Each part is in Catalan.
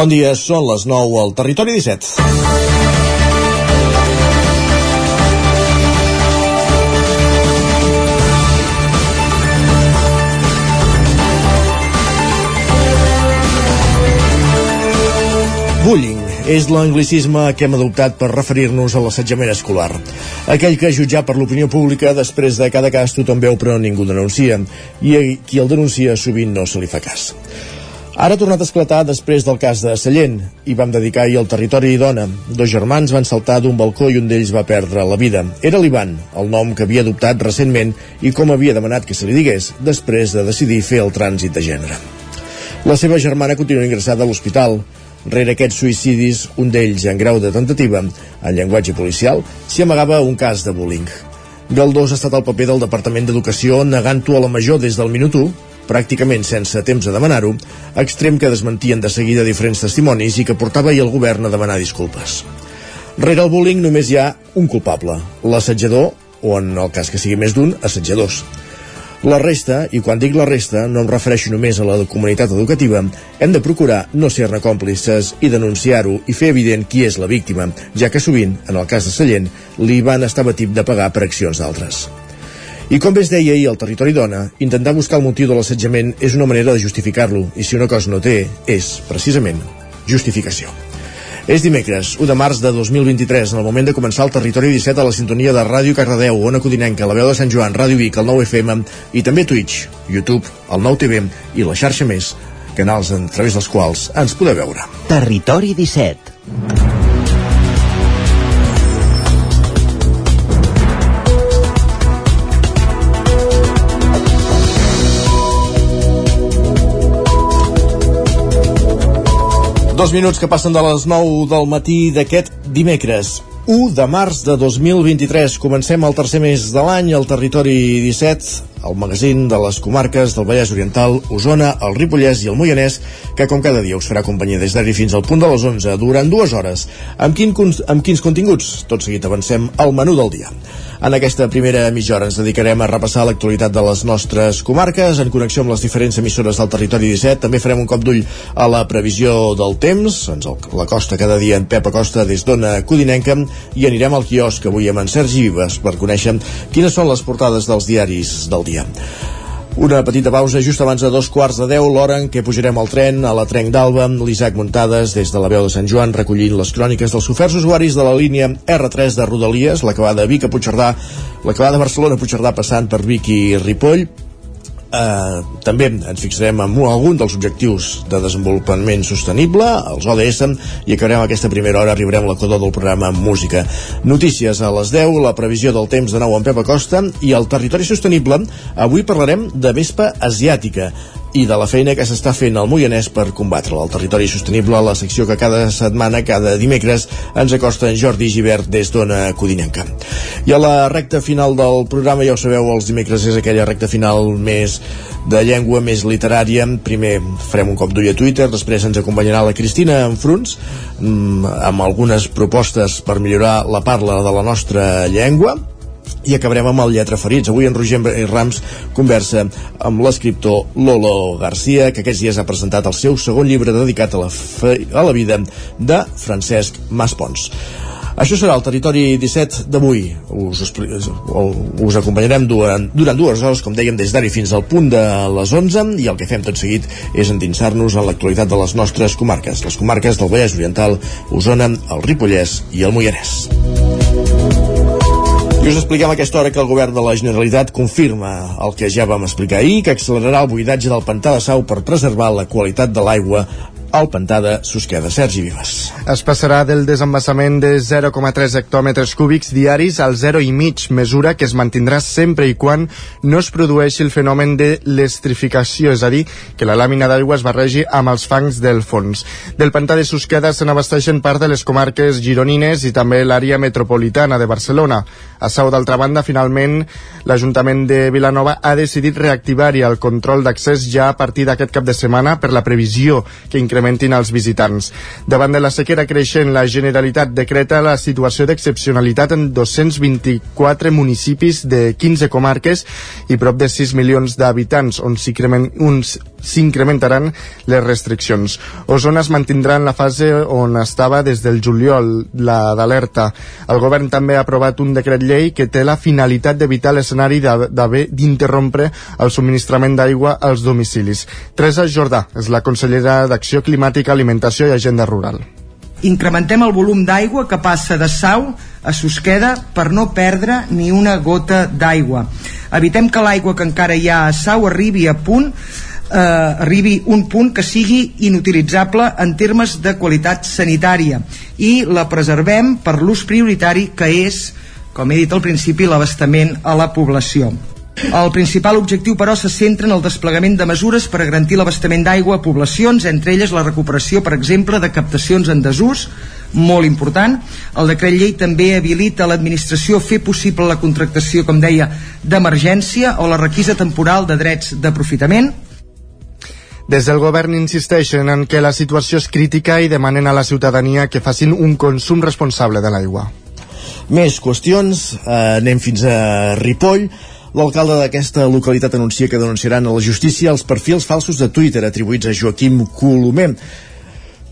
Bon dia, són les 9 al Territori 17. Bullying és l'anglicisme que hem adoptat per referir-nos a l'assetjament escolar. Aquell que jutjar per l'opinió pública després de cada cas tothom veu però ningú denuncia i qui el denuncia sovint no se li fa cas. Ara ha tornat a esclatar després del cas de Sallent i vam dedicar ahir al territori dona. Dos germans van saltar d'un balcó i un d'ells va perdre la vida. Era l'Ivan, el nom que havia adoptat recentment i com havia demanat que se li digués després de decidir fer el trànsit de gènere. La seva germana continua ingressada a l'hospital. Rere aquests suïcidis, un d'ells en grau de tentativa, en llenguatge policial, s'hi amagava un cas de bullying. Galdós ha estat el paper del Departament d'Educació negant-ho a la major des del minut 1 pràcticament sense temps a demanar-ho, extrem que desmentien de seguida diferents testimonis i que portava ahir el govern a demanar disculpes. Rere el bullying només hi ha un culpable, l'assetjador, o en el cas que sigui més d'un, assetjadors. La resta, i quan dic la resta no em refereixo només a la comunitat educativa, hem de procurar no ser-ne còmplices i denunciar-ho i fer evident qui és la víctima, ja que sovint, en el cas de Sallent, l'Ivan estava tip de pagar per accions d'altres. I com es deia ahir al Territori Dona, intentar buscar el motiu de l'assetjament és una manera de justificar-lo, i si una cosa no té, és, precisament, justificació. És dimecres, 1 de març de 2023, en el moment de començar el Territori 17 a la sintonia de Ràdio Cardedeu, Ona Codinenca, la veu de Sant Joan, Ràdio Vic, el 9 FM i també Twitch, YouTube, el 9 TV i la xarxa més, canals a través dels quals ens podeu veure. Territori 17 Dos minuts que passen de les 9 del matí d'aquest dimecres. 1 de març de 2023. Comencem el tercer mes de l'any al territori 17 el magazín de les comarques del Vallès Oriental, Osona, el Ripollès i el Moianès, que com cada dia us farà companyia des d'ara fins al punt de les 11 durant dues hores. Amb, quin, amb quins continguts? Tot seguit avancem al menú del dia. En aquesta primera mitja hora ens dedicarem a repassar l'actualitat de les nostres comarques en connexió amb les diferents emissores del territori 17. També farem un cop d'ull a la previsió del temps. Ens la costa cada dia en Pep Acosta des d'Ona Codinenca i anirem al quiosc avui amb en Sergi Vives per conèixer quines són les portades dels diaris del dia dia. Una petita pausa just abans de dos quarts de deu, l'hora en què pujarem al tren a la Trenc d'Alba, l'Isaac Muntades, des de la veu de Sant Joan, recollint les cròniques dels oferts usuaris de la línia R3 de Rodalies, la que va de Vic a Puigcerdà, la que va de Barcelona a Puigcerdà passant per Vic i Ripoll, Eh, també ens fixarem en algun dels objectius de desenvolupament sostenible, els ODS, i acabarem aquesta primera hora, arribarem a la coda del programa música. Notícies a les 10, la previsió del temps de nou amb Pep Acosta i el territori sostenible. Avui parlarem de vespa asiàtica i de la feina que s'està fent al Moianès per combatre El territori sostenible, la secció que cada setmana, cada dimecres, ens acosta en Jordi Givert des d'Ona Codinenca. I a la recta final del programa, ja ho sabeu, els dimecres és aquella recta final més de llengua, més literària. Primer farem un cop d'ull a Twitter, després ens acompanyarà la Cristina Enfruns mm, amb algunes propostes per millorar la parla de la nostra llengua i acabarem amb el Lletra Ferits. Avui en Roger Rams conversa amb l'escriptor Lolo Garcia, que aquests dies ha presentat el seu segon llibre dedicat a la, fe, a la vida de Francesc Maspons. Això serà el territori 17 d'avui. Us, us acompanyarem durant, durant dues hores, com dèiem, des d'ara fins al punt de les 11, i el que fem tot seguit és endinsar-nos en l'actualitat de les nostres comarques, les comarques del Vallès Oriental, Osona, el Ripollès i el Moianès. Us expliquem a aquesta hora que el govern de la Generalitat confirma el que ja vam explicar ahir, que accelerarà el buidatge del pantà de Sau per preservar la qualitat de l'aigua al pantà Susqueda. Sergi Vives. Es passarà del desembassament de 0,3 hectòmetres cúbics diaris al 0,5, mesura que es mantindrà sempre i quan no es produeixi el fenomen de l'estrificació, és a dir, que la làmina d'aigua es barregi amb els fangs del fons. Del pantà de Susqueda se n'abasteixen part de les comarques gironines i també l'àrea metropolitana de Barcelona. A Sau, d'altra banda, finalment, l'Ajuntament de Vilanova ha decidit reactivar-hi el control d'accés ja a partir d'aquest cap de setmana per la previsió que incrementa incrementin els visitants. Davant de la sequera creixent, la Generalitat decreta la situació d'excepcionalitat en 224 municipis de 15 comarques i prop de 6 milions d'habitants, on s'incrementaran les restriccions. Osona es mantindrà en la fase on estava des del juliol, la d'alerta. El govern també ha aprovat un decret llei que té la finalitat d'evitar l'escenari d'haver d'interrompre el subministrament d'aigua als domicilis. Teresa Jordà és la consellera d'Acció Climàtica, Alimentació i Agenda Rural incrementem el volum d'aigua que passa de Sau a Susqueda per no perdre ni una gota d'aigua. Evitem que l'aigua que encara hi ha a Sau arribi a punt eh, arribi un punt que sigui inutilitzable en termes de qualitat sanitària i la preservem per l'ús prioritari que és, com he dit al principi, l'abastament a la població. El principal objectiu, però, se centra en el desplegament de mesures per a garantir l'abastament d'aigua a poblacions, entre elles la recuperació, per exemple, de captacions en desús, molt important. El decret llei també habilita l'administració a fer possible la contractació, com deia, d'emergència o la requisa temporal de drets d'aprofitament. Des del govern insisteixen en que la situació és crítica i demanen a la ciutadania que facin un consum responsable de l'aigua. Més qüestions, eh, anem fins a Ripoll L'alcalde d'aquesta localitat anuncia que denunciaran a la justícia els perfils falsos de Twitter atribuïts a Joaquim Colomer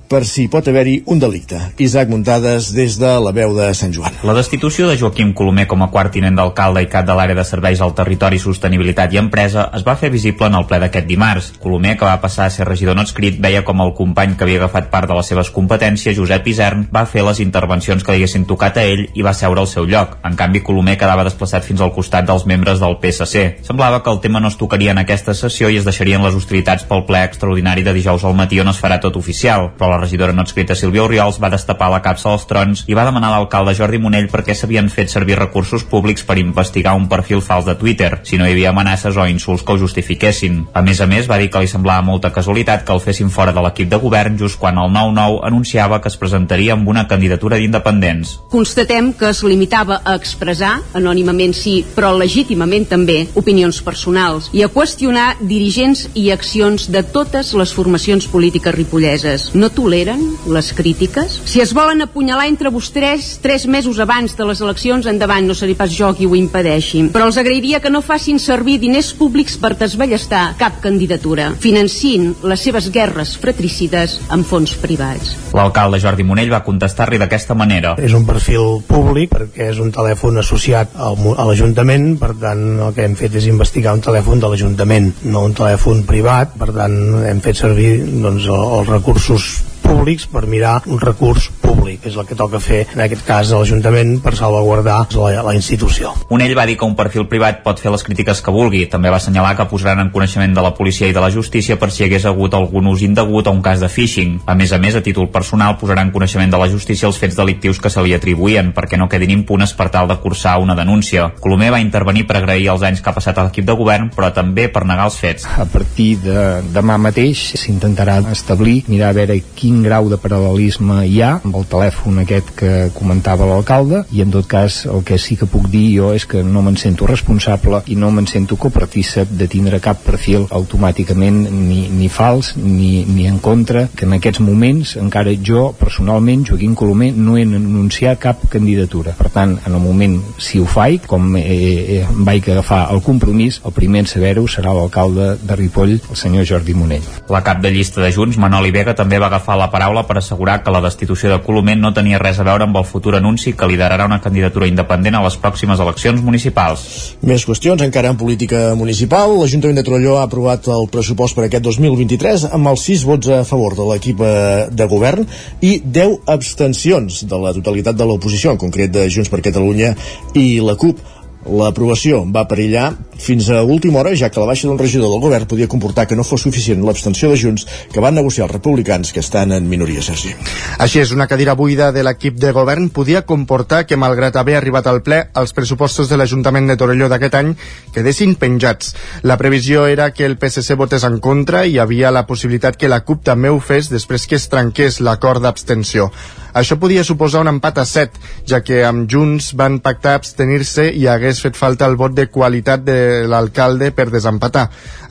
per si pot haver-hi un delicte. Isaac Muntades des de la veu de Sant Joan. La destitució de Joaquim Colomer com a quart tinent d'alcalde i cap de l'àrea de serveis al territori, sostenibilitat i empresa es va fer visible en el ple d'aquest dimarts. Colomer, que va passar a ser regidor no escrit, veia com el company que havia agafat part de les seves competències, Josep Isern, va fer les intervencions que li haguessin tocat a ell i va seure al seu lloc. En canvi, Colomer quedava desplaçat fins al costat dels membres del PSC. Semblava que el tema no es tocaria en aquesta sessió i es deixarien les hostilitats pel ple extraordinari de dijous al matí on es farà tot oficial, però la la regidora no escrita Sílvia Oriols va destapar la capsa dels trons i va demanar a l'alcalde Jordi Monell per què s'havien fet servir recursos públics per investigar un perfil fals de Twitter, si no hi havia amenaces o insults que ho justifiquessin. A més a més, va dir que li semblava molta casualitat que el fessin fora de l'equip de govern just quan el 9-9 anunciava que es presentaria amb una candidatura d'independents. Constatem que es limitava a expressar, anònimament sí, però legítimament també, opinions personals i a qüestionar dirigents i accions de totes les formacions polítiques ripolleses. No toleren les crítiques? Si es volen apunyalar entre vostès tres mesos abans de les eleccions, endavant, no seré pas jo qui ho impedeixi. Però els agrairia que no facin servir diners públics per desballestar cap candidatura, financin les seves guerres fratricides amb fons privats. L'alcalde Jordi Monell va contestar-li d'aquesta manera. És un perfil públic perquè és un telèfon associat al, a l'Ajuntament, per tant el que hem fet és investigar un telèfon de l'Ajuntament, no un telèfon privat, per tant hem fet servir doncs, els recursos públics per mirar un recurs públic, és el que toca fer en aquest cas a l'Ajuntament per salvaguardar la, la institució. Un ell va dir que un perfil privat pot fer les crítiques que vulgui. També va assenyalar que posaran en coneixement de la policia i de la justícia per si hi hagués hagut algun ús indegut o un cas de phishing. A més a més, a títol personal, posaran en coneixement de la justícia els fets delictius que se li atribuïen perquè no quedin impunes per tal de cursar una denúncia. Colomer va intervenir per agrair els anys que ha passat a l'equip de govern, però també per negar els fets. A partir de demà mateix s'intentarà establir, mirar a veure quin grau de paral·lelisme hi ha amb el telèfon aquest que comentava l'alcalde i en tot cas el que sí que puc dir jo és que no me'n sento responsable i no me'n sento copartícip de tindre cap perfil automàticament ni, ni fals ni, ni en contra que en aquests moments encara jo personalment Joaquim Colomer no he anunciat cap candidatura. Per tant en el moment si ho faig com eh, eh, vaig agafar el compromís el primer en saber-ho serà l'alcalde de Ripoll el senyor Jordi Monell. La cap de llista de Junts, Manoli Vega, també va agafar la paraula per assegurar que la destitució de Coloment no tenia res a veure amb el futur anunci que liderarà una candidatura independent a les pròximes eleccions municipals. Més qüestions, encara en política municipal. L'Ajuntament de Torelló ha aprovat el pressupost per aquest 2023 amb els 6 vots a favor de l'equip eh, de govern i 10 abstencions de la totalitat de l'oposició, en concret de Junts per Catalunya i la CUP. L'aprovació va perillar fins a última hora, ja que la baixa d'un regidor del govern podia comportar que no fos suficient l'abstenció de Junts que van negociar els republicans que estan en minoria, Sergi. Així és, una cadira buida de l'equip de govern podia comportar que, malgrat haver arribat al ple, els pressupostos de l'Ajuntament de Torelló d'aquest any quedessin penjats. La previsió era que el PSC votés en contra i hi havia la possibilitat que la CUP també ho fes després que es trenqués l'acord d'abstenció. Això podia suposar un empat a 7, ja que amb Junts van pactar abstenir-se i hagués fet falta el vot de qualitat de l'alcalde per desempatar.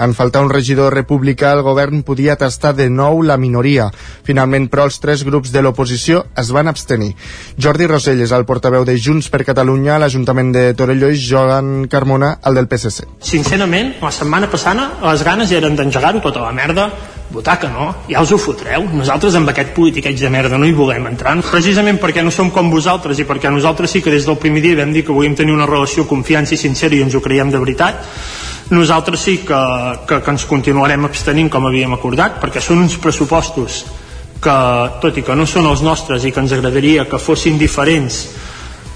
En faltar un regidor republicà, el govern podia tastar de nou la minoria. Finalment, però, els tres grups de l'oposició es van abstenir. Jordi Rosell és el portaveu de Junts per Catalunya a l'Ajuntament de Torelló i Joan Carmona, el del PSC. Sincerament, la setmana passada les ganes eren d'engegar-ho tota la merda, votar que no, ja us ho fotreu. Nosaltres amb aquest politiqueig de merda no hi volem entrar, precisament perquè no som com vosaltres i perquè nosaltres sí que des del primer dia vam dir que volíem tenir una relació confiança i sincera i ens ho creiem de veritat nosaltres sí que, que, que ens continuarem abstenint com havíem acordat perquè són uns pressupostos que tot i que no són els nostres i que ens agradaria que fossin diferents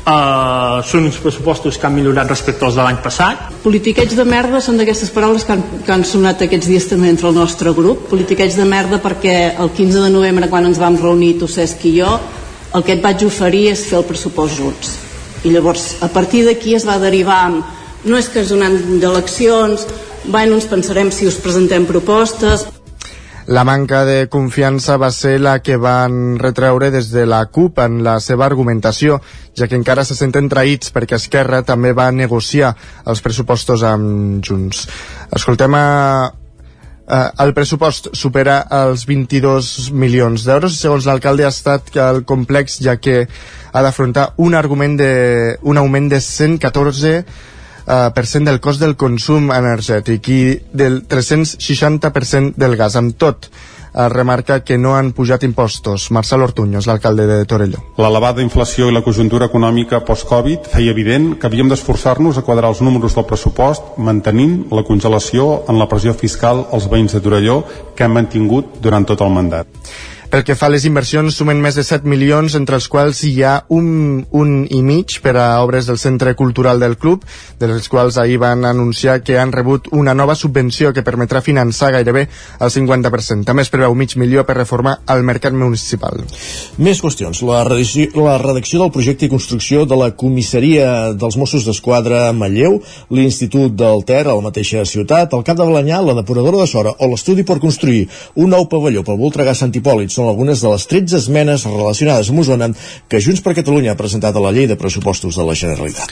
Uh, són uns pressupostos que han millorat respecte als de l'any passat. Politiqueig de merda són d'aquestes paraules que han, que han sonat aquests dies també entre el nostre grup. Politiqueig de merda perquè el 15 de novembre quan ens vam reunir tu Cesc i jo el que et vaig oferir és fer el pressupost junts. I llavors a partir d'aquí es va derivar amb no és que és un any d'eleccions bueno, ens pensarem si us presentem propostes la manca de confiança va ser la que van retreure des de la CUP en la seva argumentació, ja que encara se senten traïts perquè Esquerra també va negociar els pressupostos amb Junts. Escoltem a el pressupost supera els 22 milions d'euros segons l'alcalde ha estat que el complex ja que ha d'afrontar un argument de un augment de 114 uh, per cent del cost del consum energètic i del 360% del gas. Amb tot, eh, remarca que no han pujat impostos. Marcel Ortuño és l'alcalde de Torelló. L'elevada inflació i la conjuntura econòmica post-Covid feia evident que havíem d'esforçar-nos a quadrar els números del pressupost mantenint la congelació en la pressió fiscal als veïns de Torelló que hem mantingut durant tot el mandat. Pel que fa a les inversions, sumen més de 7 milions, entre els quals hi ha un, un i mig per a obres del Centre Cultural del Club, de les quals ahir van anunciar que han rebut una nova subvenció que permetrà finançar gairebé el 50%. També es preveu mig milió per reformar el mercat municipal. Més qüestions. La redacció, la redacció del projecte i construcció de la comissaria dels Mossos d'Esquadra a Manlleu, l'Institut del Ter a la mateixa ciutat, el Cap de Balanyà, la depuradora de Sora o l'estudi per construir un nou pavelló pel Voltregà Sant Hipòlit són algunes de les 13 esmenes relacionades amb Osona que Junts per Catalunya ha presentat a la llei de pressupostos de la Generalitat.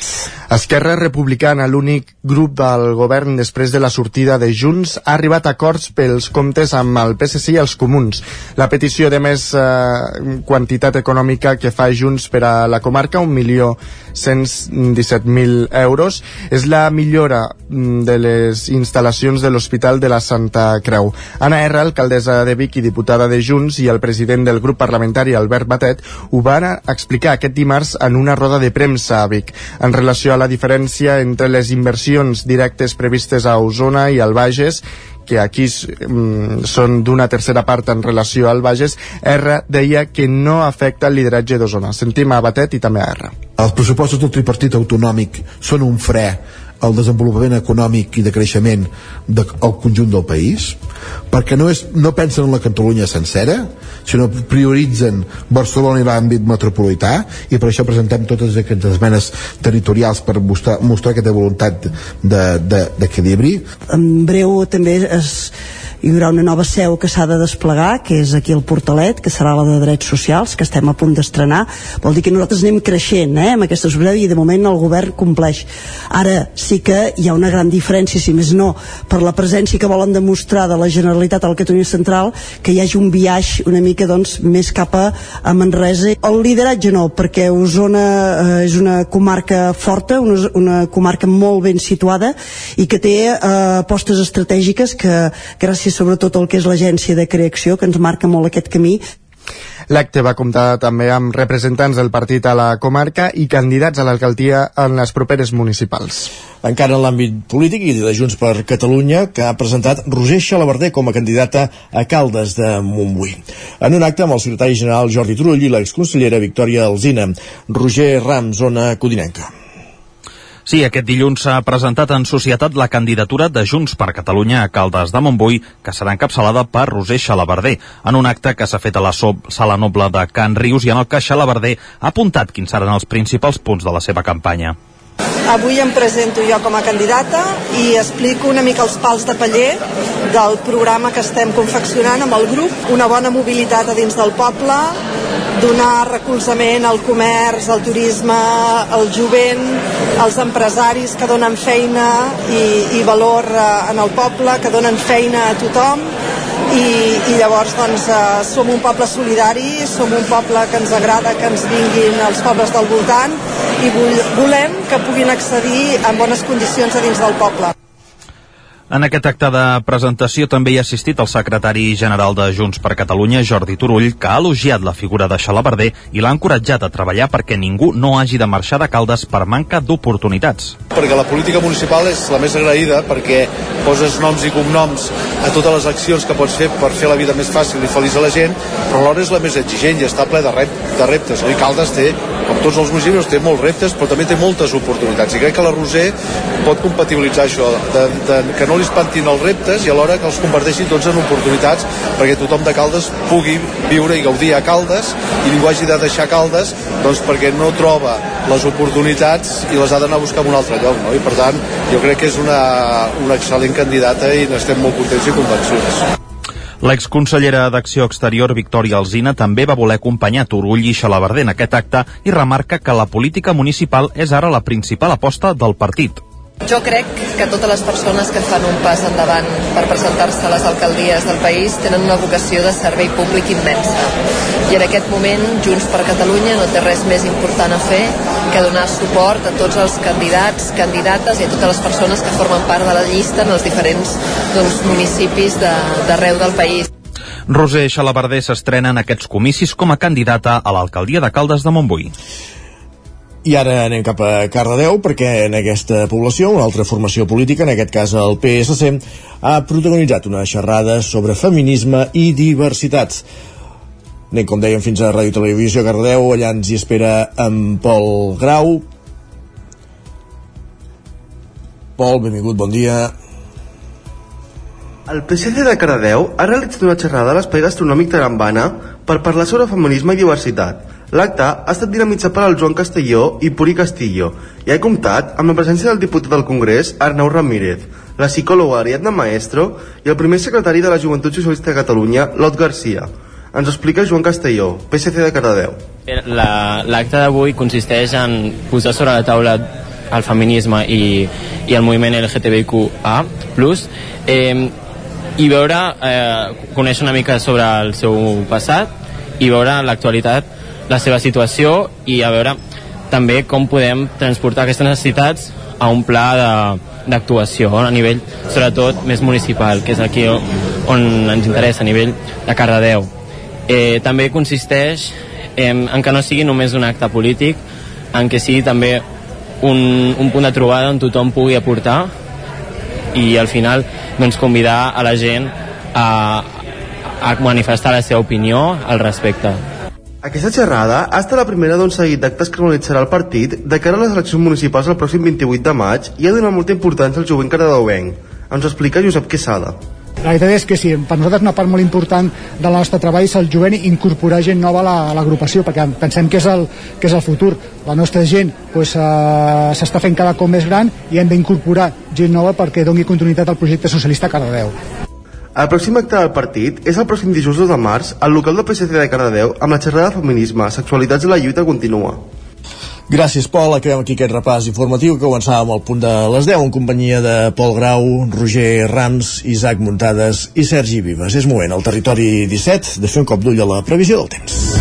Esquerra Republicana, l'únic grup del govern després de la sortida de Junts, ha arribat a acords pels comptes amb el PSC i els comuns. La petició de més eh, quantitat econòmica que fa Junts per a la comarca, 1.117.000 euros, és la millora mm, de les instal·lacions de l'Hospital de la Santa Creu. Anna R, alcaldessa de Vic i diputada de Junts, i el el president del grup parlamentari, Albert Batet, ho va explicar aquest dimarts en una roda de premsa a Vic, en relació a la diferència entre les inversions directes previstes a Osona i al Bages que aquí mm, són d'una tercera part en relació al Bages, R deia que no afecta el lideratge d'Osona. Sentim a Batet i també a R. Els pressupostos del tripartit autonòmic són un fre al desenvolupament econòmic i de creixement del de, conjunt del país perquè no, és, no pensen en la Catalunya sencera sinó prioritzen Barcelona i l'àmbit metropolità i per això presentem totes aquestes esmenes territorials per mostrar, mostrar aquesta voluntat d'equilibri de, de, en breu també es hi haurà una nova seu que s'ha de desplegar, que és aquí el Portalet, que serà la de Drets Socials, que estem a punt d'estrenar. Vol dir que nosaltres anem creixent eh, amb aquesta societat i de moment el govern compleix. Ara sí que hi ha una gran diferència, si més no, per la presència que volen demostrar de la Generalitat a la Catalunya Central, que hi hagi un viatge una mica doncs, més cap a, a Manresa. El lideratge no, perquè Osona eh, és una comarca forta, una, una comarca molt ben situada i que té eh, apostes estratègiques que gràcies gràcies sobretot al que és l'agència de creació que ens marca molt aquest camí L'acte va comptar també amb representants del partit a la comarca i candidats a l'alcaldia en les properes municipals. Encara en l'àmbit polític i de Junts per Catalunya, que ha presentat Roger Xalabarder com a candidata a Caldes de Montbui. En un acte amb el secretari general Jordi Turull i l'exconsellera Victòria Alzina. Roger Ram, zona Codinenca. Sí, aquest dilluns s'ha presentat en societat la candidatura de Junts per Catalunya a Caldes de Montbui, que serà encapçalada per Roser Xalabarder, en un acte que s'ha fet a la Sala Noble de Can Rius i en el que Xalabarder ha apuntat quins seran els principals punts de la seva campanya. Avui em presento jo com a candidata i explico una mica els pals de paller del programa que estem confeccionant amb el grup, una bona mobilitat a dins del poble, donar recolzament al comerç, al turisme, al jovent, als empresaris que donen feina i, i valor eh, en el poble, que donen feina a tothom i, i llavors doncs, eh, som un poble solidari, som un poble que ens agrada que ens vinguin els pobles del voltant i volem que puguin accedir en bones condicions a dins del poble. En aquest acte de presentació també hi ha assistit el secretari general de Junts per Catalunya, Jordi Turull, que ha elogiat la figura de Xalabarder i l'ha encoratjat a treballar perquè ningú no hagi de marxar de Caldes per manca d'oportunitats. Perquè la política municipal és la més agraïda perquè poses noms i cognoms a totes les accions que pots fer per fer la vida més fàcil i feliç a la gent, però alhora és la més exigent i està ple de, rep de reptes. No? I Caldes té, com tots els municipis, té molts reptes, però també té moltes oportunitats. I crec que la Roser pot compatibilitzar això, de, de, que no li espantin els reptes i alhora que els converteixin tots en oportunitats perquè tothom de Caldes pugui viure i gaudir a Caldes i ningú hagi de deixar Caldes doncs perquè no troba les oportunitats i les ha d'anar a buscar en un altre lloc no? i per tant jo crec que és una, una excel·lent candidata i n'estem molt contents i convençuts. L'exconsellera d'Acció Exterior, Victòria Alzina, també va voler acompanyar Turull i Xalabarder en aquest acte i remarca que la política municipal és ara la principal aposta del partit. Jo crec que totes les persones que fan un pas endavant per presentar-se a les alcaldies del país tenen una vocació de servei públic immensa. I en aquest moment Junts per Catalunya no té res més important a fer que donar suport a tots els candidats, candidates i a totes les persones que formen part de la llista en els diferents doncs, municipis d'arreu de, del país. Roser Xalabarder s'estrena en aquests comicis com a candidata a l'alcaldia de Caldes de Montbui. I ara anem cap a Cardedeu perquè en aquesta població una altra formació política, en aquest cas el PSC, ha protagonitzat una xerrada sobre feminisme i diversitats. Anem, com dèiem, fins a Ràdio Televisió Cardedeu, allà ens hi espera en Pol Grau. Pol, benvingut, bon dia. El PSC de Cardedeu ha realitzat una xerrada a l'espai gastronòmic de Gambana per parlar sobre feminisme i diversitat L'acte ha estat dinamitzat per al Joan Castelló i Puri Castillo i ha comptat amb la presència del diputat del Congrés Arnau Ramírez, la psicòloga Ariadna Maestro i el primer secretari de la Joventut Socialista de Catalunya, Lot Garcia. Ens explica Joan Castelló, PSC de Cardedeu. L'acte la, d'avui consisteix en posar sobre la taula el feminisme i, i el moviment LGTBIQA+, eh, i veure, eh, conèixer una mica sobre el seu passat i veure l'actualitat la seva situació i a veure també com podem transportar aquestes necessitats a un pla d'actuació a nivell, sobretot, més municipal, que és aquí on ens interessa, a nivell de Cardedeu. Eh, també consisteix en, en que no sigui només un acte polític, en què sigui també un, un punt de trobada on tothom pugui aportar i al final doncs, convidar a la gent a, a manifestar la seva opinió al respecte. Aquesta xerrada ha estat la primera d'un seguit d'actes que realitzarà el partit de cara a les eleccions municipals el pròxim 28 de maig i ha donat molta importància al jovent cardedeuenc. Ens ho explica Josep Quesada. La veritat és que sí, per nosaltres una part molt important del nostre treball és el jovent incorporar gent nova a l'agrupació, perquè pensem que és el, que és el futur. La nostra gent uh, s'està fent cada cop més gran i hem d'incorporar gent nova perquè doni continuïtat al projecte socialista Cardedeu. El pròxim acte del partit és el pròxim dijous 2 de març al local del PSC de Cardedeu amb la xerrada de feminisme, sexualitats i la lluita continua. Gràcies, Pol. Acabem aquí aquest repàs informatiu que començàvem al punt de les 10 en companyia de Pol Grau, Roger Rams, Isaac Muntades i Sergi Vives. És moment al territori 17 de fer un cop d'ull a la previsió del temps.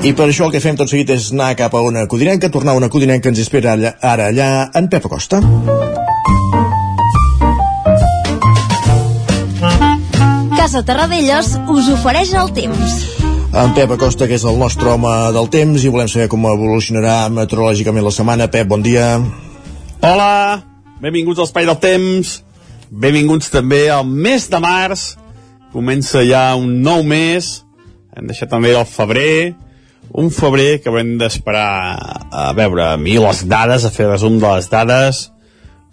I per això el que fem tot seguit és anar cap a una codinenca, tornar a una codinenca que ens espera allà, ara allà en Pep Acosta. Casa Terradellos us ofereix el temps. En Pep Acosta, que és el nostre home del temps, i volem saber com evolucionarà meteorològicament la setmana. Pep, bon dia. Hola, benvinguts al Espai del Temps. Benvinguts també al mes de març. Comença ja un nou mes. Hem deixat també el febrer. Un febrer que haurem d'esperar a veure a mi les dades, a fer resum de les dades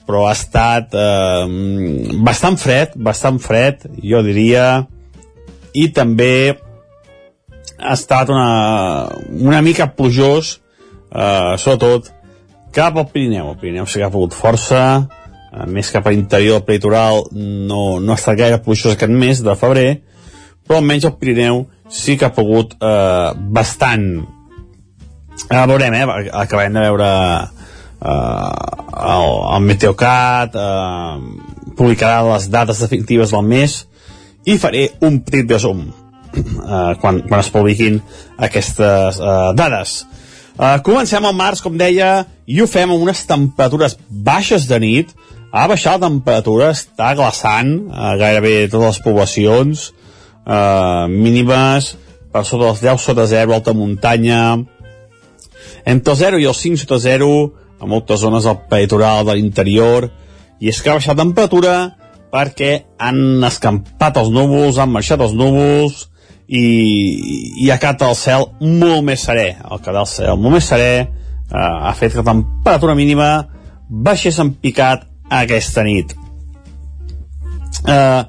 però ha estat eh, bastant fred, bastant fred, jo diria, i també ha estat una, una mica plujós, eh, sobretot cap al Pirineu. El Pirineu s'ha pogut força, eh, més cap a l'interior del peritoral no, no ha estat gaire plujós aquest mes de febrer, però almenys el Pirineu sí que ha pogut eh, bastant. Eh, veurem, eh? Acabem de veure eh, el, el Meteocat, eh, publicarà les dates definitives del mes i faré un petit resum eh, quan, quan es publiquin aquestes eh, dades. Uh, comencem al març, com deia, i ho fem amb unes temperatures baixes de nit. Ha baixat la temperatura, està glaçant uh, gairebé totes les poblacions, uh, mínimes per sota dels 10 sota 0, alta muntanya, entre el 0 i els 5 sota 0, a moltes zones del peritoral de l'interior, i és que ha baixat la temperatura perquè han escampat els núvols, han marxat els núvols, i, i acata el cel molt més serè. El que del cel molt més serè eh, ha fet que la temperatura mínima baixés en picat aquesta nit. Eh,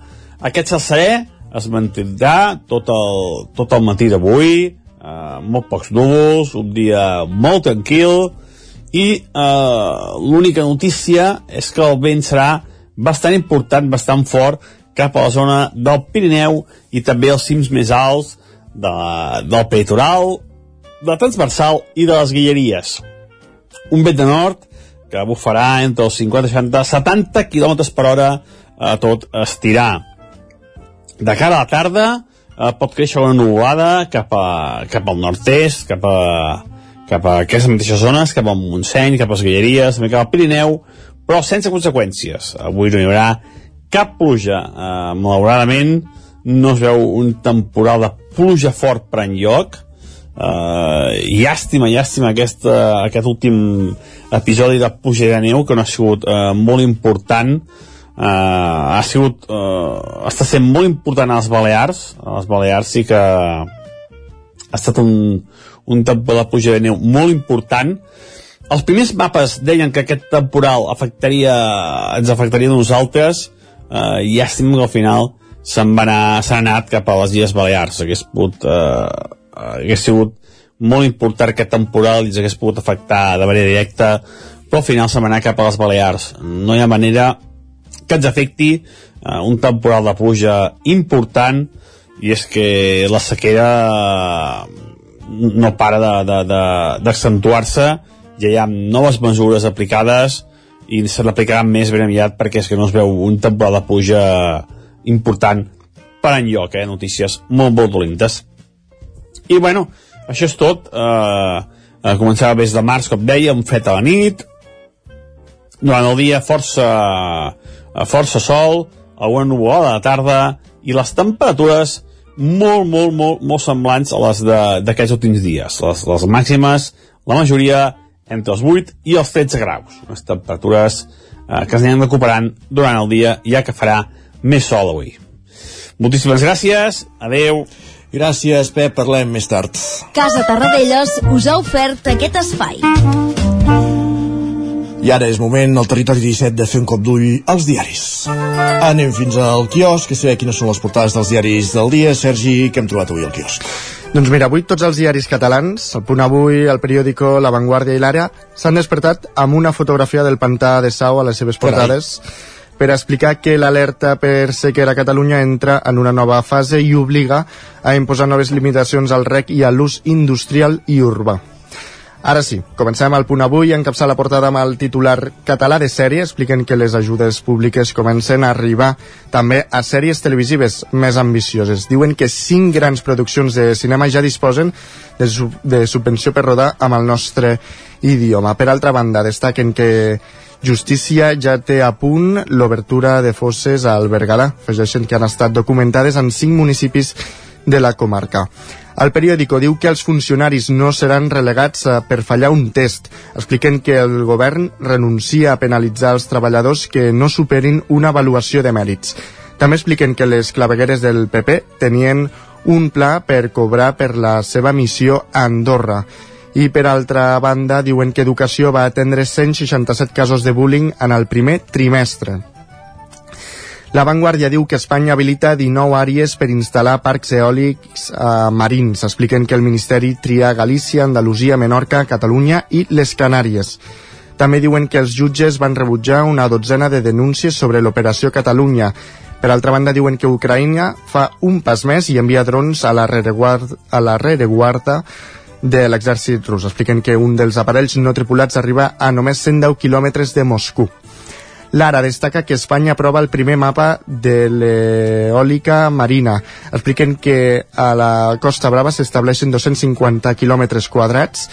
aquest cel serè es mantindrà tot el, tot el matí d'avui eh, molt pocs núvols un dia molt tranquil i eh, l'única notícia és que el vent serà bastant important, bastant fort cap a la zona del Pirineu i també els cims més alts de, del Peitoral, de la Transversal i de les Guilleries. Un vent de nord que bufarà entre els 50, 60, 70 km per hora a tot estirar. De cara a la tarda eh, pot créixer una nuvolada cap, a, cap al nord-est, cap a, cap a aquestes mateixes zones, cap al Montseny, cap a les Guilleries, també cap al Pirineu, però sense conseqüències. Avui no hi haurà cap pluja. Eh, malauradament no es veu un temporal de pluja fort per enlloc. Eh, llàstima, llàstima aquest, uh, aquest últim episodi de pluja de neu que no ha sigut eh, molt important. Eh, ha sigut eh, està sent molt important a les Balears. A les Balears sí que ha estat un, un temporal de pluja de neu molt important. Els primers mapes deien que aquest temporal afectaria, ens afectaria a nosaltres eh, i estem que al final se'n va anar, anat cap a les Illes Balears. Hagués pogut eh, hagués sigut molt important aquest temporal i ens hagués pogut afectar de manera directa però al final se'n va anar cap a les Balears. No hi ha manera que ens afecti eh, un temporal de pluja important i és que la sequera eh, no para d'accentuar-se ja hi ha noves mesures aplicades i se l'aplicaran més ben aviat perquè és que no es veu un temporal de puja important per enlloc, eh? notícies molt, molt dolentes. I bueno, això és tot. Eh, eh, començava des de març, com deia, un fred a la nit. Durant el dia força, eh, força sol, alguna nuvolada a la tarda i les temperatures molt, molt, molt, molt semblants a les d'aquests últims dies. Les, les màximes, la majoria entre els 8 i els 13 graus. Unes temperatures eh, que es aniran recuperant durant el dia, ja que farà més sol avui. Moltíssimes gràcies, adeu. Gràcies, Pep, parlem més tard. Casa Tarradellas us ha ofert aquest espai. I ara és moment al territori 17 de fer un cop d'ull als diaris. Anem fins al quiosc, que saber quines són les portades dels diaris del dia. Sergi, què hem trobat avui al quiosc? Doncs mira, avui tots els diaris catalans, el Punt Avui, el Periódico, La Vanguardia i l'Àrea, s'han despertat amb una fotografia del pantà de Sau a les seves portades Carai. per explicar que l'alerta per sequera a Catalunya entra en una nova fase i obliga a imposar noves limitacions al rec i a l'ús industrial i urbà. Ara sí, comencem al punt avui, encapçar la portada amb el titular català de sèrie, expliquen que les ajudes públiques comencen a arribar també a sèries televisives més ambicioses. Diuen que cinc grans produccions de cinema ja disposen de, sub de subvenció per rodar amb el nostre idioma. Per altra banda, destaquen que Justícia ja té a punt l'obertura de fosses al Berguedà. Afegeixen que han estat documentades en cinc municipis de la comarca. El periòdico diu que els funcionaris no seran relegats eh, per fallar un test. Expliquen que el govern renuncia a penalitzar els treballadors que no superin una avaluació de mèrits. També expliquen que les clavegueres del PP tenien un pla per cobrar per la seva missió a Andorra. I per altra banda diuen que Educació va atendre 167 casos de bullying en el primer trimestre. La Vanguardia diu que Espanya habilita 19 àrees per instal·lar parcs eòlics eh, marins. Expliquen que el Ministeri tria Galícia, Andalusia, Menorca, Catalunya i les Canàries. També diuen que els jutges van rebutjar una dotzena de denúncies sobre l'operació Catalunya. Per altra banda, diuen que Ucraïna fa un pas més i envia drons a la rereguarda, a la rereguarda de l'exèrcit rus. Expliquen que un dels aparells no tripulats arriba a només 110 quilòmetres de Moscou. Lara destaca que Espanya aprova el primer mapa de l'eòlica marina. Expliquen que a la Costa Brava s'estableixen 250 quilòmetres quadrats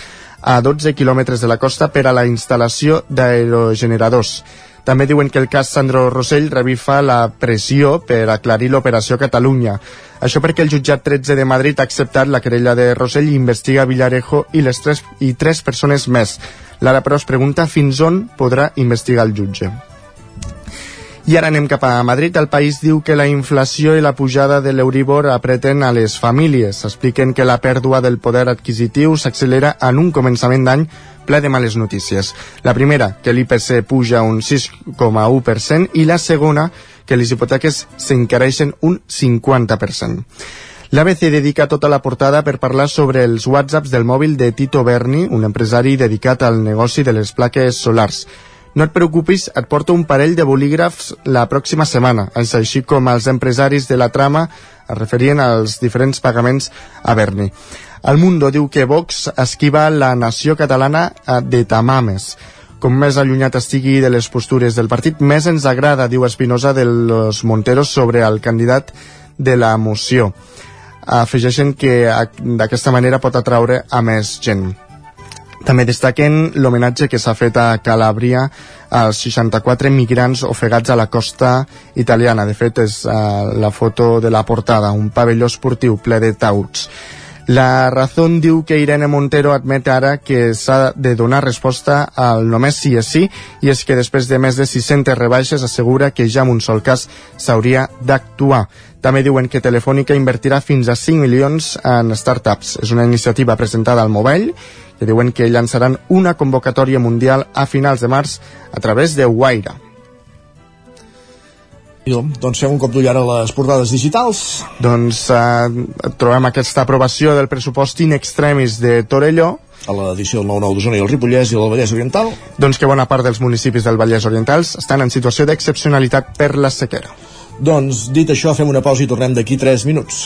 a 12 quilòmetres de la costa per a la instal·lació d'aerogeneradors. També diuen que el cas Sandro Rossell revifa la pressió per aclarir l'operació Catalunya. Això perquè el jutjat 13 de Madrid ha acceptat la querella de Rossell i investiga Villarejo i les tres, i tres persones més. Lara, però, es pregunta fins on podrà investigar el jutge. I ara anem cap a Madrid. El país diu que la inflació i la pujada de l'Euribor apreten a les famílies. Expliquen que la pèrdua del poder adquisitiu s'accelera en un començament d'any ple de males notícies. La primera, que l'IPC puja un 6,1% i la segona, que les hipoteques s'encareixen un 50%. L'ABC dedica tota la portada per parlar sobre els whatsapps del mòbil de Tito Berni, un empresari dedicat al negoci de les plaques solars. No et preocupis, et porto un parell de bolígrafs la pròxima setmana, així com els empresaris de la trama es referien als diferents pagaments a Berni. El Mundo diu que Vox esquiva la nació catalana eh, de tamames. Com més allunyat estigui de les postures del partit, més ens agrada, diu Espinosa de los Monteros sobre el candidat de la moció. Afegeixen que d'aquesta manera pot atraure a més gent. També destaquen l'homenatge que s'ha fet a Calàbria als 64 migrants ofegats a la costa italiana. De fet, és uh, la foto de la portada, un pavelló esportiu ple de tauts. La Razón diu que Irene Montero admet ara que s'ha de donar resposta al només sí és sí i és que després de més de 600 rebaixes assegura que ja en un sol cas s'hauria d'actuar. També diuen que Telefònica invertirà fins a 5 milions en startups. És una iniciativa presentada al Mobile que diuen que llançaran una convocatòria mundial a finals de març a través de Waira. Doncs fem un cop d'ull ara a les portades digitals. Doncs eh, trobem aquesta aprovació del pressupost in extremis de Torelló, a l'edició del 9-9 d'Osona i el Ripollès i el Vallès Oriental. Doncs que bona part dels municipis del Vallès Orientals estan en situació d'excepcionalitat per la sequera. Doncs, dit això, fem una pausa i tornem d'aquí 3 minuts.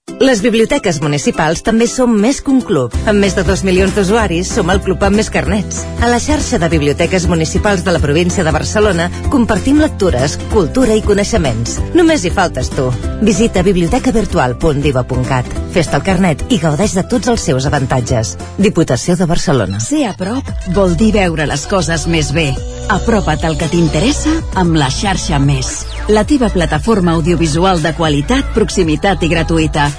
Les biblioteques municipals també som més que un club. Amb més de 2 milions d'usuaris, som el club amb més carnets. A la xarxa de biblioteques municipals de la província de Barcelona compartim lectures, cultura i coneixements. Només hi faltes tu. Visita bibliotecavirtual.diva.cat. Fes-te el carnet i gaudeix de tots els seus avantatges. Diputació de Barcelona. Ser a prop vol dir veure les coses més bé. Apropa't al que t'interessa amb la xarxa Més. La teva plataforma audiovisual de qualitat, proximitat i gratuïta.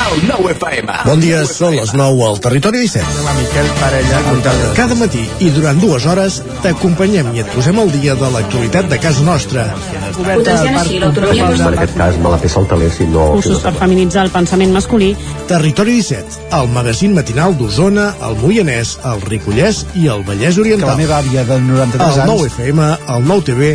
El 9 FM. Bon dia, són les 9 al Territori 17. La Miquel Parella, Cada matí i durant dues hores t'acompanyem i et posem al dia de l'actualitat de casa nostra. Potenciant així l'autonomia En aquest cas me la té saltaler si no... Cursos per feminitzar el pensament masculí. Territori 17, el magazín matinal d'Osona, el Moianès, el Ripollès i el Vallès Que Oriental. la meva àvia de 93 El anys 9 FM, el 9 TV,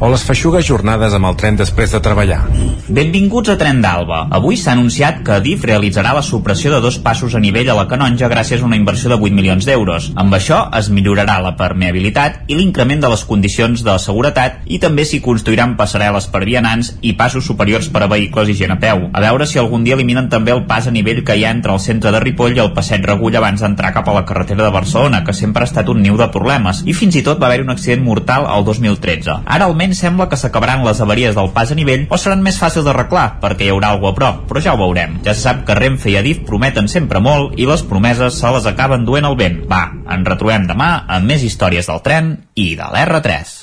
o les feixugues jornades amb el tren després de treballar. Benvinguts a Tren d'Alba. Avui s'ha anunciat que Adif realitzarà la supressió de dos passos a nivell a la Canonja gràcies a una inversió de 8 milions d'euros. Amb això es millorarà la permeabilitat i l'increment de les condicions de seguretat i també s'hi construiran passarel·les per vianants i passos superiors per a vehicles i gent a peu. A veure si algun dia eliminen també el pas a nivell que hi ha entre el centre de Ripoll i el passeig Regull abans d'entrar cap a la carretera de Barcelona, que sempre ha estat un niu de problemes. I fins i tot va haver-hi un accident mortal al 2013. Ara almenys sembla que s'acabaran les avaries del pas a nivell o seran més fàcils d'arreglar perquè hi haurà alguna a prop, però ja ho veurem. Ja se sap que Renfe i Adif prometen sempre molt i les promeses se les acaben duent al vent. Va, ens retrobem demà amb més històries del tren i de l'R3.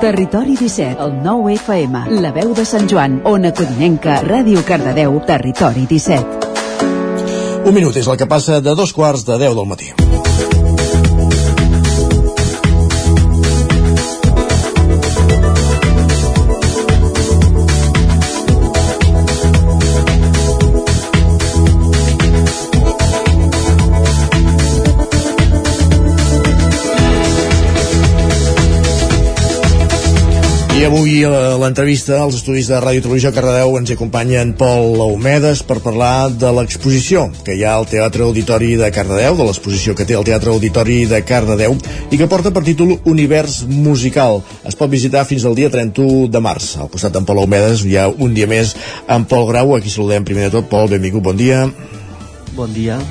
Territori 17, el 9 FM, la veu de Sant Joan, Ona Codinenca, Ràdio Cardedeu, Territori 17. Un minut és el que passa de dos quarts de 10 del matí. I avui a l'entrevista als estudis de Ràdio Televisió Cardedeu ens acompanya en Pol Laumedes per parlar de l'exposició que hi ha al Teatre Auditori de Cardedeu, de l'exposició que té el Teatre Auditori de Cardedeu i que porta per títol Univers Musical. Es pot visitar fins al dia 31 de març. Al costat d'en Pol Laumedes hi ha un dia més en Pol Grau, aquí saludem primer de tot. Pol, benvingut, bon dia. Bon dia.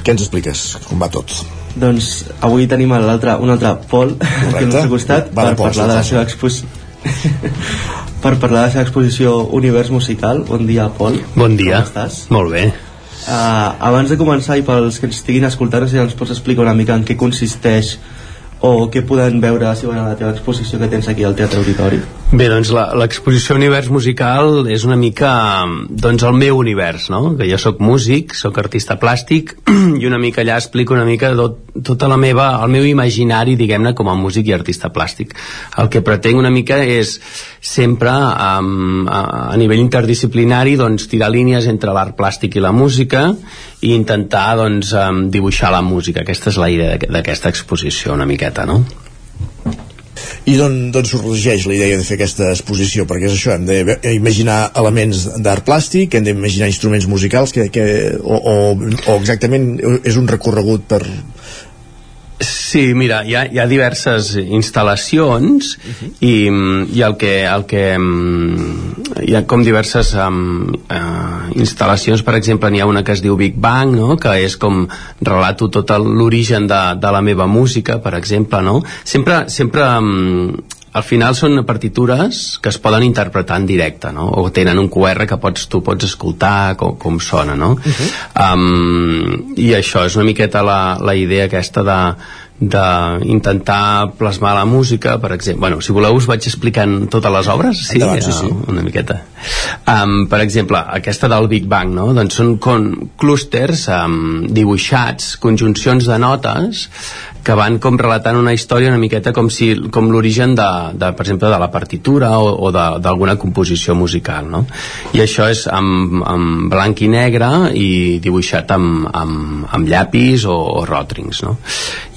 Què ens expliques? Com va tot? Doncs avui tenim l'altre, un altre Pol Correcte. que al nostre costat Va, per Pol, parlar de la sí, seva exposició per parlar de la seva exposició Univers Musical. Bon dia, Pol. Bon dia. Com estàs? Molt bé. Uh, abans de començar i pels que ens estiguin escoltant, si ens pots explicar una mica en què consisteix o què poden veure si van a la teva exposició que tens aquí al Teatre Auditori. Bé, doncs l'exposició Univers Musical és una mica doncs el meu univers, no? Que jo sóc músic, sóc artista plàstic i una mica allà explico una mica tot, tota la meva, el meu imaginari, diguem-ne, com a músic i artista plàstic. El que pretenc una mica és sempre um, a, a nivell interdisciplinari doncs tirar línies entre l'art plàstic i la música i intentar doncs um, dibuixar la música. Aquesta és la idea d'aqu- d'aquesta exposició una miqueta, no? I d'on d'on sorgeix la idea de fer aquesta exposició? Perquè és això, hem d'imaginar elements d'art plàstic, hem d'imaginar instruments musicals, que, que, o, o, o exactament és un recorregut per... Sí, mira, hi ha, hi ha diverses instal·lacions i, i el que, el que mm, hi ha com diverses um, uh, instal·lacions, per exemple n'hi ha una que es diu Big Bang, no? que és com relato tot l'origen de, de la meva música, per exemple no? sempre, sempre um, al final són partitures que es poden interpretar en directe, no? O tenen un QR que pots, tu pots escoltar com, com sona, no? um, I això és una miqueta la, la idea aquesta de d'intentar plasmar la música, per exemple. Bueno, si voleu us vaig explicant totes les obres, sí, Endavant, sí, sí. Uh, una miqueta. Um, per exemple, aquesta del Big Bang, no? Doncs són com clústers um, dibuixats, conjuncions de notes que van com relatant una història una miqueta com si com l'origen de, de, per exemple, de la partitura o, o d'alguna composició musical, no? I això és amb, amb blanc i negre i dibuixat amb, amb, amb llapis o, o ròtrings, no?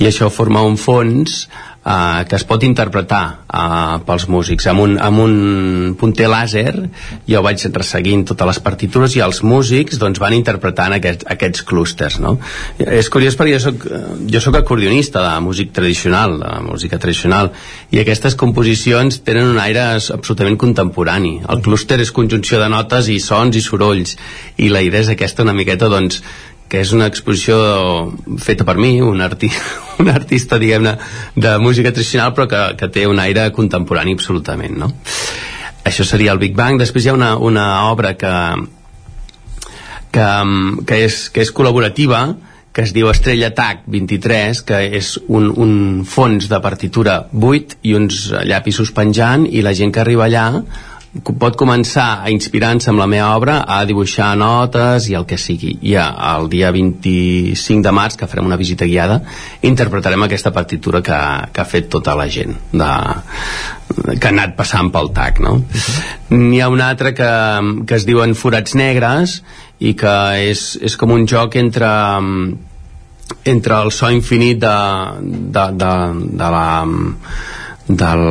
I això forma un fons uh, que es pot interpretar uh, pels músics amb un, amb un punter làser jo vaig resseguint totes les partitures i els músics doncs, van interpretant aquest, aquests clústers no? és curiós perquè jo soc, jo soc acordionista de músic tradicional de música tradicional i aquestes composicions tenen un aire absolutament contemporani el clúster és conjunció de notes i sons i sorolls i la idea és aquesta una miqueta doncs que és una exposició feta per mi, un, arti un artista, diguem-ne, de música tradicional, però que, que té un aire contemporani absolutament, no? Això seria el Big Bang. Després hi ha una, una obra que, que, que, és, que és col·laborativa, que es diu Estrella TAC 23, que és un, un fons de partitura buit i uns llapisos penjant, i la gent que arriba allà pot començar a inspirar-se amb la meva obra a dibuixar notes i el que sigui i el dia 25 de març que farem una visita guiada interpretarem aquesta partitura que, que ha fet tota la gent de, que ha anat passant pel TAC no? N'hi ha un altre que, que es diuen Forats Negres i que és, és com un joc entre entre el so infinit de, de, de, de la del,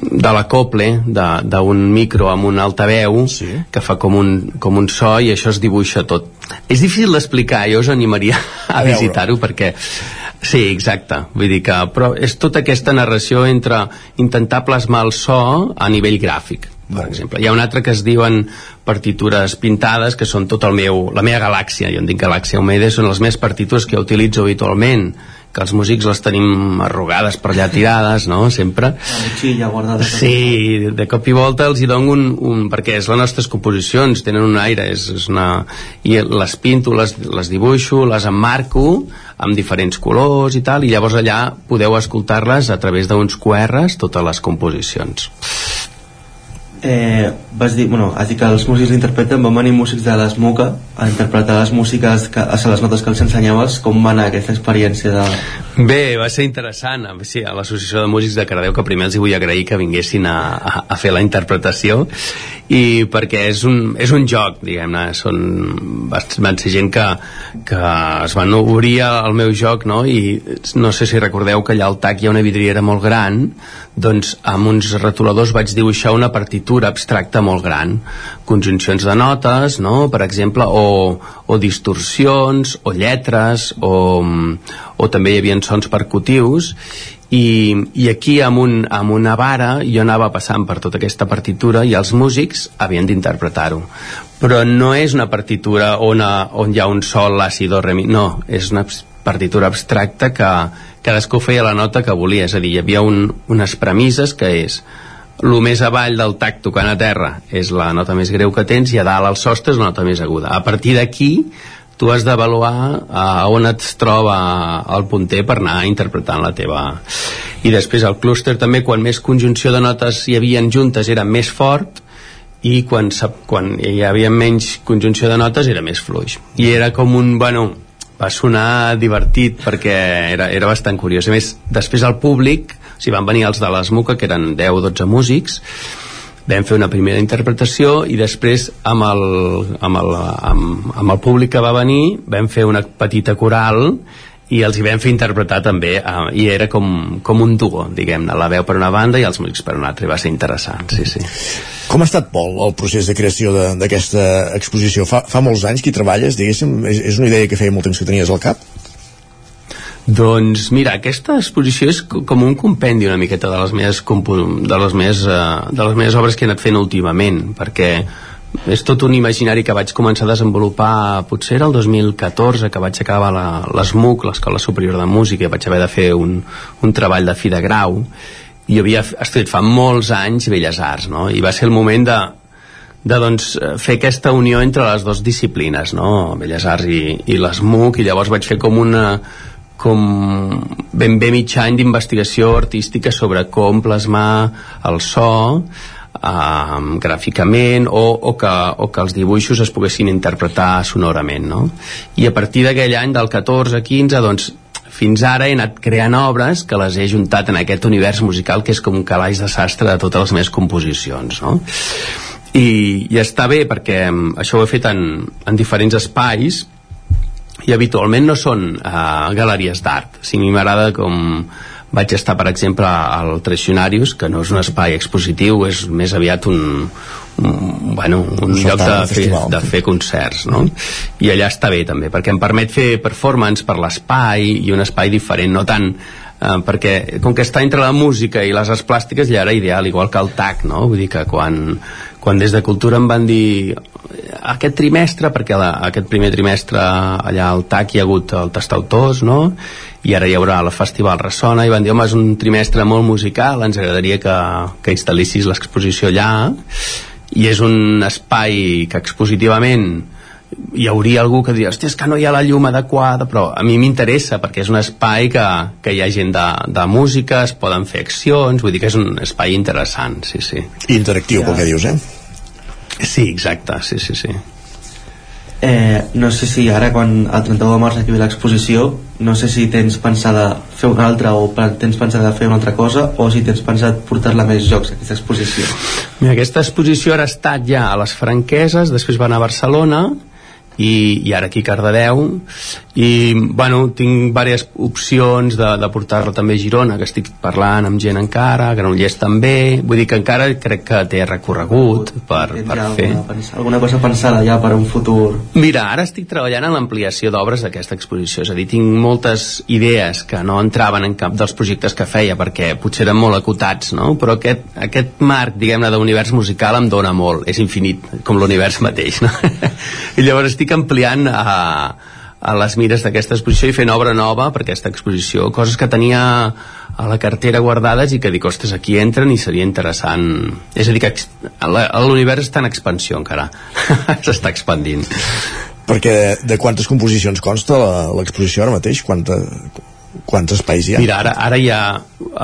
de l'acople d'un micro amb un altaveu sí. que fa com un, com un so i això es dibuixa tot és difícil d'explicar, jo us animaria a, a visitar-ho perquè Sí, exacte. Vull dir que, però és tota aquesta narració entre intentar plasmar el so a nivell gràfic, per exemple. Hi ha un altre que es diuen partitures pintades, que són tot el meu, la meva galàxia, jo en dic galàxia humida, són les més partitures que utilitzo habitualment que els músics les tenim arrugades per allà tirades, no?, sempre. La guardada. Sí, de cop i volta els hi dono un, un... perquè és les nostres composicions, tenen un aire, és, és una... i les pinto, les, les dibuixo, les emmarco amb diferents colors i tal, i llavors allà podeu escoltar-les a través d'uns QRs, totes les composicions eh, vas dir, bueno, has dit que els músics l'interpreten, van venir músics de l'ESMUCA a interpretar les músiques, que, a les notes que els ensenyaves, com va anar aquesta experiència de... Bé, va ser interessant, sí, a l'Associació de Músics de Cardeu, que primer els hi vull agrair que vinguessin a, a, a fer la interpretació, i perquè és un, és un joc, diguem-ne, són, van ser gent que, que es van obrir al meu joc, no?, i no sé si recordeu que allà al TAC hi ha una vidriera molt gran, doncs amb uns retoladors vaig dibuixar una partitura abstracta molt gran. Conjuncions de notes no? per exemple o, o distorsions o lletres o, o també hi havia sons percutius. I, i aquí amb, un, amb una vara jo anava passant per tota aquesta partitura i els músics havien d'interpretar-ho. Però no és una partitura on, a, on hi ha un sol, la, si, do, re, mi no, és una partitura abstracta que, cadascú feia la nota que volia, és a dir, hi havia un, unes premisses que és el més avall del tac tocant a terra és la nota més greu que tens i a dalt al sostre és la nota més aguda. A partir d'aquí tu has d'avaluar a on et troba el punter per anar interpretant la teva... I després el clúster també, quan més conjunció de notes hi havien juntes era més fort i quan, quan hi havia menys conjunció de notes era més fluix. I era com un, bueno, va sonar divertit perquè era, era bastant curiós. A més, després al públic, o sigui, van venir els de l'Esmuca, que eren 10-12 músics, vam fer una primera interpretació i després amb el, amb, el, amb, amb el públic que va venir vam fer una petita coral i els hi vam fer interpretar també eh, i era com, com un duo diguem-ne, la veu per una banda i els músics per una altra i va ser interessant, sí, sí Com ha estat, Pol, el procés de creació d'aquesta exposició? Fa, fa molts anys que hi treballes, diguéssim? És, és una idea que feia molt temps que tenies al cap? Doncs mira, aquesta exposició és com un compendi una miqueta de les meves, de les meves, uh, de les meves obres que he anat fent últimament, perquè és tot un imaginari que vaig començar a desenvolupar potser era el 2014 que vaig acabar l'ESMUC, l'Escola Superior de Música i vaig haver de fer un, un treball de fi de grau i havia estat fa molts anys Belles Arts no? i va ser el moment de, de doncs, fer aquesta unió entre les dues disciplines no? Belles Arts i, i l'ESMUC i llavors vaig fer com una com ben bé mig any d'investigació artística sobre com plasmar el so um, gràficament o, o, que, o que els dibuixos es poguessin interpretar sonorament no? i a partir d'aquell any del 14-15 doncs fins ara he anat creant obres que les he juntat en aquest univers musical que és com un calaix de sastre de totes les meves composicions no? I, i està bé perquè això ho he fet en, en diferents espais i habitualment no són uh, galeries d'art si a mi m'agrada com vaig estar per exemple al Traicionarius que no és un espai expositiu és més aviat un, un, bueno, un Un lloc de fer, de fer concerts no? i allà està bé també perquè em permet fer performance per l'espai i un espai diferent, no tant eh, perquè com que està entre la música i les arts plàstiques ja era ideal, igual que el TAC no? vull dir que quan, quan des de Cultura em van dir aquest trimestre, perquè la, aquest primer trimestre allà al TAC hi ha hagut el Tastautors, no? i ara hi haurà el Festival Ressona, i van dir, home, és un trimestre molt musical, ens agradaria que, que instal·lissis l'exposició allà, i és un espai que expositivament hi hauria algú que diria, hòstia, és que no hi ha la llum adequada, però a mi m'interessa perquè és un espai que, que hi ha gent de, de música, es poden fer accions, vull dir que és un espai interessant, sí, sí. Interactiu, pel que dius, eh? Sí, exacte, sí, sí, sí. Eh, no sé si ara quan el 31 de març aquí ve l'exposició no sé si tens pensada fer una altra o tens pensada fer una altra cosa o si tens pensat portar-la més jocs aquesta exposició Mira, aquesta exposició ara ha estat ja a les Franqueses, després va anar a Barcelona i, i ara aquí a Cardedeu i bueno, tinc diverses opcions de, de portar-la també a Girona que estic parlant amb gent encara Granollers també, vull dir que encara crec que té recorregut per, per ja fer alguna, alguna cosa pensada ja per un futur Mira, ara estic treballant en l'ampliació d'obres d'aquesta exposició, és a dir, tinc moltes idees que no entraven en cap dels projectes que feia perquè potser eren molt acotats, no? però aquest, aquest marc, diguem-ne, d'univers musical em dona molt, és infinit, com l'univers mateix, no? I llavors estic ampliant a, a les mires d'aquesta exposició i fent obra nova per aquesta exposició, coses que tenia a la cartera guardades i que dic, ostres, aquí entren i seria interessant és a dir, que l'univers està en expansió encara. S'està expandint. Perquè de, quantes composicions consta l'exposició ara mateix? Quanta, quants espais hi ha? Mira, ara, ara hi ha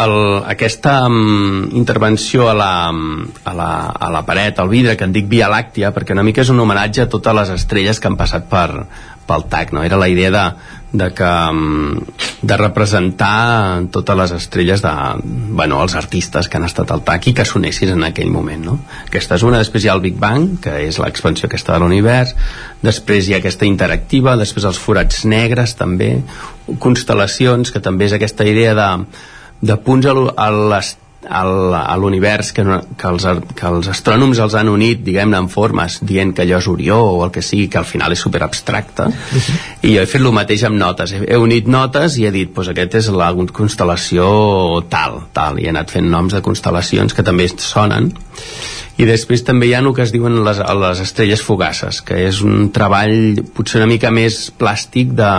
el, aquesta um, intervenció a la, a, la, a la paret, al vidre, que en dic Via Làctia, perquè una mica és un homenatge a totes les estrelles que han passat per, pel TAC, no? Era la idea de, de, que, um, de representar totes les estrelles de, bueno, els artistes que han estat al TAC i que sonessin en aquell moment, no? Aquesta és una, després hi ha el Big Bang, que és l'expansió aquesta de l'univers, després hi ha aquesta interactiva, després els forats negres també, constel·lacions, que també és aquesta idea de, de punts a les al- a l'univers que, que, els, que els astrònoms els han unit diguem-ne en formes dient que allò és Orió o el que sigui que al final és super abstracte i jo he fet el mateix amb notes. He, he unit notes i he dit pues, aquest és la constel·lació tal, tal. I he anat fent noms de constel·lacions que també sonen. I després també hi ha el que es diuen les, les estrelles fugaces que és un treball potser una mica més plàstic de,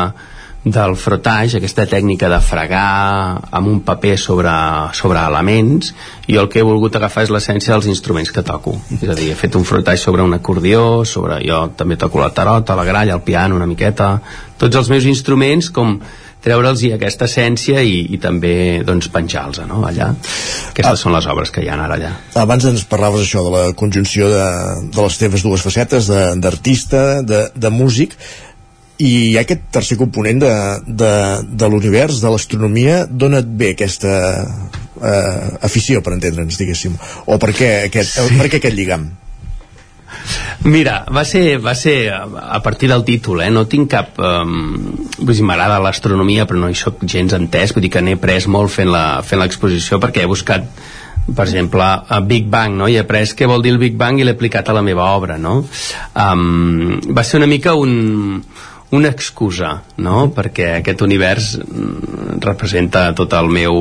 del frotage, aquesta tècnica de fregar amb un paper sobre, sobre elements i el que he volgut agafar és l'essència dels instruments que toco és a dir, he fet un frotage sobre un acordió sobre, jo també toco la tarota, la gralla el piano una miqueta, tots els meus instruments com treure'ls aquesta essència i, i també doncs, penjar-los no? allà aquestes ah. són les obres que hi ha ara allà Abans ens parlaves això de la conjunció de, de les teves dues facetes, de- d'artista, de, de músic, i aquest tercer component de, de, de l'univers, de l'astronomia, d'on et ve aquesta eh, afició, per entendre'ns, diguéssim? O per què aquest, sí. per què aquest lligam? Mira, va ser, va ser a partir del títol, eh? no tinc cap... Um, vull dir, m'agrada l'astronomia, però no hi sóc gens entès, vull dir que n'he après molt fent l'exposició, perquè he buscat per exemple, a Big Bang, no? i he après què vol dir el Big Bang i l'he aplicat a la meva obra, no? Um, va ser una mica un, una excusa, no? perquè aquest univers mm, representa tot el meu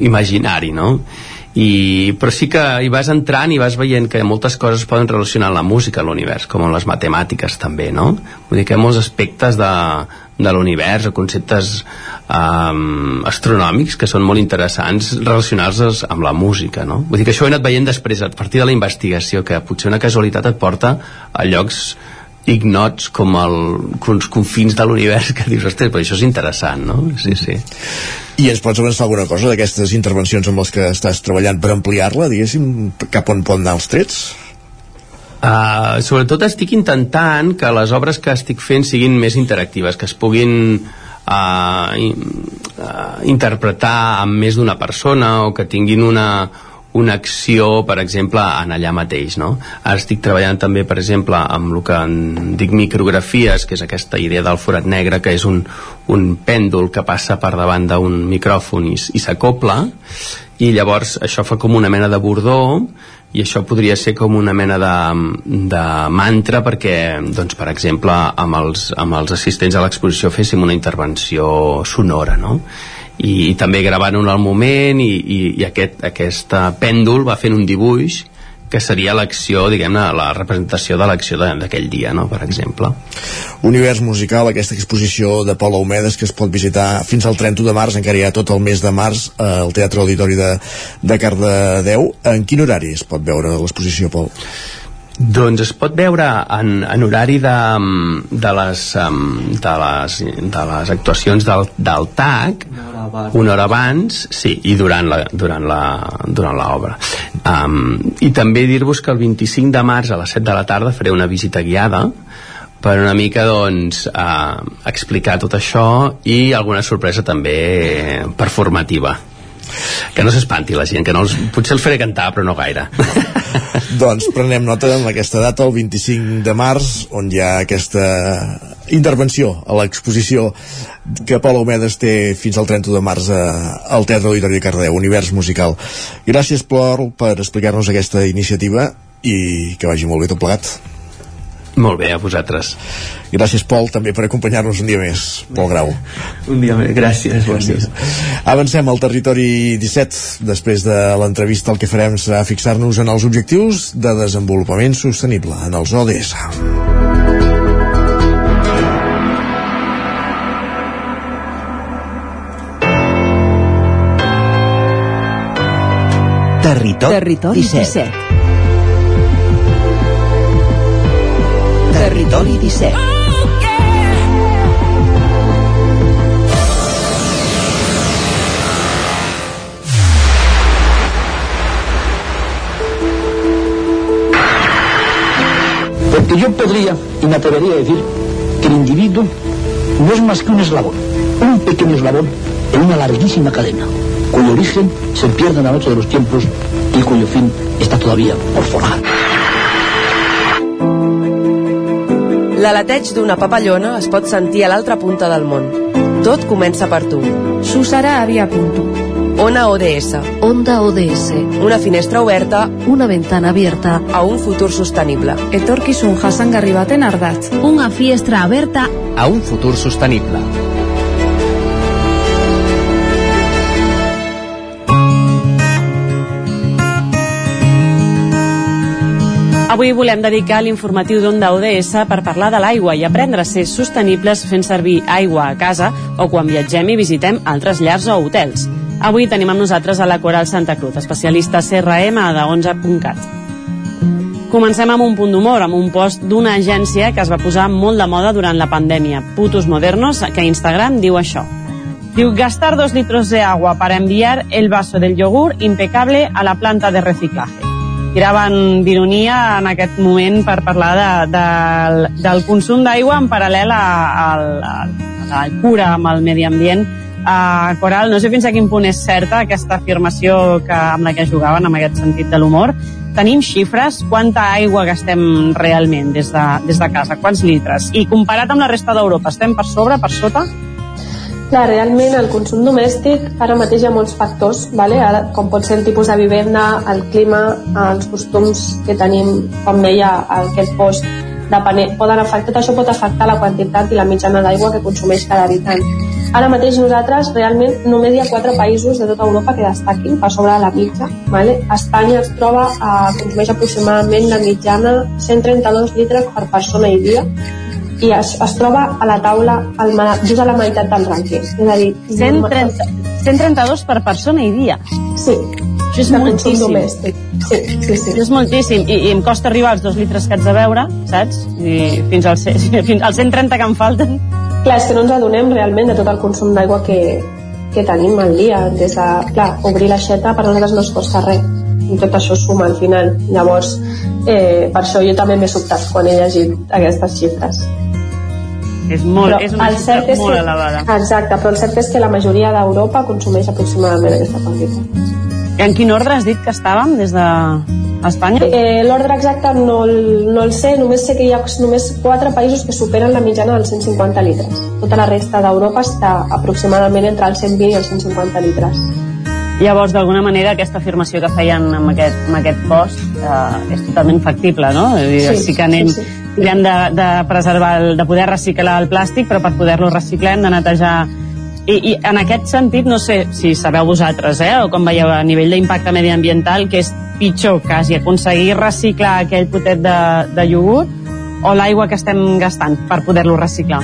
imaginari, no? I, però sí que hi vas entrant i vas veient que moltes coses es poden relacionar la música a l'univers, com les matemàtiques també, no? Vull dir que hi ha molts aspectes de, de l'univers o conceptes um, astronòmics que són molt interessants relacionar-los amb la música, no? Vull dir que això ho he anat veient després, a partir de la investigació, que potser una casualitat et porta a llocs ignots com el, els confins de l'univers que dius, ostres, però això és interessant, no? Sí, sí. I ens pots avançar alguna cosa d'aquestes intervencions amb les que estàs treballant per ampliar-la, diguéssim, cap on poden anar els trets? Uh, sobretot estic intentant que les obres que estic fent siguin més interactives, que es puguin uh, in, uh, interpretar amb més d'una persona o que tinguin una, una acció, per exemple, en allà mateix, no? Ara estic treballant també, per exemple, amb el que en dic micrografies, que és aquesta idea del forat negre, que és un, un pèndol que passa per davant d'un micròfon i, i s'acopla, i llavors això fa com una mena de bordó i això podria ser com una mena de, de mantra perquè, doncs, per exemple, amb els, amb els assistents a l'exposició féssim una intervenció sonora, no? I, i també gravant un al moment i, i, i aquest, aquest pèndol va fent un dibuix que seria l'acció, diguem-ne, la representació de l'acció d'aquell dia, no?, per exemple. Univers musical, aquesta exposició de Pol Aumedes que es pot visitar fins al 31 de març, encara hi ha tot el mes de març eh, al Teatre Auditori de, de Cardedeu. En quin horari es pot veure l'exposició, Pol? Doncs es pot veure en, en horari de, de, les, de, les, de les actuacions del, del TAC una hora abans. sí, i durant la, durant la, durant l'obra um, i també dir-vos que el 25 de març a les 7 de la tarda faré una visita guiada per una mica doncs uh, explicar tot això i alguna sorpresa també performativa que no s'espanti la gent, que no els, potser els faré cantar però no gaire. Doncs prenem nota amb aquesta data el 25 de març on hi ha aquesta intervenció a l'exposició que Pol Homedes té fins al 30 de març a, al Teatre Auditori de Cardeu, Univers Musical. Gràcies Plor per explicar-nos aquesta iniciativa i que vagi molt bé tot plegat molt bé, a vosaltres. Gràcies, Pol, també per acompanyar-nos un dia més. Pol Grau. Un dia més, gràcies. gràcies. Avancem al territori 17. Després de l'entrevista el que farem serà fixar-nos en els objectius de desenvolupament sostenible, en els ODS. Territori, Territori 17. 17. Territori 17. Porque yo podría y me atrevería a decir que el individuo no es más que un eslabón, un pequeño eslabón en una larguísima cadena, cuyo origen se pierde en la noche de los tiempos y cuyo fin está todavía por forjar. L'aleteig d'una papallona es pot sentir a l'altra punta del món. Tot comença per tu. Susara havia punto. Ona ODS. Onda ODS. Una finestra oberta Una ventana abierta. a un futur sostenible. Etorkizun jasangarri baten ardatz. Una fiestra aberta A un futur sostenible. Avui volem dedicar l'informatiu d'Onda ODS per parlar de l'aigua i aprendre a ser sostenibles fent servir aigua a casa o quan viatgem i visitem altres llars o hotels. Avui tenim amb nosaltres a la Coral Santa Cruz, especialista CRM de 11.cat. Comencem amb un punt d'humor, amb un post d'una agència que es va posar molt de moda durant la pandèmia, Putos Modernos, que Instagram diu això. Diu, gastar dos litros de agua para enviar el vaso del yogur impecable a la planta de reciclaje. Tiraven d'ironia en aquest moment per parlar de, del, del consum d'aigua en paral·lel a, a, a la cura amb el medi ambient. Uh, Coral, no sé fins a quin punt és certa aquesta afirmació que, amb la que jugaven, amb aquest sentit de l'humor. Tenim xifres? Quanta aigua gastem realment des de, des de casa? Quants litres? I comparat amb la resta d'Europa, estem per sobre, per sota? Clar, realment el consum domèstic ara mateix hi ha molts factors, vale? ara, com pot ser el tipus de vivenda, el clima, els costums que tenim, com deia aquest post, depenent, poden afectar, tot això pot afectar la quantitat i la mitjana d'aigua que consumeix cada habitant. Ara mateix nosaltres realment només hi ha quatre països de tota Europa que destaquin per sobre de la mitja. Vale? Espanya es troba a consumeix aproximadament la mitjana 132 litres per persona i dia i es, es troba a la taula al, just a la meitat del rànquing. És a dir, 130, 132 per persona i dia. Sí. Això és moltíssim. domèstic. Sí, sí, sí. Això és moltíssim. I, I em costa arribar als dos litres que haig de beure, saps? I fins, al, fins als 130 que em falten. Clar, és que no ens adonem realment de tot el consum d'aigua que, que tenim al dia. Des de, clar, obrir l'aixeta per nosaltres no es costa res i tot això suma al final. Llavors, eh, per això jo també m'he sobtat quan he llegit aquestes xifres. És, molt, Però és una el xifra és molt que, elevada. Exacte, però el cert és que la majoria d'Europa consumeix aproximadament aquesta quantitat. En quin ordre has dit que estàvem des de Espanya? Eh, L'ordre exacte no, no el sé, només sé que hi ha només 4 països que superen la mitjana dels 150 litres. Tota la resta d'Europa està aproximadament entre els 120 i els 150 litres. Llavors, d'alguna manera, aquesta afirmació que feien amb aquest, amb aquest post eh, és totalment factible, no? Sí, sí que anem, sí, sí. de, de preservar, el, de poder reciclar el plàstic, però per poder-lo reciclar hem de netejar i, I en aquest sentit, no sé si sabeu vosaltres, eh, o com veieu a nivell d'impacte mediambiental, que és pitjor quasi aconseguir reciclar aquell potet de, de iogurt o l'aigua que estem gastant per poder-lo reciclar.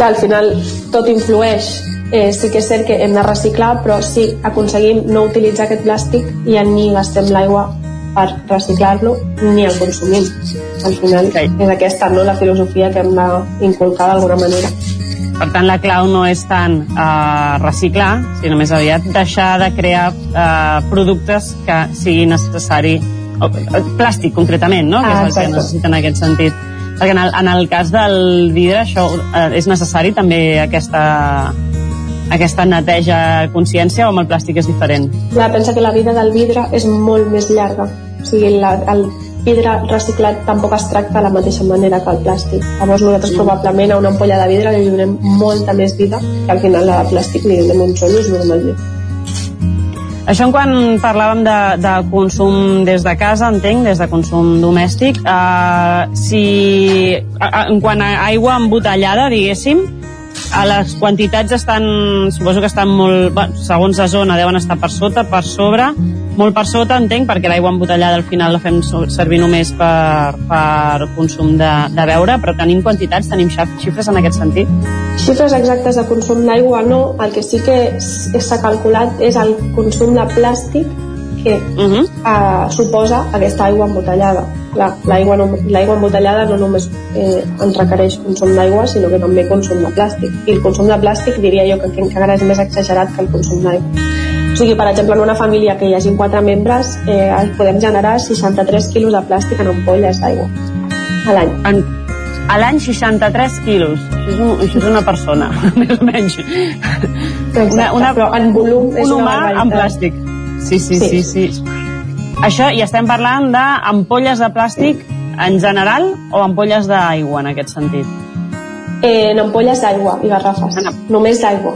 que al final tot influeix eh, sí que és cert que hem de reciclar però si aconseguim no utilitzar aquest plàstic ja ni gastem l'aigua per reciclar-lo ni el consumim al final okay. és aquesta no, la filosofia que hem d'inculcar d'alguna manera Per tant, la clau no és tant eh, reciclar, sinó més aviat deixar de crear eh, productes que sigui necessari o, eh, plàstic concretament, no? que Ah, és el que exacte. necessita en aquest sentit. Perquè en el, en el cas del vidre això eh, és necessari també aquesta, aquesta neteja consciència o amb el plàstic és diferent? Clar, pensa que la vida del vidre és molt més llarga. O sigui, la, el vidre reciclat tampoc es tracta de la mateixa manera que el plàstic. Llavors nosaltres probablement a una ampolla de vidre li donem molta més vida que al final la de plàstic li donem uns ollos normalment. Això en quan parlàvem de, de consum des de casa, entenc, des de consum domèstic, eh, si en quant a aigua embotellada, diguéssim, a les quantitats estan, suposo que estan molt, bueno, segons la zona, deuen estar per sota, per sobre, molt per sota, entenc, perquè l'aigua embotellada al final la fem servir només per, per consum de, de beure, però tenim quantitats, tenim xifres en aquest sentit? Xifres exactes de consum d'aigua no, el que sí que s'ha calculat és el consum de plàstic que uh -huh. uh, suposa aquesta aigua embotellada. L'aigua no, embotellada no només eh, ens requereix consum d'aigua, sinó que també consum de plàstic. I el consum de plàstic diria jo que, que encara és més exagerat que el consum d'aigua. O sigui, per exemple, en una família que hi hagi quatre membres eh, podem generar 63 quilos de plàstic en ampolles d'aigua a l'any. En, a l'any 63 quilos. Això és, un, això és una persona, més o menys. Exacte, però en volum és un una humà barbaritat. en plàstic. Sí, sí, Sí. sí. Això, i estem parlant d'ampolles de plàstic en general o ampolles d'aigua en aquest sentit? Eh, en ampolles d'aigua i garrafes. Només d'aigua.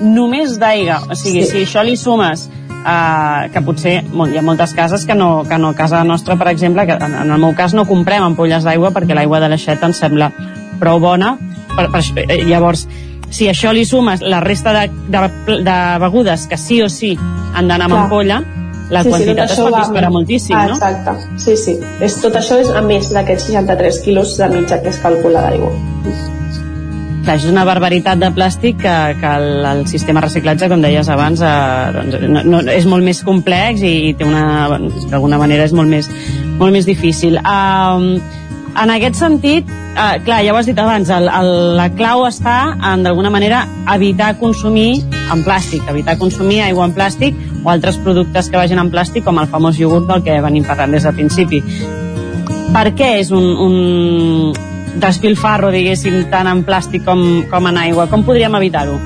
Només d'aigua. O sigui, Sí. si això li sumes Uh, que potser molt, hi ha moltes cases que no, que no, a casa nostra, per exemple, que en, en el meu cas no comprem ampolles d'aigua perquè l'aigua de l'aixeta ens sembla prou bona. Per, per, eh, llavors, si a això li sumes la resta de, de, de begudes que sí o sí han d'anar amb ampolla, la Sí, sí, quantitat tot es pot disparar amb- moltíssim, ah, no? Exacte, sí, sí. És, tot això és a més d'aquests 63 quilos de mitja que es calcula d'aigua. Clar, és una barbaritat de plàstic que, que el, el sistema de reciclatge, com deies abans, eh, doncs, no, no, és molt més complex i, i té una, d'alguna manera és molt més, molt més difícil. Um, en aquest sentit, uh, clar, ja ho has dit abans, el, el, la clau està en, d'alguna manera, evitar consumir en plàstic, evitar consumir aigua en plàstic o altres productes que vagin en plàstic, com el famós iogurt del que venim parlant des del principi. Per què és un, un despilfarro, diguéssim, tant en plàstic com, com en aigua? Com podríem evitar-ho?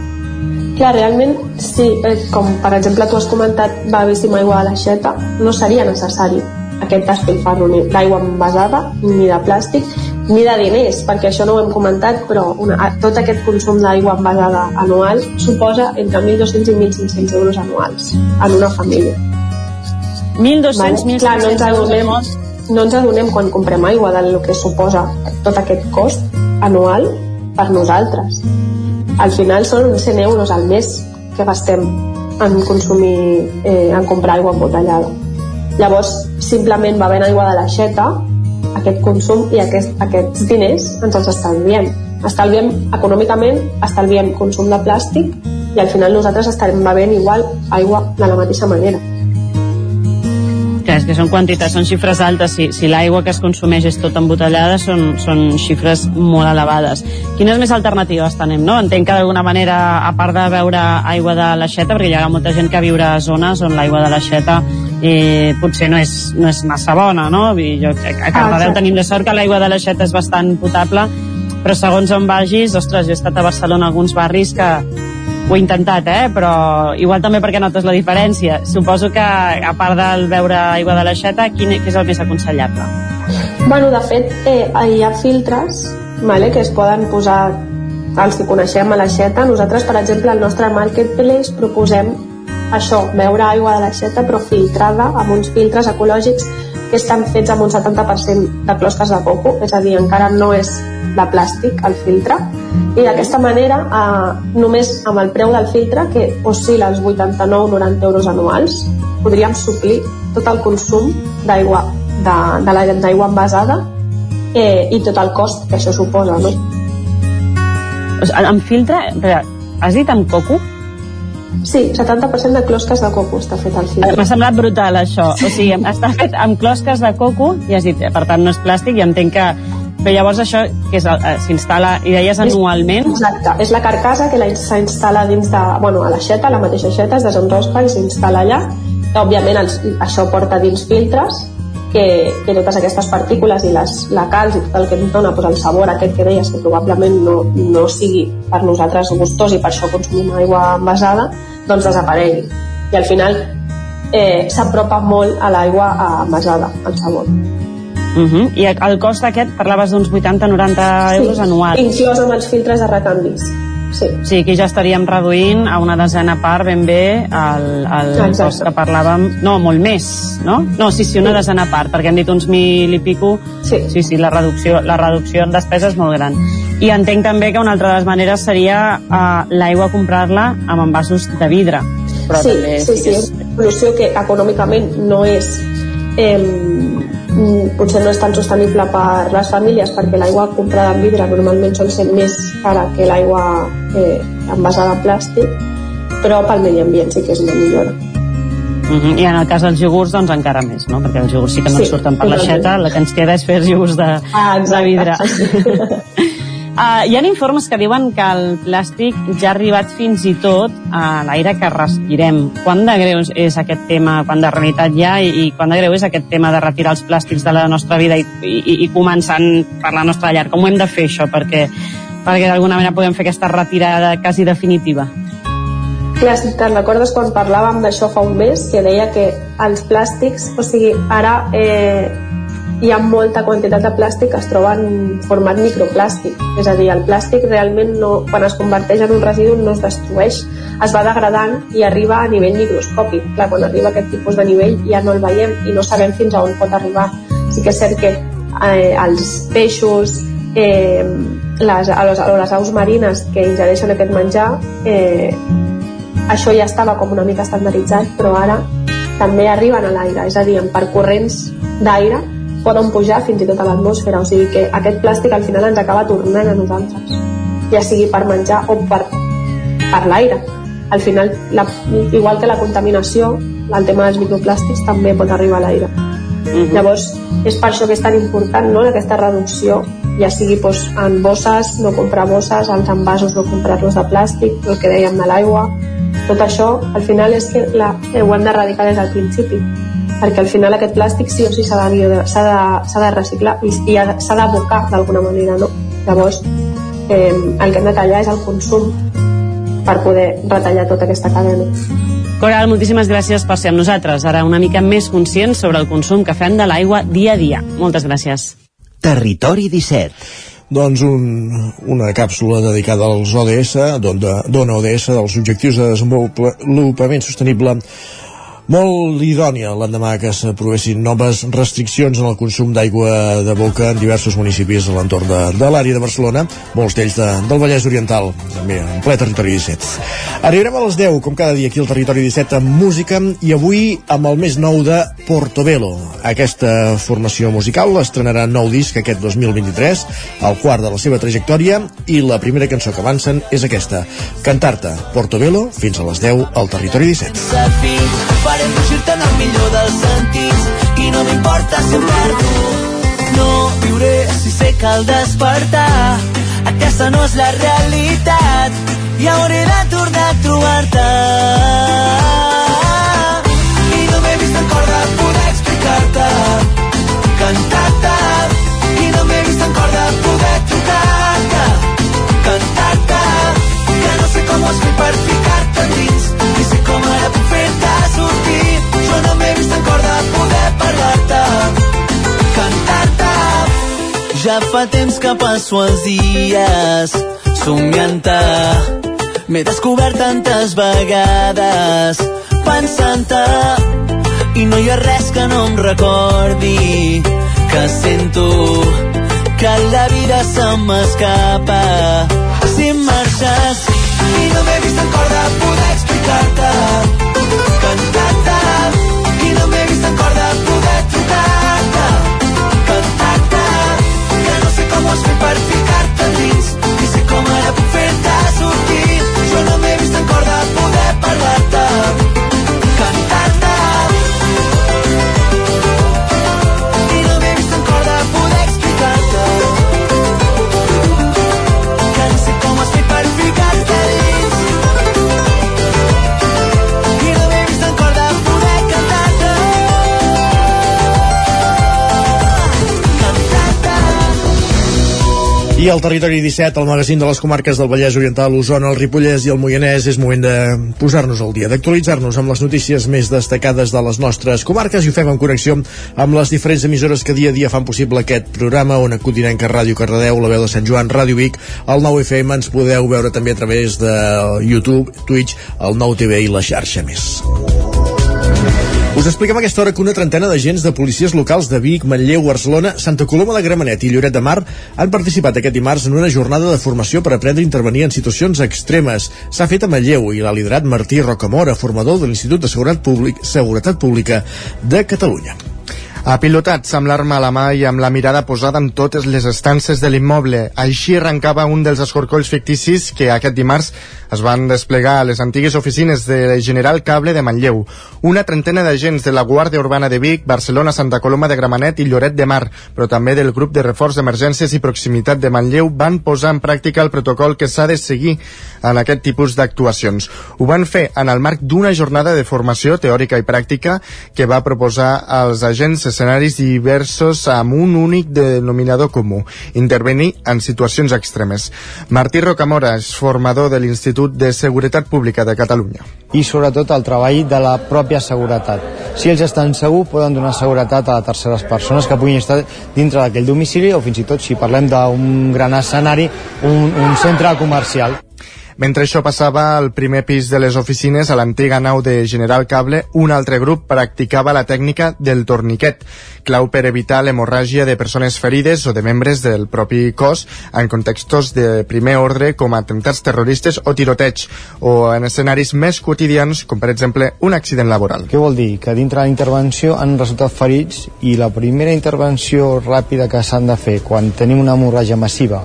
Clar, realment, sí, eh, com per exemple tu has comentat bevíssim aigua de l'aixeta, no seria necessari aquest despilfarro ni d'aigua envasada, ni de plàstic, ni de diners, perquè això no ho hem comentat, però una, tot aquest consum d'aigua envasada anual suposa entre 1.200 i 1.500 euros anuals en una família. 1.200, 1.500 Clar, no ens euros no ens adonem quan comprem aigua del que suposa tot aquest cost anual per nosaltres. Al final són 100 euros al mes que gastem en consumir, eh, en comprar aigua embotellada. Llavors, simplement bevent aigua de l'aixeta, aquest consum i aquest, aquests diners ens els estalviem. Estalviem econòmicament, estalviem consum de plàstic i al final nosaltres estarem bevent igual aigua de la mateixa manera. Que és que són quantitats, són xifres altes. Si, si l'aigua que es consumeix és tota embotellada, són, són xifres molt elevades. Quines més alternatives tenim, no? Entenc que d'alguna manera, a part de beure aigua de l'aixeta, perquè hi ha molta gent que viure a zones on l'aigua de l'aixeta eh, potser no és, no és massa bona, no? Dir, jo, a, a Cardedeu exacte. tenim la sort que l'aigua de l'aixeta és bastant potable, però segons on vagis, ostres, jo he estat a Barcelona a alguns barris que ho he intentat, eh? però igual també perquè notes la diferència. Suposo que, a part del beure aigua de l'aixeta, quin què és el més aconsellable? Bueno, de fet, eh, hi ha filtres vale, que es poden posar els que coneixem a l'aixeta. Nosaltres, per exemple, al nostre marketplace proposem això, beure aigua de l'aixeta però filtrada amb uns filtres ecològics que estan fets amb un 70% de closques de coco, és a dir, encara no és de plàstic el filtre i d'aquesta manera eh, només amb el preu del filtre que oscil·la als 89-90 euros anuals podríem suplir tot el consum d'aigua de, de l'aigua envasada eh, i tot el cost que això suposa no? Amb filtre, has dit amb coco? Sí, 70% de closques de coco està fet al filtre. M'ha semblat brutal això, o sigui, està fet amb closques de coco i has dit, per tant no és plàstic i entenc que però llavors això que eh, s'instal·la, i deies anualment? Exacte, és la carcassa que s'instal·la dins de, bueno, a l'aixeta, la mateixa aixeta, es desenrosca i s'instal·la allà. Òbviament els, això porta dins filtres que, que totes aquestes partícules i les, la calç i tot el que ens dona pues, el sabor aquest que deies que probablement no, no sigui per nosaltres gustós i per això consumim aigua envasada doncs desaparegui i al final eh, s'apropa molt a l'aigua envasada el sabor Uh mhm. -huh. I el cost aquest, parlaves d'uns 80-90 euros sí, anuals. inclòs amb els filtres de recanvis. Sí. sí, aquí ja estaríem reduint a una desena part ben bé el, el cost que parlàvem. No, molt més, no? No, sí, sí, una sí. desena part, perquè hem dit uns mil i pico. Sí. Sí, sí, la reducció, la reducció en despesa és molt gran. I entenc també que una altra de les maneres seria uh, l'aigua comprar-la amb envasos de vidre. Però sí, també, sí, sí, és una solució que econòmicament no és eh, potser no és tan sostenible per les famílies perquè l'aigua comprada en vidre normalment sol ser més cara que l'aigua eh, envasada en plàstic però pel medi ambient sí que és una millora mhm, -huh. I en el cas dels iogurts, doncs encara més, no? Perquè els iogurts sí que no sí, surten per l'aixeta, la que ens queda és fer iogurts de, ah, de vidre. Uh, hi ha informes que diuen que el plàstic ja ha arribat fins i tot a l'aire que respirem. Quant de greu és aquest tema, quan de realitat hi ha, i, i quant de greu és aquest tema de retirar els plàstics de la nostra vida i, i, i començant per la nostra llar? Com ho hem de fer això perquè, perquè d'alguna manera podem fer aquesta retirada quasi definitiva? Clar, si te'n recordes quan parlàvem d'això fa un mes, que deia que els plàstics, o sigui, ara eh, hi ha molta quantitat de plàstic que es troba en format microplàstic. És a dir, el plàstic realment no, quan es converteix en un residu no es destrueix, es va degradant i arriba a nivell microscòpic. Clar, quan arriba a aquest tipus de nivell ja no el veiem i no sabem fins a on pot arribar. Sí que és cert que eh, els peixos, eh, les, les, les aus marines que ingereixen aquest menjar, eh, això ja estava com una mica estandarditzat, però ara també arriben a l'aire, és a dir, per corrents d'aire poden pujar fins i tot a l'atmosfera, o sigui que aquest plàstic al final ens acaba tornant a nosaltres, ja sigui per menjar o per, per l'aire. Al final, la, igual que la contaminació, el tema dels microplàstics també pot arribar a l'aire. Mm -hmm. Llavors, és per això que és tan important no, aquesta reducció, ja sigui doncs, en bosses, no comprar bosses, els envasos no comprar-los de plàstic, el que dèiem de l'aigua, tot això, al final és que la, ho hem d'erradicar des del principi perquè al final aquest plàstic sí o sí s'ha de, de, de reciclar i, i s'ha d'abocar d'alguna manera, no? Llavors, eh, el que hem de tallar és el consum per poder retallar tota aquesta cadena. Coral, moltíssimes gràcies per ser amb nosaltres. Ara una mica més conscients sobre el consum que fem de l'aigua dia a dia. Moltes gràcies. Territori 17 doncs un, una càpsula dedicada als ODS, dona ODS dels objectius de desenvolupament sostenible molt idònia l'endemà que s'aprovessin noves restriccions en el consum d'aigua de boca en diversos municipis a l'entorn de, de l'àrea de Barcelona, molts d'ells de, del Vallès Oriental, també en ple territori 17. Arribarem a les 10, com cada dia aquí al territori 17, amb música i avui amb el més nou de Portobello. Aquesta formació musical estrenarà nou disc aquest 2023, el quart de la seva trajectòria, i la primera cançó que avancen és aquesta, Cantar-te, Portobello, fins a les 10 al territori 17 faré fugir-te en el millor dels sentits i no m'importa si em perdo. No viuré si sé que al despertar aquesta no és la realitat i hauré de tornar a trobar-te. I no m'he vist en cor de poder explicar-te cantar-te. I no m'he vist en cor de poder trucar-te cantar-te. Que no sé com ho has fet per no m'he vist en cor de poder parlar-te, cantar-te. Ja fa temps que passo els dies somiant-te. M'he descobert tantes vegades pensant-te i no hi ha res que no em recordi que sento que la vida se m'escapa si marxes i no m'he vist en cor de poder explicar-te I al territori 17, el magazín de les comarques del Vallès Oriental, Osona, el Ripollès i el Moianès, és moment de posar-nos al dia, d'actualitzar-nos amb les notícies més destacades de les nostres comarques i ho fem en connexió amb les diferents emissores que dia a dia fan possible aquest programa, on Codinenca, Ràdio Cardedeu, la veu de Sant Joan, Ràdio Vic, el 9 FM, ens podeu veure també a través de YouTube, Twitch, el 9 TV i la xarxa més. Us expliquem a aquesta hora que una trentena d'agents de policies locals de Vic, Manlleu, Barcelona, Santa Coloma de Gramenet i Lloret de Mar han participat aquest dimarts en una jornada de formació per aprendre a intervenir en situacions extremes. S'ha fet a Manlleu i l'ha liderat Martí Rocamora, formador de l'Institut de Seguretat, Públic, Seguretat Pública de Catalunya. Apilotats amb l'arma a la mà i amb la mirada posada en totes les estances de l'immoble. Així arrencava un dels escorcolls ficticis que aquest dimarts es van desplegar a les antigues oficines de General Cable de Manlleu. Una trentena d'agents de la Guàrdia Urbana de Vic, Barcelona, Santa Coloma de Gramenet i Lloret de Mar, però també del grup de reforç d'emergències i proximitat de Manlleu van posar en pràctica el protocol que s'ha de seguir en aquest tipus d'actuacions. Ho van fer en el marc d'una jornada de formació teòrica i pràctica que va proposar als agents escenaris diversos amb un únic denominador comú, intervenir en situacions extremes. Martí Rocamora és formador de l'Institut de Seguretat Pública de Catalunya. i sobretot el treball de la pròpia seguretat. Si ells estan segurs, poden donar seguretat a terceres persones que puguin estar dintre d'aquell domicili o fins i tot, si parlem d'un gran escenari, un, un centre comercial. Mentre això passava al primer pis de les oficines, a l'antiga nau de General Cable, un altre grup practicava la tècnica del torniquet, clau per evitar l'hemorràgia de persones ferides o de membres del propi cos en contextos de primer ordre com atemptats terroristes o tiroteig, o en escenaris més quotidians com per exemple un accident laboral. Què vol dir? Que dintre de la intervenció han resultat ferits i la primera intervenció ràpida que s'han de fer quan tenim una hemorràgia massiva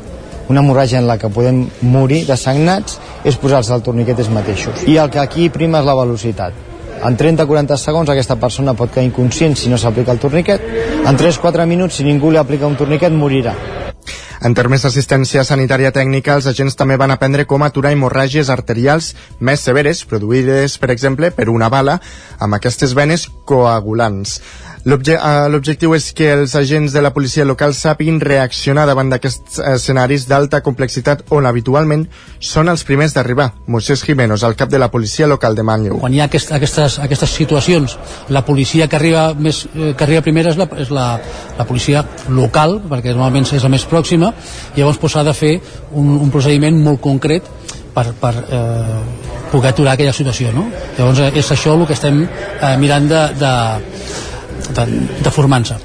una hemorràgia en la que podem morir de sagnats és posar-se el torniquet ells mateixos. I el que aquí prima és la velocitat. En 30-40 segons aquesta persona pot quedar inconscient si no s'aplica el torniquet. En 3-4 minuts, si ningú li aplica un torniquet, morirà. En termes d'assistència sanitària tècnica, els agents també van aprendre com aturar hemorràgies arterials més severes, produïdes, per exemple, per una bala, amb aquestes venes coagulants. Eh, L'objectiu és que els agents de la policia local sàpiguin reaccionar davant d'aquests escenaris d'alta complexitat on habitualment són els primers d'arribar. Moisés Jiménez, el cap de la policia local de Manlleu. quan hi ha aquest, aquestes, aquestes situacions la policia que arriba, més, eh, que arriba primera és, la, és la, la policia local perquè normalment és la més pròxima llavors s'ha de fer un, un procediment molt concret per, per eh, poder aturar aquella situació no? llavors eh, és això el que estem eh, mirant de, de, de, de formar-se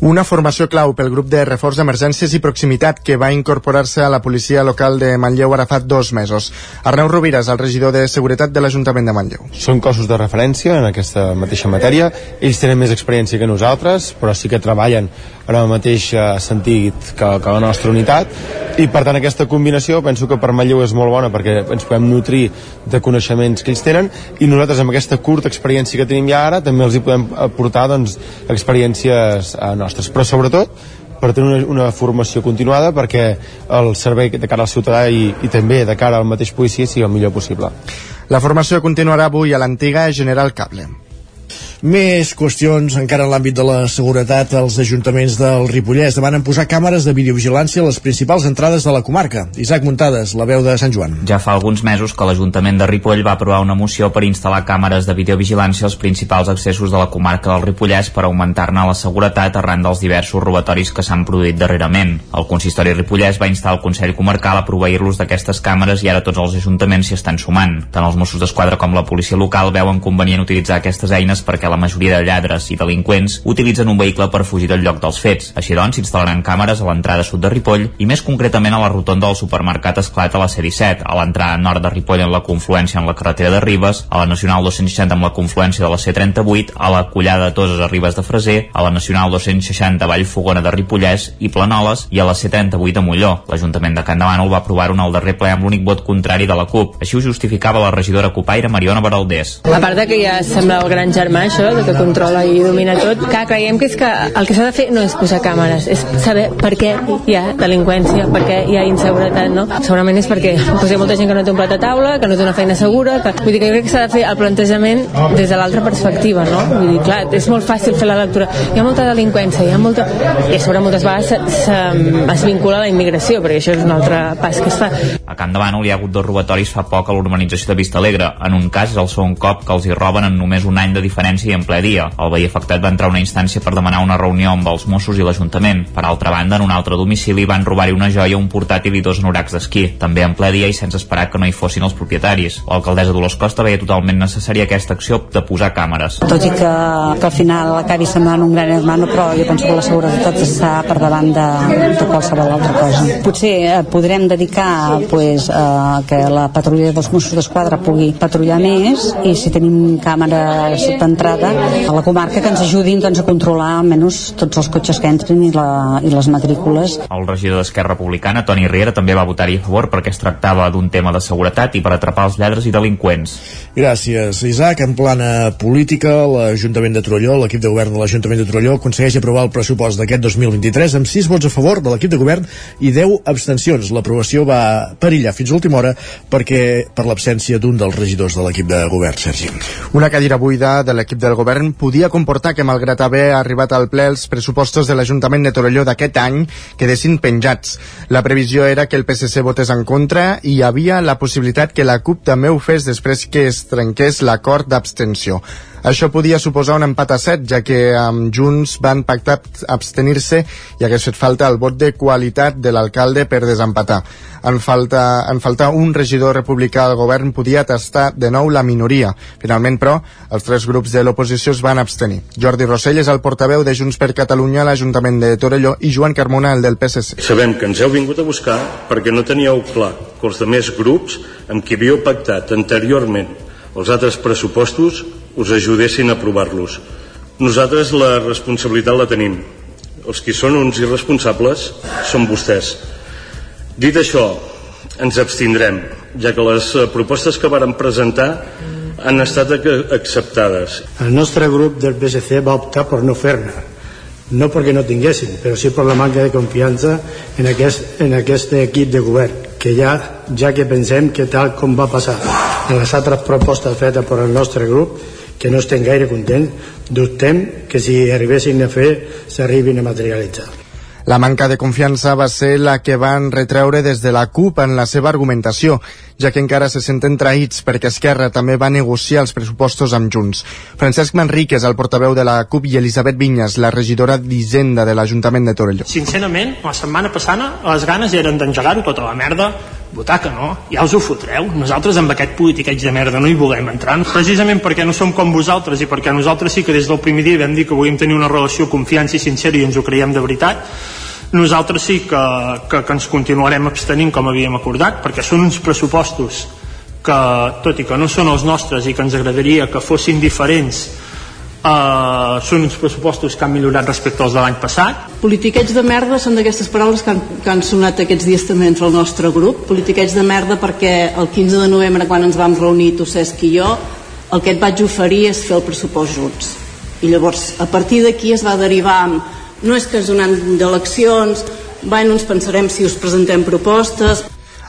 Una formació clau pel grup de reforç d'emergències i proximitat que va incorporar-se a la policia local de Manlleu ara fa dos mesos. Arneu Rovires, el regidor de Seguretat de l'Ajuntament de Manlleu. Són cossos de referència en aquesta mateixa matèria. Ells tenen més experiència que nosaltres, però sí que treballen en el mateix eh, sentit que, que la nostra unitat i per tant aquesta combinació penso que per Manlleu és molt bona perquè ens podem nutrir de coneixements que ells tenen i nosaltres amb aquesta curta experiència que tenim ja ara també els hi podem aportar doncs, experiències eh, nostres, però sobretot per tenir una, una formació continuada perquè el servei de cara al ciutadà i, i també de cara al mateix policia sigui el millor possible. La formació continuarà avui a l'antiga General Cable. Més qüestions encara en l'àmbit de la seguretat. Els ajuntaments del Ripollès demanen posar càmeres de videovigilància a les principals entrades de la comarca. Isaac Muntades, la veu de Sant Joan. Ja fa alguns mesos que l'Ajuntament de Ripoll va aprovar una moció per instal·lar càmeres de videovigilància als principals accessos de la comarca del Ripollès per augmentar-ne la seguretat arran dels diversos robatoris que s'han produït darrerament. El consistori Ripollès va instar el Consell Comarcal a proveir-los d'aquestes càmeres i ara tots els ajuntaments s'hi estan sumant. Tant els Mossos d'Esquadra com la policia local veuen convenient utilitzar aquestes eines perquè la majoria de lladres i delinqüents utilitzen un vehicle per fugir del lloc dels fets. Així doncs, s'instal·laran càmeres a l'entrada sud de Ripoll i més concretament a la rotonda del supermercat Esclat a la C-17, a l'entrada nord de Ripoll en la confluència amb la carretera de Ribes, a la Nacional 260 amb la confluència de la C-38, a la Collada de Toses a Ribes de Freser, a la Nacional 260 a Vallfogona de Ripollès i Planoles i a la C-38 a Molló. L'Ajuntament de Can Demànol va aprovar un al darrer ple amb l'únic vot contrari de la CUP. Així ho justificava la regidora copaire Mariona Baraldés. A part de que ja sembla el gran germà això, de que controla i domina tot, que creiem que és que el que s'ha de fer no és posar càmeres, és saber per què hi ha delinqüència, per què hi ha inseguretat, no? Segurament és perquè doncs, hi ha molta gent que no té un plat a taula, que no té una feina segura, que, vull dir que jo crec que s'ha de fer el plantejament des de l'altra perspectiva, no? Vull dir, clar, és molt fàcil fer la lectura. Hi ha molta delinqüència, hi ha molta... I a sobre moltes vegades se, se, es vincula a la immigració, perquè això és un altre pas que es fa. A Can de Bànol hi ha hagut dos robatoris fa poc a l'urbanització de Vista Alegre. En un cas és el segon cop que els hi roben en només un any de diferència i en ple dia. El veí afectat va entrar a una instància per demanar una reunió amb els Mossos i l'Ajuntament. Per altra banda, en un altre domicili van robar-hi una joia, un portàtil i dos anoracs d'esquí, també en ple dia i sense esperar que no hi fossin els propietaris. L'alcaldessa Dolors Costa veia totalment necessària aquesta acció de posar càmeres. Tot i que, que al final acabi semblant un gran hermano, però jo penso que la seguretat està per davant de, de qualsevol altra cosa. Potser eh, podrem dedicar pues, a que la patrulla dels Mossos d'Esquadra pugui patrullar més i si tenim càmeres d'entrada a la comarca que ens ajudin doncs, a controlar almenys tots els cotxes que entrin i, la, i les matrícules. El regidor d'Esquerra Republicana, Toni Riera, també va votar-hi a favor perquè es tractava d'un tema de seguretat i per atrapar els lladres i delinqüents. Gràcies, Isaac. En plana política, l'Ajuntament de Torelló, l'equip de govern de l'Ajuntament de Torelló, aconsegueix aprovar el pressupost d'aquest 2023 amb 6 vots a favor de l'equip de govern i 10 abstencions. L'aprovació va perillar fins a última hora perquè per l'absència d'un dels regidors de l'equip de govern, Sergi. Una cadira buida de l'equip del govern podia comportar que, malgrat haver arribat al ple els pressupostos de l'Ajuntament de Torelló d'aquest any, quedessin penjats. La previsió era que el PSC votés en contra i hi havia la possibilitat que la CUP també ho fes després que es trenqués l'acord d'abstenció. Això podia suposar un empat a 7, ja que amb Junts van pactar abstenir-se i hagués fet falta el vot de qualitat de l'alcalde per desempatar. En falta, en falta un regidor republicà al govern podia tastar de nou la minoria. Finalment, però, els tres grups de l'oposició es van abstenir. Jordi Rossell és el portaveu de Junts per Catalunya a l'Ajuntament de Torelló i Joan Carmona, el del PSC. Sabem que ens heu vingut a buscar perquè no teníeu clar que els demés grups amb qui havíeu pactat anteriorment els altres pressupostos us ajudessin a aprovar-los. Nosaltres la responsabilitat la tenim. Els que són uns irresponsables són vostès. Dit això, ens abstindrem, ja que les eh, propostes que varen presentar han estat ac- acceptades. El nostre grup del PSC va optar per no fer-ne, no perquè no tinguessin, però sí per la manca de confiança en aquest, en aquest equip de govern, que ja, ja que pensem que tal com va passar en les altres propostes fetes per el nostre grup, que no estem gaire contents, dubtem que si arribessin a fer s'arribin a materialitzar. La manca de confiança va ser la que van retreure des de la CUP en la seva argumentació, ja que encara se senten traïts perquè Esquerra també va negociar els pressupostos amb Junts. Francesc Manrique és el portaveu de la CUP i Elisabet Vinyes, la regidora d'Hisenda de l'Ajuntament de Torelló. Sincerament, la setmana passada les ganes eren d'engegar-ho tota la merda, votar que no, ja us ho fotreu. Nosaltres amb aquest politiqueig de merda no hi volem entrar, precisament perquè no som com vosaltres i perquè nosaltres sí que des del primer dia vam dir que volíem tenir una relació confiança i sincera i ens ho creiem de veritat, nosaltres sí que, que, que ens continuarem abstenint com havíem acordat, perquè són uns pressupostos que, tot i que no són els nostres i que ens agradaria que fossin diferents, Uh, són uns pressupostos que han millorat respecte als de l'any passat Politiqueig de merda són d'aquestes paraules que han, que han sonat aquests dies també entre el nostre grup. Politiqueig de merda perquè el 15 de novembre quan ens vam reunir tu Cesc i jo, el que et vaig oferir és fer el pressupost junts. I llavors, a partir d'aquí es va derivar amb no és que és un any d'eleccions, bueno, ens pensarem si us presentem propostes,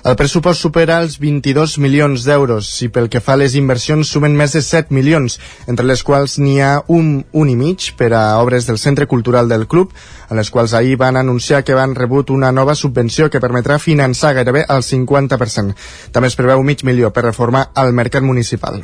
El pressupost supera els 22 milions d'euros i pel que fa a les inversions sumen més de 7 milions, entre les quals n'hi ha un, un i mig per a obres del Centre Cultural del Club, en les quals ahir van anunciar que van rebut una nova subvenció que permetrà finançar gairebé el 50%. També es preveu mig milió per reformar el mercat municipal.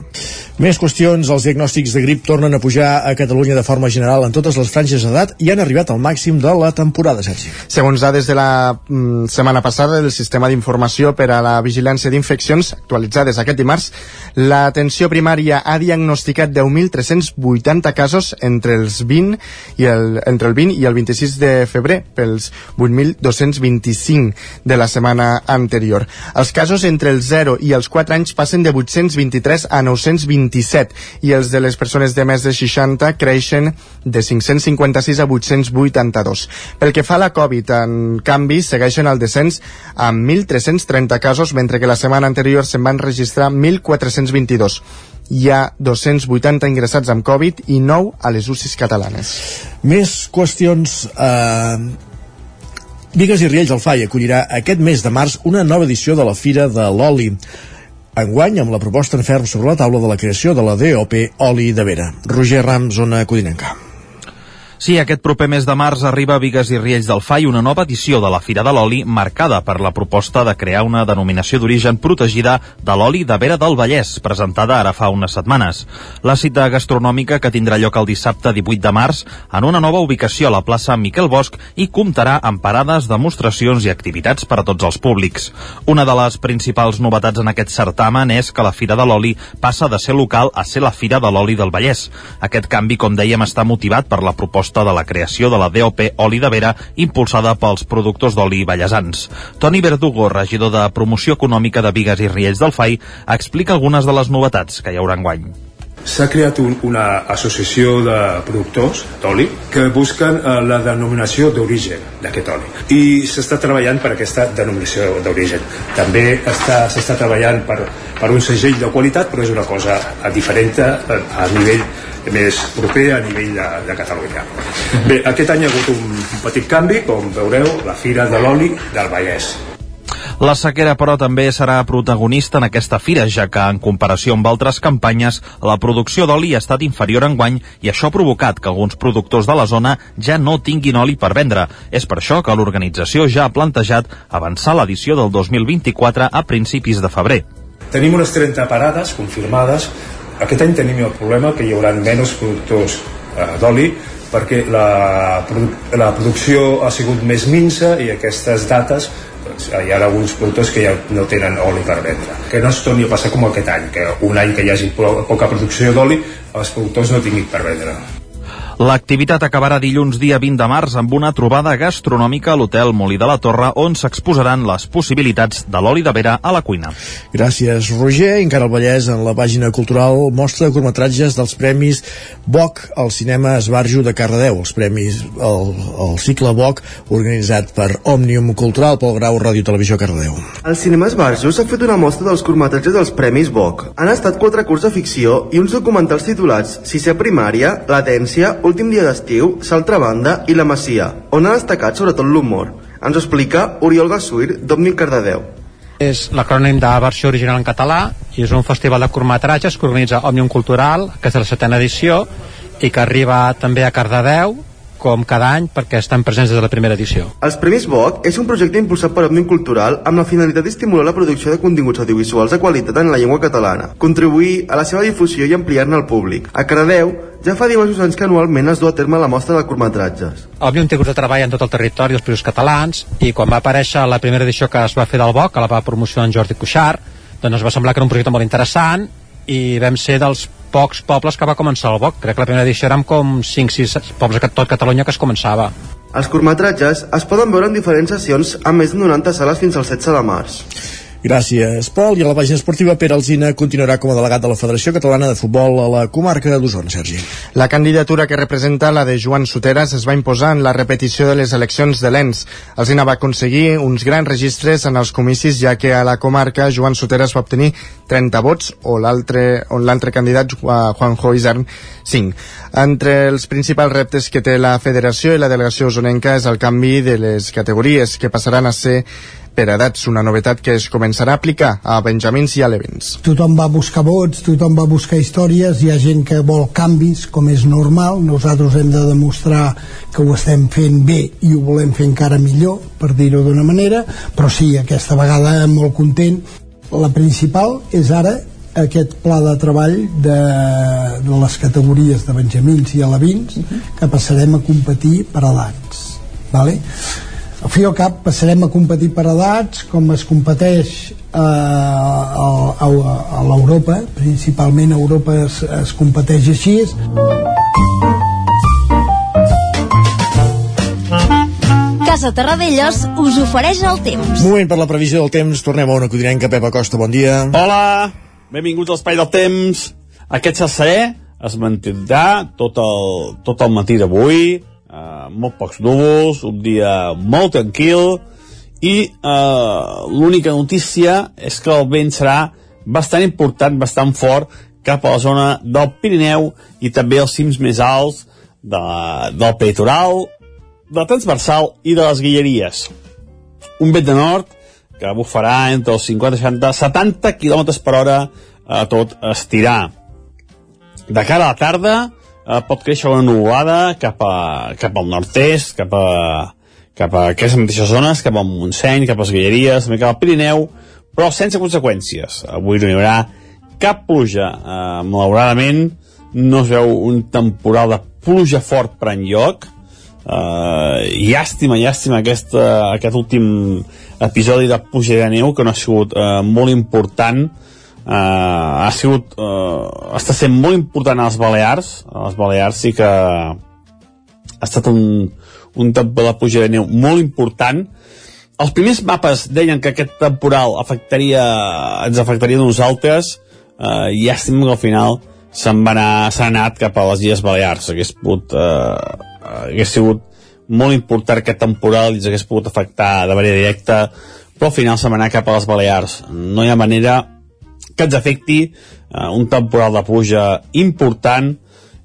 Més qüestions, els diagnòstics de grip tornen a pujar a Catalunya de forma general en totes les franges d'edat i han arribat al màxim de la temporada, Sergi. Segons dades de la mm, setmana passada del Sistema d'Informació per a la Vigilància d'Infeccions, actualitzades aquest dimarts, l'atenció primària ha diagnosticat 10.380 casos entre els 20 i el, entre el 20 i el 26 de febrer, pels 8.225 de la setmana anterior. Els casos entre els 0 i els 4 anys passen de 823 a 927 i els de les persones de més de 60 creixen de 556 a 882. Pel que fa a la Covid, en canvi, segueixen el descens amb 1.330 casos, mentre que la setmana anterior se'n van registrar 1.422 hi ha 280 ingressats amb Covid i 9 a les UCIs catalanes. Més qüestions... Eh... Vigues i Riells del FAI acollirà aquest mes de març una nova edició de la Fira de l'Oli. Enguany, amb la proposta en ferm sobre la taula de la creació de la DOP Oli de Vera. Roger Ram, zona Codinenca. Sí, aquest proper mes de març arriba a Vigues i Riells del FAI una nova edició de la Fira de l'Oli marcada per la proposta de crear una denominació d'origen protegida de l'oli de Vera del Vallès, presentada ara fa unes setmanes. La cita gastronòmica que tindrà lloc el dissabte 18 de març en una nova ubicació a la plaça Miquel Bosch i comptarà amb parades, demostracions i activitats per a tots els públics. Una de les principals novetats en aquest certamen és que la Fira de l'Oli passa de ser local a ser la Fira de l'Oli del Vallès. Aquest canvi, com dèiem, està motivat per la proposta proposta de la creació de la DOP Oli de Vera impulsada pels productors d'oli ballesans. Toni Verdugo, regidor de Promoció Econòmica de Vigues i Riells del FAI, explica algunes de les novetats que hi haurà enguany. S'ha creat un, una associació de productors d'oli que busquen uh, la denominació d'origen d'aquest oli. I s'està treballant per aquesta denominació d'origen. També s'està treballant per, per un segell de qualitat però és una cosa diferent a, a nivell més proper a nivell de, de Catalunya. Bé, aquest any hi ha hagut un, un petit canvi, com veureu, la Fira de l'Oli del Vallès. La sequera, però, també serà protagonista en aquesta fira, ja que, en comparació amb altres campanyes, la producció d'oli ha estat inferior en guany i això ha provocat que alguns productors de la zona ja no tinguin oli per vendre. És per això que l'organització ja ha plantejat avançar l'edició del 2024 a principis de febrer. Tenim unes 30 parades confirmades. Aquest any tenim el problema que hi haurà menys productors eh, d'oli perquè la, la producció ha sigut més minsa i aquestes dates doncs, hi ha alguns productors que ja no tenen oli per vendre. Que no es torni a passar com aquest any, que un any que hi hagi poca producció d'oli, els productors no tinguin per vendre. L'activitat acabarà dilluns dia 20 de març amb una trobada gastronòmica a l'hotel Molí de la Torre on s'exposaran les possibilitats de l'oli de vera a la cuina. Gràcies, Roger. Encara el Vallès, en la pàgina cultural, mostra curtmetratges dels Premis BOC al cinema Esbarjo de Cardedeu. Els Premis, el, el cicle BOC, organitzat per Òmnium Cultural pel Grau Ràdio Televisió Cardedeu. El cinema Esbarjo s'ha fet una mostra dels curtmetratges dels Premis BOC. Han estat quatre curts de ficció i uns documentals titulats Sisè Primària, Latència, Últim dia d'estiu, S'altra banda i La Masia, on ha destacat sobretot l'humor. Ens ho explica Oriol Gassuir, d'Òmnium Cardedeu. És l'acrònim de versió original en català i és un festival de curtmetratges que organitza Òmnium Cultural, que és la setena edició, i que arriba també a Cardedeu, com cada any perquè estan presents des de la primera edició. Els Premis BOC és un projecte impulsat per Òmnium Cultural amb la finalitat d'estimular la producció de continguts audiovisuals de qualitat en la llengua catalana, contribuir a la seva difusió i ampliar-ne al públic. A Cardedeu ja fa diversos anys que anualment es du a terme la mostra de curtmetratges. Òmnium té grups de treball en tot el territori dels països catalans i quan va aparèixer la primera edició que es va fer del BOC, que la va promocionar en Jordi Cuixart, doncs va semblar que era un projecte molt interessant i vam ser dels pocs pobles que va començar el BOC. Crec que la primera edició érem com 5-6 pobles de tot Catalunya que es començava. Els curtmetratges es poden veure en diferents sessions a més de 90 sales fins al 16 de març. Gràcies, Pol. I a la pàgina esportiva, Pere Alzina continuarà com a delegat de la Federació Catalana de Futbol a la comarca d'Osona, Sergi. La candidatura que representa la de Joan Soteras es va imposar en la repetició de les eleccions de l'ENS. Alzina va aconseguir uns grans registres en els comicis, ja que a la comarca Joan Soteras va obtenir 30 vots, o l'altre candidat, Juanjo Isern, 5. Entre els principals reptes que té la federació i la delegació osonenca és el canvi de les categories, que passaran a ser per edats, una novetat que es començarà a aplicar a Benjamins i Alevins. Tothom va buscar vots, tothom va buscar històries, hi ha gent que vol canvis, com és normal, nosaltres hem de demostrar que ho estem fent bé i ho volem fer encara millor, per dir-ho d'una manera, però sí, aquesta vegada molt content. La principal és ara aquest pla de treball de, de les categories de benjamins i alevins uh -huh. que passarem a competir per edats vale? Al fi al cap passarem a competir per edats com es competeix eh, a, a, a l'Europa principalment a Europa es, es competeix així Casa Terradellos us ofereix el temps. Moment per la previsió del temps. Tornem a una codinenca. Pep Acosta, bon dia. Hola, benvinguts a l'Espai del Temps. Aquest serè es mantindrà tot el, tot el matí d'avui, eh, molt pocs núvols, un dia molt tranquil, i eh, l'única notícia és que el vent serà bastant important, bastant fort, cap a la zona del Pirineu i també els cims més alts de, del Peitoral, de la Transversal i de les Guilleries. Un vent de nord que bufarà entre els 50, 60, 70 km per hora a tot estirar. De cara a la tarda eh, pot créixer una nuvolada cap, a, cap al nord-est, cap a, cap a aquestes mateixes zones, cap al Montseny, cap a les Guilleries, cap al Pirineu, però sense conseqüències. Avui no hi haurà cap pluja. Eh, malauradament no es veu un temporal de pluja fort per enlloc. Eh, llàstima, llàstima aquest, aquest últim episodi de pluja de neu que no ha sigut eh, molt important uh, ha sigut uh, està sent molt important als Balears. A les Balears sí que ha estat un, un temporal de puja de neu molt important. Els primers mapes deien que aquest temporal afectaria, ens afectaria a nosaltres uh, i estem que al final se'n va anar, s'ha anat cap a les Illes Balears. Hagués pogut uh, hagués sigut molt important aquest temporal i ens hagués pogut afectar de manera directa però al final se'n va anar cap a les Balears. No hi ha manera que ens afecti eh, un temporal de pluja important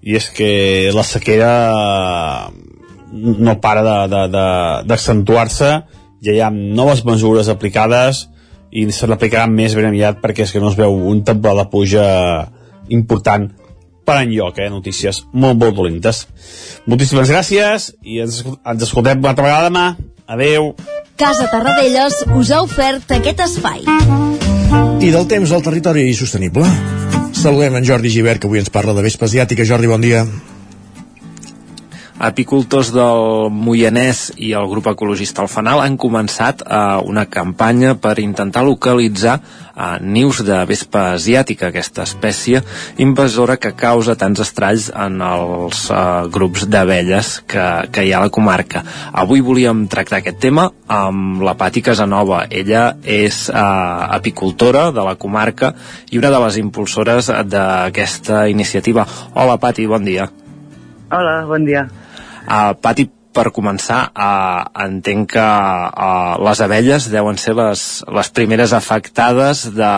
i és que la sequera eh, no para d'accentuar-se ja hi ha noves mesures aplicades i se n'aplicaran més ben aviat perquè és que no es veu un temporal de pluja important per enlloc, eh? notícies molt, molt dolentes. Moltíssimes gràcies i ens, ens escoltem una altra vegada demà. Adeu. Casa Tarradellas us ha ofert aquest espai. I del temps al territori sostenible. Saludem en Jordi Givert, que avui ens parla de vespa asiàtica. Jordi, bon dia. Apicultors del Moianès i el grup ecologista Alfanal han començat uh, una campanya per intentar localitzar uh, nius de vespa asiàtica, aquesta espècie invasora que causa tants estralls en els uh, grups d'abelles que, que hi ha a la comarca. Avui volíem tractar aquest tema amb la Pati Casanova. Ella és uh, apicultora de la comarca i una de les impulsores d'aquesta iniciativa. Hola, Pati, bon dia. Hola, bon dia. Uh, Pati, per començar, uh, entenc que uh, les abelles deuen ser les, les primeres afectades de,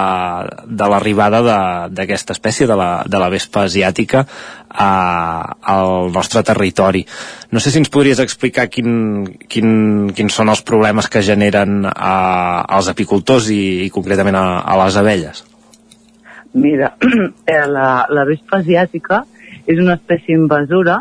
de l'arribada d'aquesta espècie, de la, de la vespa asiàtica, uh, al nostre territori. No sé si ens podries explicar quin, quin, quins són els problemes que generen uh, als apicultors i, i concretament a, a les abelles. Mira, la, la vespa asiàtica és una espècie invasora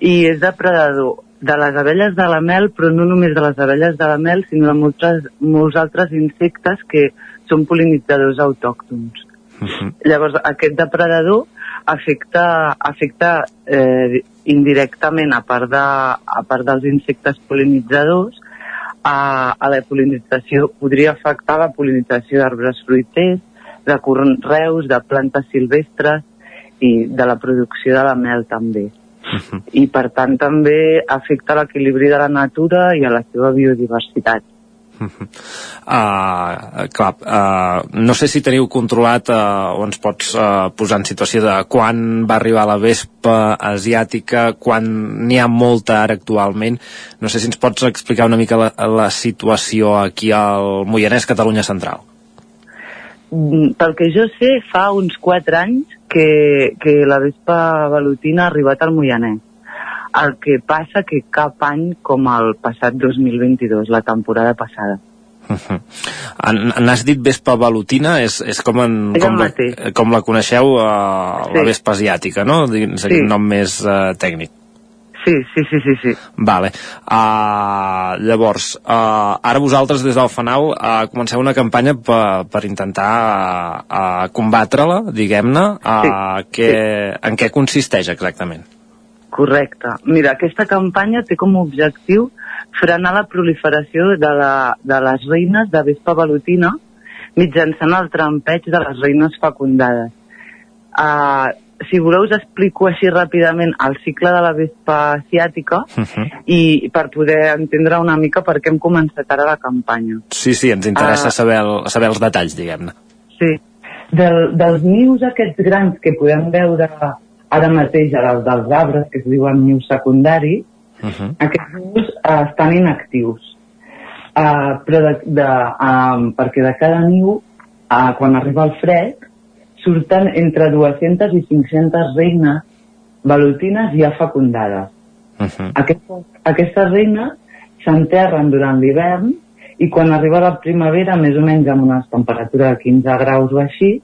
i és depredador de les abelles de la mel, però no només de les abelles de la mel, sinó de moltes, molts altres insectes que són polinitzadors autòctons. Uh -huh. Llavors, aquest depredador afecta, afecta eh, indirectament, a part, de, a part dels insectes polinitzadors, a, a la polinització, podria afectar la polinització d'arbres fruiters, de correus, de plantes silvestres i de la producció de la mel també. Uh -huh. I per tant també afecta l'equilibri de la natura i a la seva biodiversitat. Uh -huh. uh, clar, uh, no sé si teniu controlat uh, o ens pots uh, posar en situació de quan va arribar la vespa asiàtica, quan n'hi ha molta ara actualment. No sé si ens pots explicar una mica la, la situació aquí al Moianès, Catalunya Central. Mm, pel que jo sé, fa uns 4 anys que, que la vespa velutina ha arribat al Moianès. El que passa que cap any com el passat 2022, la temporada passada. N'has dit vespa velutina, és, és com, en, És com, la, com la coneixeu, uh, Sí. la vespa asiàtica, no? Dins Sí. nom més uh, tècnic. Sí, sí, sí, sí, sí. Vale. Uh, llavors, uh, ara vosaltres des del FANAL uh, comenceu una campanya per, per intentar uh, uh, combatre-la, diguem-ne. Uh, que, En què consisteix exactament? Correcte. Mira, aquesta campanya té com a objectiu frenar la proliferació de, la, de les reines de vespa velutina mitjançant el trampeig de les reines fecundades. Uh, si voleu us explico així ràpidament el cicle de la vespa asiàtica i per poder entendre una mica per què hem començat ara la campanya. Sí, sí, ens interessa Ah. saber, el, saber els detalls, diguem-ne. Sí. Del, dels nius aquests grans que podem veure ara mateix a dalt dels arbres, que es diuen nius secundaris, Uh -huh. aquests nius uh, estan inactius. Uh, però de, de, uh, perquè de cada niu, uh, quan arriba el fred, surten entre 200 i 500 reines velutines ja fecundades. Uh -huh. Aquestes, aquestes reines s'enterren durant l'hivern i quan arriba la primavera, més o menys amb una temperatura de 15 graus o així,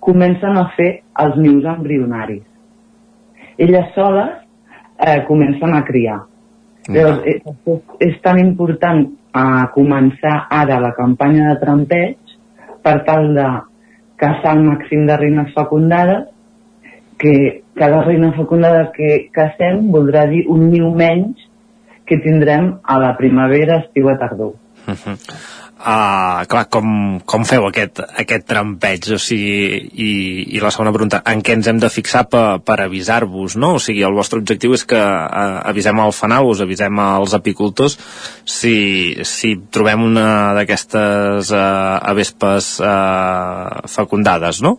comencen a fer els nius embrionaris. Elles soles eh, comencen a criar. Llavors, és, és tan important eh, començar ara la campanya de trampeig per tal de caçar el màxim de reines fecundades que cada reina fecundada que cacem voldrà dir un niu menys que tindrem a la primavera, estiu o tardor. Uh -huh. Uh, clar, com, com feu aquest, aquest trampeig? O sigui, i, i la segona pregunta, en què ens hem de fixar per, per avisar-vos, no? O sigui, el vostre objectiu és que uh, avisem al fanal, us avisem als apicultors si, si trobem una d'aquestes uh, avespes uh, fecundades, no?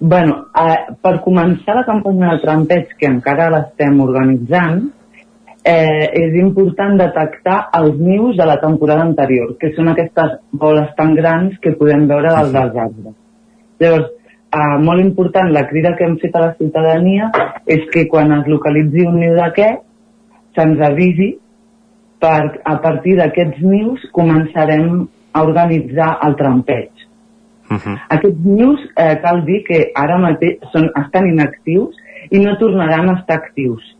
bueno, eh, per començar la campanya de trampeig, que encara l'estem organitzant, eh, és important detectar els nius de la temporada anterior, que són aquestes boles tan grans que podem veure dalt dels arbres. Llavors, eh, molt important, la crida que hem fet a la ciutadania és que quan es localitzi un niu d'aquest, se'ns avisi per, a partir d'aquests nius començarem a organitzar el trampeig. Uh -huh. Aquests nius eh, cal dir que ara mateix són, estan inactius i no tornaran a estar actius.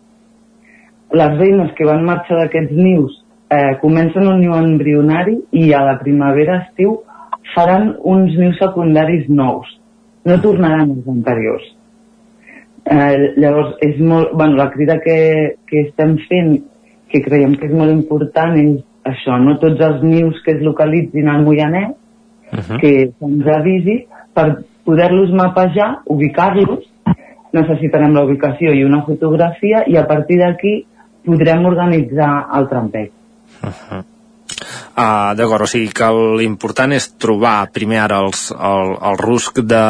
Les reines que van marxar d'aquests nius eh, comencen un niu embrionari i a la primavera-estiu faran uns nius secundaris nous. No tornaran als anteriors. Eh, llavors, és molt, bueno, la crida que, que estem fent, que creiem que és molt important, és això, no tots els nius que es localitzin al Moianès Uh -huh. que se'ns avisi per poder-los mapejar, ubicar-los, necessitarem la ubicació i una fotografia i a partir d'aquí podrem organitzar el trampeig. Uh -huh. Uh, D'acord, o sigui que l'important és trobar primer ara els, el, el rusc de,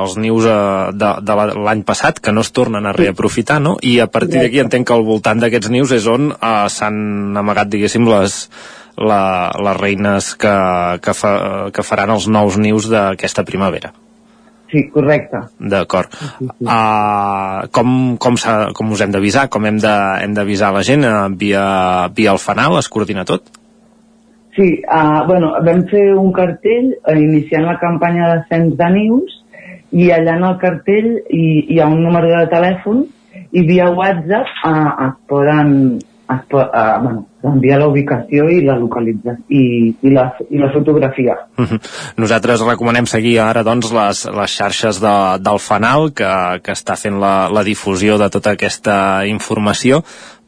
els nius uh, de, de la- l'any passat que no es tornen a reaprofitar, no? I a partir d'aquí entenc que al voltant d'aquests nius és on uh, s'han amagat, diguéssim, les, la, les reines que, que, fa, que faran els nous nius d'aquesta primavera. Sí, correcte. D'acord. Uh, com, com, com us hem d'avisar? Com hem d'avisar la gent? Uh, via, via el fanal es coordina tot? Sí, uh, bueno, vam fer un cartell uh, iniciant la campanya de cens de nius i allà en el cartell hi, hi ha un número de telèfon i via WhatsApp uh, es poden es po uh, bueno, enviar la ubicació i la localització i, i, la, i la fotografia. Mhm. Nosaltres recomanem seguir ara doncs, les, les xarxes de, del Fanal que, que està fent la, la difusió de tota aquesta informació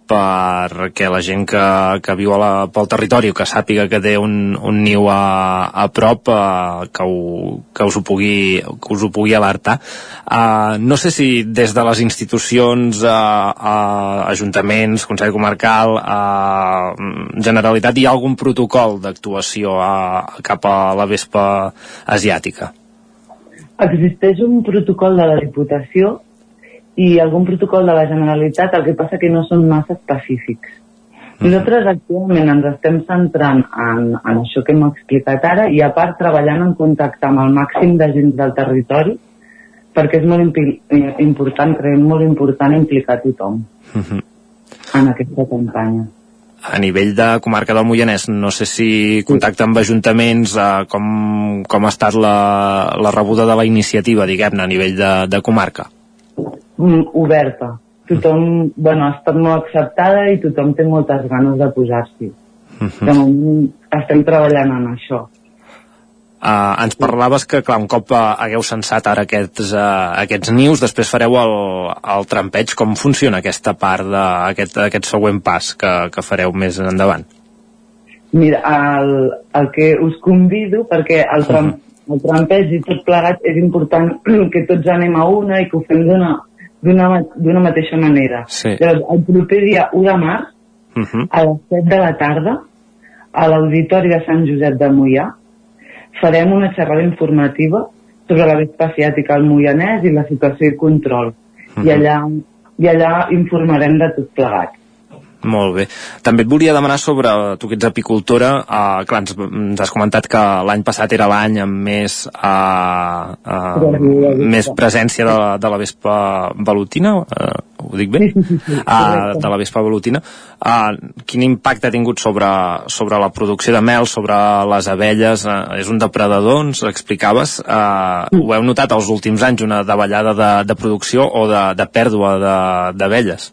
perquè la gent que, que viu a la, pel territori o que sàpiga que té un, un niu a, a prop eh, que, ho, que, us ho pugui, que us ho pugui alertar. Eh, no sé si des de les institucions eh, eh, ajuntaments, Consell Comarcal eh, Generalitat hi ha algun protocol d'actuació cap a la vespa asiàtica? Existeix un protocol de la Diputació i algun protocol de la Generalitat, el que passa que no són massa específics. Nosaltres actualment ens estem centrant en, en això que hem explicat ara i a part treballant en contacte amb el màxim de gent del territori perquè és molt important, creiem molt important implicar tothom Mhm. en aquesta campanya. a nivell de comarca del Moianès, no sé si contacta amb ajuntaments, eh, com, com ha estat la, la rebuda de la iniciativa, diguem-ne, a nivell de, de comarca. Mm, oberta. Tothom, bueno, ha estat molt acceptada i tothom té moltes ganes de posar-s'hi. De moment estem treballant en això. Uh, ens parlaves que, clar, un cop uh, hagueu censat ara aquests, uh, aquests nius, després fareu el, el trampeig. Com funciona aquesta part d'aquest aquest següent pas que, que fareu més endavant? Mira, el, el que us convido, perquè el, tram, el trampeig i tot plegat és important que tots anem a una i que ho fem d'una d'una mateixa manera. Sí. Llavors, el proper dia 1 de març, Uh -huh. a les 7 de la tarda, a l'Auditori de Sant Josep de Moià, farem una xerrada informativa sobre la vespa asiàtica al Moianès i la situació i control. I allà, I allà informarem de tot plegat. Molt bé. També et volia demanar sobre, tu que ets apicultora, uh, clar, ens, ens has comentat que l'any passat era l'any amb més, uh, uh, més presència de la, de la vespa velutina, uh, ho dic bé? Uh, de la vespa velutina. Uh, quin impacte ha tingut sobre, sobre la producció de mel, sobre les abelles? Uh, és un depredador, ens explicaves. Uh, ho heu notat els últims anys, una davallada de, de producció o de, de pèrdua de- d'abelles?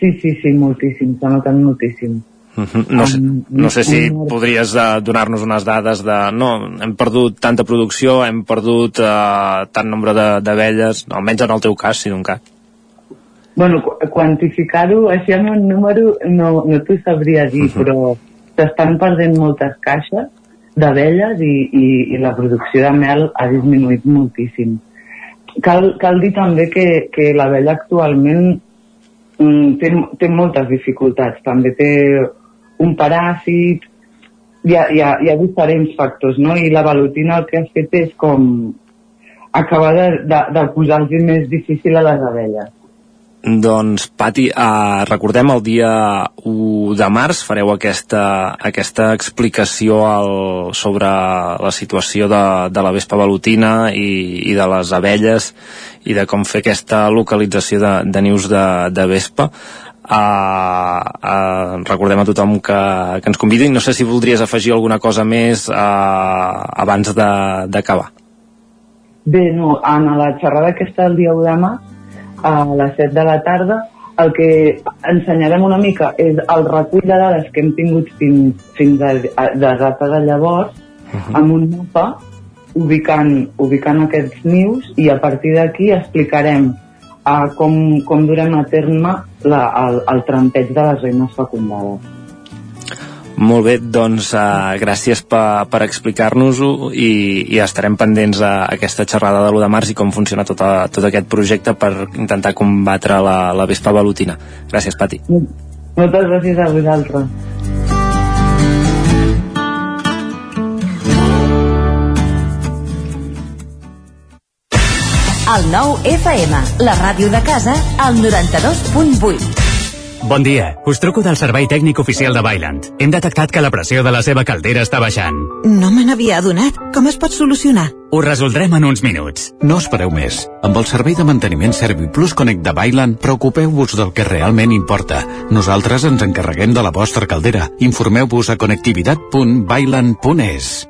Sí, sí, sí, moltíssim, s'ha notat moltíssim. Uh -huh. no, sé, no sé si podries uh, donar-nos unes dades de no, hem perdut tanta producció hem perdut uh, tant nombre de- d'abelles almenys en el teu cas, si d'un cas Bueno, qu- quantificar-ho així amb un número no, no t'ho sabria dir, però s'estan perdent moltes caixes d'abelles i, i, i la producció de mel ha disminuït moltíssim. Cal, cal dir també que, que l'abella actualment té, té moltes dificultats. També té un paràsit, hi ha, hi ha, hi ha diferents factors, no? I la velutina el que ha fet és com acabar de, de, de posar-los més difícil a les abelles. Doncs, Pati, uh, recordem el dia 1 de març fareu aquesta, aquesta explicació al, sobre la situació de, de la vespa velutina i, i de les abelles i de com fer aquesta localització de, de nius de, de vespa. Uh, uh, recordem a tothom que, que ens convidi. No sé si voldries afegir alguna cosa més uh, abans de- d'acabar. Bé, no, en la xerrada aquesta del dia 1 de març, a les 7 de la tarda, el que ensenyarem una mica és el recull de dades que hem tingut fins, fins a, a, de data de llavors, amb un mapa ubicant, ubicant aquests nius i a partir d'aquí explicarem uh, com, com durem a terme la, el, el trampeig de les reines fecundades. Molt bé, doncs uh, gràcies per, per explicar-nos-ho i, i estarem pendents a, aquesta xerrada de l'1 de març i com funciona tot, a, tot aquest projecte per intentar combatre la, la vespa velutina. Gràcies, Pati. Moltes gràcies a vosaltres. El nou FM, la ràdio de casa, al 92.8. Bon dia, us truco del servei tècnic oficial de Bailand. Hem detectat que la pressió de la seva caldera està baixant. No me n'havia adonat. Com es pot solucionar? Ho resoldrem en uns minuts. No espereu més. Amb el servei de manteniment ServiPlus Connect de Bailand, preocupeu-vos del que realment importa. Nosaltres ens encarreguem de la vostra caldera. Informeu-vos a connectivitat.bailand.es.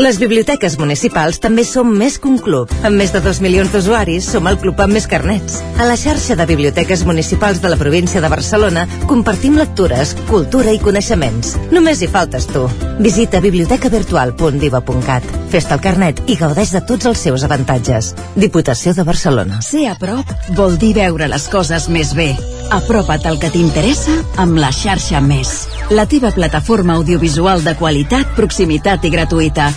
Les biblioteques municipals també som més que un club. Amb més de 2 milions d'usuaris, som el club amb més carnets. A la xarxa de biblioteques municipals de la província de Barcelona compartim lectures, cultura i coneixements. Només hi faltes tu. Visita bibliotecavirtual.diva.cat. Fes-te el carnet i gaudeix de tots els seus avantatges. Diputació de Barcelona. Ser a prop vol dir veure les coses més bé. Apropa't al que t'interessa amb la xarxa Més. La teva plataforma audiovisual de qualitat, proximitat i gratuïta.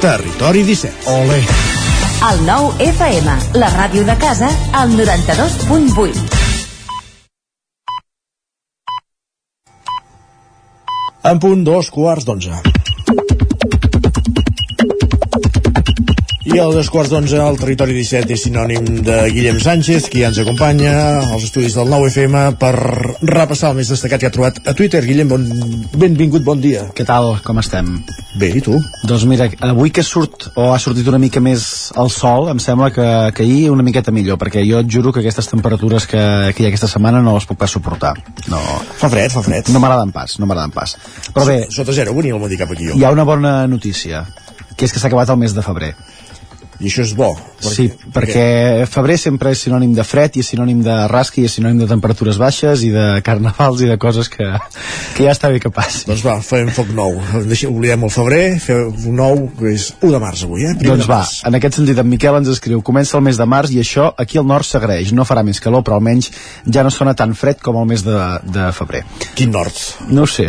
Territori 17. Ole. El 9 FM, la ràdio de casa, al 92.8. En punt dos quarts d'onze. I a dos quarts d'onze al territori 17 és sinònim de Guillem Sánchez, qui ens acompanya als estudis del 9FM per repassar el més destacat que ha trobat a Twitter. Guillem, bon, benvingut, bon dia. Què tal? Com estem? Bé, i tu? Doncs mira, avui que surt o ha sortit una mica més el sol, em sembla que, que ahir una miqueta millor, perquè jo et juro que aquestes temperatures que, que hi ha aquesta setmana no les puc pas suportar. No, Fa fred, fa fred. no m'agraden pas, no m'agraden pas. Però bé, Sota zero venia el matí cap aquí jo. hi ha una bona notícia, que és que s'ha acabat el mes de febrer. I això és bo. Perquè, sí, perquè febrer sempre és sinònim de fred i és sinònim de rasca i és sinònim de temperatures baixes i de carnavals i de coses que, que ja està bé que passi. Doncs va, fem foc nou. Deixem, oblidem el febrer, fem un nou, que és 1 de març avui, eh? Primer doncs va, març. en aquest sentit en Miquel ens escriu comença el mes de març i això aquí al nord s'agraeix no farà més calor però almenys ja no sona tan fred com el mes de, de febrer Quin nord? no ho sé,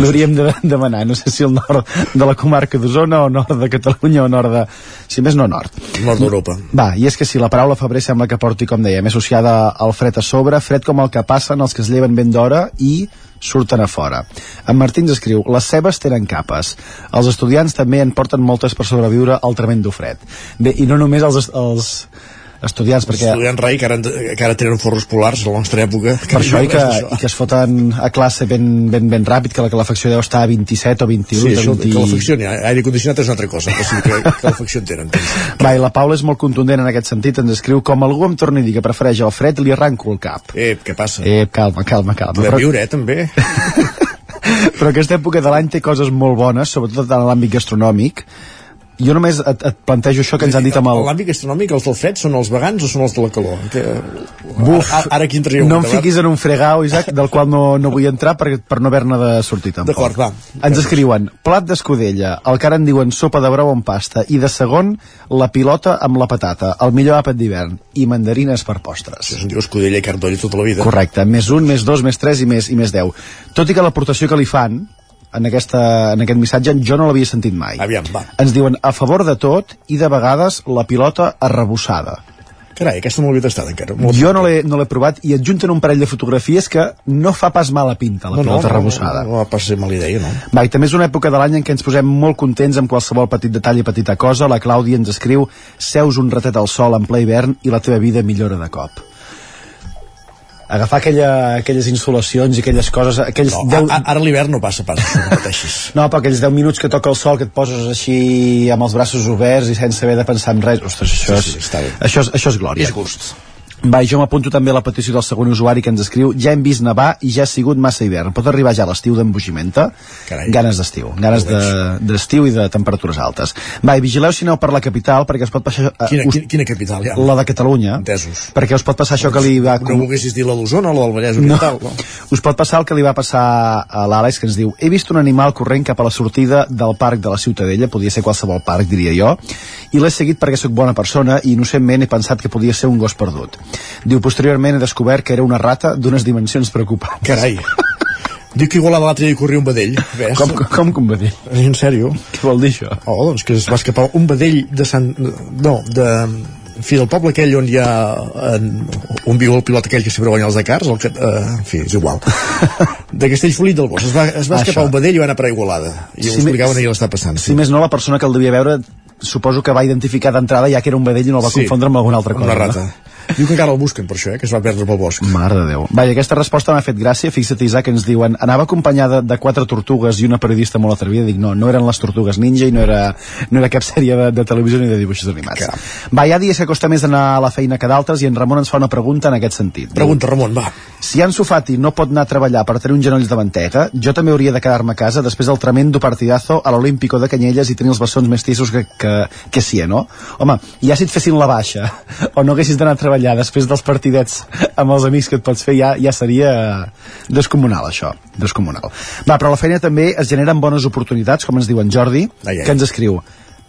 l'hauríem de demanar no sé si el nord de la comarca d'Osona o nord de Catalunya o nord de si més no nord Nord d'Europa. va, i és que si la paraula febrer sembla que porti, com dèiem, associada al fred a sobre, fred com el que passen els que es lleven ben d'hora i surten a fora. En Martí ens escriu les cebes tenen capes. Els estudiants també en porten moltes per sobreviure al tremendo fred. Bé, i no només els, els estudiants, perquè Estudiant rei, que ara, que ara tenen forros polars a la nostra època. per això i que, res d'això. i que es foten a classe ben, ben, ben ràpid, que la calefacció deu estar a 27 o 21. Sí, això, 20... calefacció, n'hi ha. aire condicionat és una altra cosa, però sí que calefacció en tenen. Va, i la Paula és molt contundent en aquest sentit, ens escriu com algú em torni a dir que prefereix el fred, li arranco el cap. Eh, què passa? Eh, calma, calma, calma. Podem Però, viure, eh, també. però aquesta època de l'any té coses molt bones, sobretot en l'àmbit gastronòmic. Jo només et, et plantejo això que ens han dit amb el... L'àmbit gastronòmic, els del fred són els vegans o són els de la calor? Que... Buf, ara, ara aquí entraria un no em fiquis en un fregau, Isaac, del qual no, no vull entrar per, per no haver-ne de sortir tampoc. D'acord, va. Ens escriuen, plat d'escudella, el que ara en diuen sopa de brou amb pasta, i de segon, la pilota amb la patata, el millor àpat d'hivern, i mandarines per postres. Això se'n diu escudella i carn d'oll tota la vida. Correcte, més un, més dos, més tres i més, i més deu. Tot i que l'aportació que li fan en, aquesta, en aquest missatge jo no l'havia sentit mai. Aviam, va. Ens diuen a favor de tot i de vegades la pilota arrebossada. Carai, aquesta no l'havia tastat encara. Molt Jo no l'he no provat i adjunten un parell de fotografies que no fa pas mala pinta la no, no, pilota no, arrebossada. no, no, va pas ser mala idea, no. Va, i també és una època de l'any en què ens posem molt contents amb qualsevol petit detall i petita cosa. La Clàudia ens escriu seus un ratet al sol en ple hivern i la teva vida millora de cop. Agafar aquella, aquelles insolacions i aquelles coses... Aquells no 10... a, ara l'hivern no passa pas, no pateixis. No, però aquells 10 minuts que toca el sol, que et poses així amb els braços oberts i sense haver de pensar en res, ostres, això, Sí, sí, és, això, és, això és glòria. És gust. Va, jo m'apunto també a la petició del segon usuari que ens escriu ja hem vist nevar i ja ha sigut massa hivern. Pot arribar ja l'estiu d'embogimenta? Ganes d'estiu. Ganes de- d'estiu i de temperatures altes. Va, i vigileu si aneu per la capital perquè es pot passar... eh, Quina, us- quina, quina capital ha? la de Catalunya. Entesos. Perquè us pot passar això que li va... No volguessis dir la d'Osona o la del Vallès Oriental, no? Us pot passar el que li va passar a l'Àlex, que ens diu he vist un animal corrent cap a la sortida del parc de la Ciutadella, podia ser qualsevol parc, diria jo, i l'he seguit perquè sóc bona persona i innocentment he pensat que podia ser un gos perdut. Diu, posteriorment he descobert que era una rata d'unes dimensions preocupants. Carai. Diu que igualava l'altre dia i corria un vedell. Ves? Com, com, com que un vedell? En sèrio? Què vol dir això? Oh, doncs que es va escapar un vedell de Sant... No, de... en fi, del poble aquell on hi ha en, on viu el pilot aquell que sempre guanya els Dakars, el que, eh, en fi, és igual. de Castellfollit del Bosch. Es va, es va escapar un vedell i va anar per Igualada. I ho Si explicaven més- ahir l'està passant. Si més no, la persona que el devia veure suposo que va identificar d'entrada ja que era un vedell i no el va Sí, confondre amb alguna altra cosa. Una no? Diu que encara el busquen per això, eh, que es va perdre pel bosc. Mare de Déu. Vaja, aquesta resposta m'ha fet gràcia. Fixa't, Isaac, que ens diuen anava acompanyada de quatre tortugues i una periodista molt atrevida. Dic, no, no eren les tortugues ninja i no era, no era cap sèrie de, de televisió ni de dibuixos animats. Caram. Va, hi ha dies que costa més anar a la feina que d'altres i en Ramon ens fa una pregunta en aquest sentit. Pregunta, Ramon, va. Si en Sofati no pot anar a treballar per tenir uns genolls de mantega, jo també hauria de quedar-me a casa després del tremendo partidazo a l'Olímpico de Canyelles i tenir els bessons més tissos que, que, que sí, no? Home, ja si et fessin la baixa o no haguessis d'anar a treballar després dels partidets amb els amics que et pots fer, ja, ja seria descomunal, això. Descomunal. Va, però la feina també es generen bones oportunitats, com ens diu en Jordi, Ai, ai. que ens escriu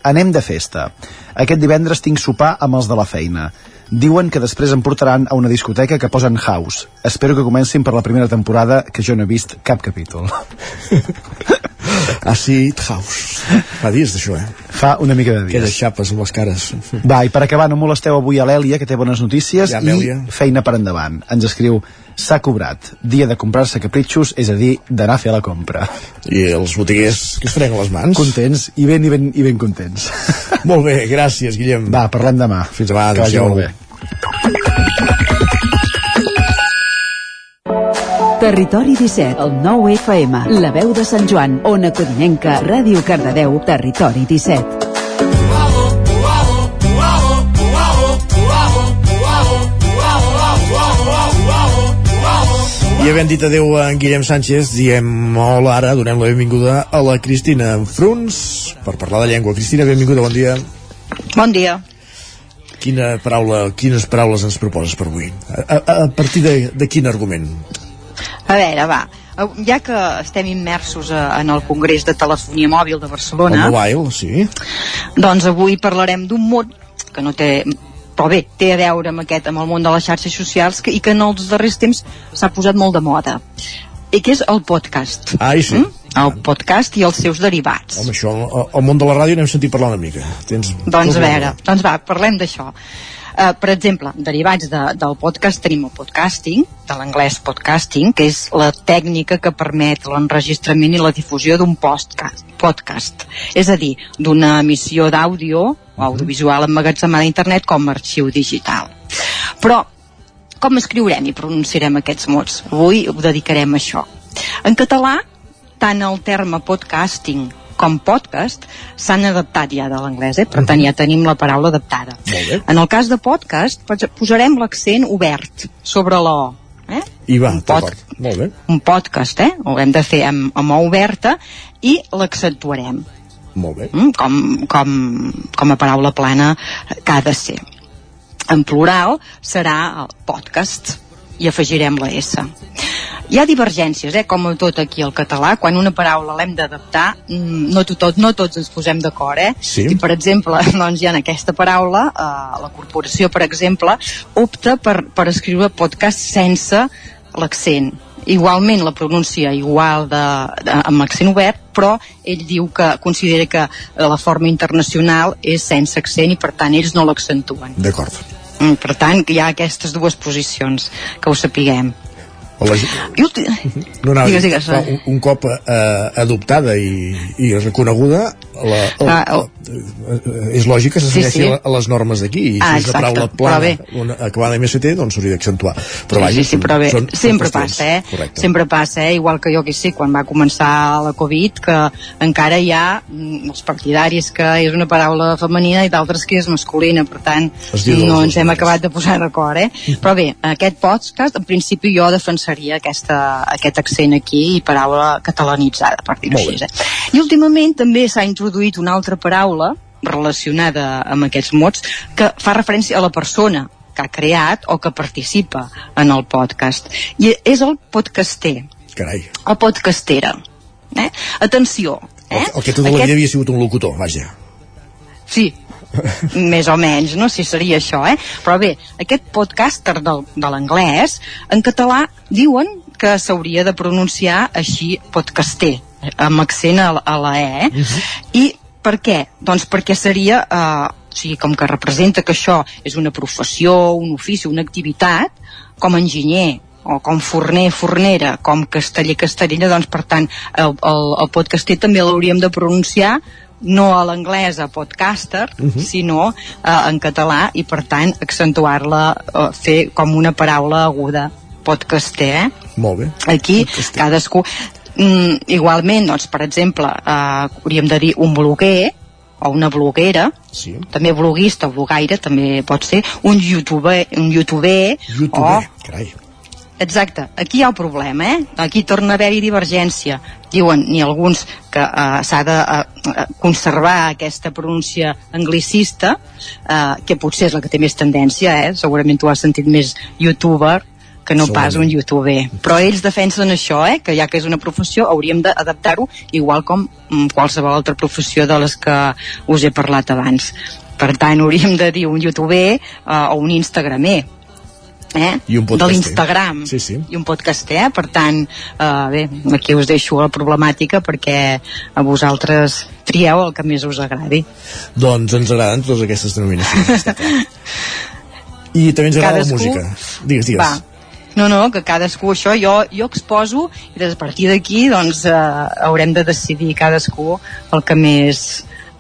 Anem de festa. Aquest divendres tinc sopar amb els de la feina. Diuen que després em portaran a una discoteca que posen House. Espero que comencin per la primera temporada, que jo no he vist cap capítol. Acid House. Fa dies d'això, eh? Fa una mica de Aquelles dies. xapes amb les cares. Va, i per acabar, no molesteu avui a l'Èlia, que té bones notícies, Ja, i feina per endavant. Ens escriu, s'ha cobrat. Dia de comprar-se capritxos, és a dir, d'anar a fer la compra. I els botiguers que es freguen les mans. Contents, i ben, i ben, i ben contents. Molt bé, gràcies, Guillem. Va, parlem demà. Fins demà, Que vagi adéu-siau. molt bé. Territori 17, el 9 FM, la veu de Sant Joan, Ona Codinenca, Ràdio Cardedeu, Territori 17. I havent dit adeu a en Guillem Sánchez, diem hola ara, donem la benvinguda a la Cristina Fruns per parlar de llengua. Cristina, benvinguda, bon dia. Bon dia. Quina paraula, quines paraules ens proposes per avui? A, a, a partir de, de quin argument? A veure, va. Ja que estem immersos eh, en el Congrés de Telefonia Mòbil de Barcelona, El mobile, sí. doncs avui parlarem d'un mot que no té però bé, té a veure amb aquest, amb el món de les xarxes socials que, i que en els darrers temps s'ha posat molt de moda i que és el podcast Ai, sí. Mm? el podcast i els seus derivats Home, això, al- món de la ràdio n'hem sentit parlar una mica. Tens Doncs a veure, doncs va, parlem d'això. Uh, per exemple, derivats de, del podcast tenim el podcasting, de l'anglès podcasting, que és la tècnica que permet l'enregistrament i la difusió d'un podcast, podcast. És a dir, d'una emissió d'àudio o audiovisual emmagatzemada a internet com a arxiu digital. Però, com escriurem i pronunciarem aquests mots? Avui ho dedicarem a això. En català, tant el terme podcasting com podcast s'han adaptat ja de l'anglès, eh? per tant ja tenim la paraula adaptada. Molt bé. En el cas de podcast pos- posarem l'accent obert sobre la O. Eh? I va, Un pod-. Molt bé. Un podcast, eh? Ho hem de fer amb, amb O oberta i l'accentuarem. Molt bé. Mm? Com, com, com a paraula plana que ha de ser. En plural serà el podcast i afegirem la S. Hi ha divergències, eh, com tot aquí al català, quan una paraula l'hem d'adaptar, mm, no, tot, no tots ens posem d'acord, eh? Sí. I, per exemple, doncs hi ha aquesta paraula, eh, la corporació, per exemple, opta per, per escriure podcast sense l'accent. Igualment la pronuncia igual de, de, amb accent obert, però ell diu que considera que la forma internacional és sense accent i per tant ells no l'accentuen. D'acord. Mm, Per tant, hi ha aquestes dues posicions, que ho sapiguem. O la... No, no, Digues, digues, clar, un, un cop eh, adoptada i, i reconeguda la, el, Ah, oh. eh, és lògic que se Sí, segueixi sí. a les normes d'aquí i Ah, si és una paraula plana una, acabada MST doncs s'hauria d'accentuar però sí, vaja, sí, sí, però bé, són, són sempre qüestions. passa, eh? Correcte. Sempre passa, eh? Igual que jo que sé, quan va començar la Covid, que encara hi ha mm, els partidaris que és una paraula femenina i d'altres que és masculina, per tant, no ens hem acabat de posar d'acord, eh? Però bé, aquest podcast, en principi jo defensaria aquesta, aquest accent aquí i paraula catalanitzada, per dir-ho així, eh? I últimament també s'ha introduït una altra paraula relacionada amb aquests mots que fa referència a la persona que ha creat o que participa en el podcast. I és el podcaster, Carai, o podcastera. Eh? Atenció, eh? el, el que tota la vida havia sigut un locutor, vaja Sí, més o menys, no si seria això, eh? Però bé, aquest podcaster del, de l'anglès, en català diuen que s'hauria de pronunciar així podcaster, amb accent a, a la E, eh? I per què? Doncs perquè seria, eh, sigui, com que representa que això és una professió, un ofici, una activitat, com a enginyer o com forner, fornera, com casteller, castellera, doncs per tant el, el, el podcaster també l'hauríem de pronunciar no a l'anglès a podcaster, uh -huh. sinó uh, en català i per tant accentuar-la, uh, fer com una paraula aguda podcaster, eh? Molt bé. Aquí podcaster. cadascú mm, igualment, doncs, per exemple uh, hauríem de dir un bloguer o una bloguera, sí. també bloguista o blogaire, també pot ser un youtuber, un youtuber, YouTuber, o carai. Exacte, aquí hi ha el problema, eh? Aquí torna a haver-hi divergència. Diuen, ni alguns que eh, s'ha de eh, conservar aquesta pronúncia anglicista, eh, que potser és la que té més tendència, eh? Segurament tu has sentit més youtuber que no pas un youtuber. Però ells defensen això, eh? que ja que és una professió hauríem d'adaptar-ho igual com mm, qualsevol altra professió de les que us he parlat abans. Per tant, hauríem de dir un youtuber eh, o un instagramer, eh? I un de podcaster. l'Instagram Sí, sí. i un podcaster, eh? per tant eh, bé, aquí us deixo la problemàtica perquè a vosaltres trieu el que més us agradi Doncs ens agraden totes aquestes denominacions. I també ens agrada Cadascú- la música. Digues, digues. Va. No, no, que cadascú això jo, jo exposo i des a partir d'aquí doncs eh, haurem de decidir cadascú el que més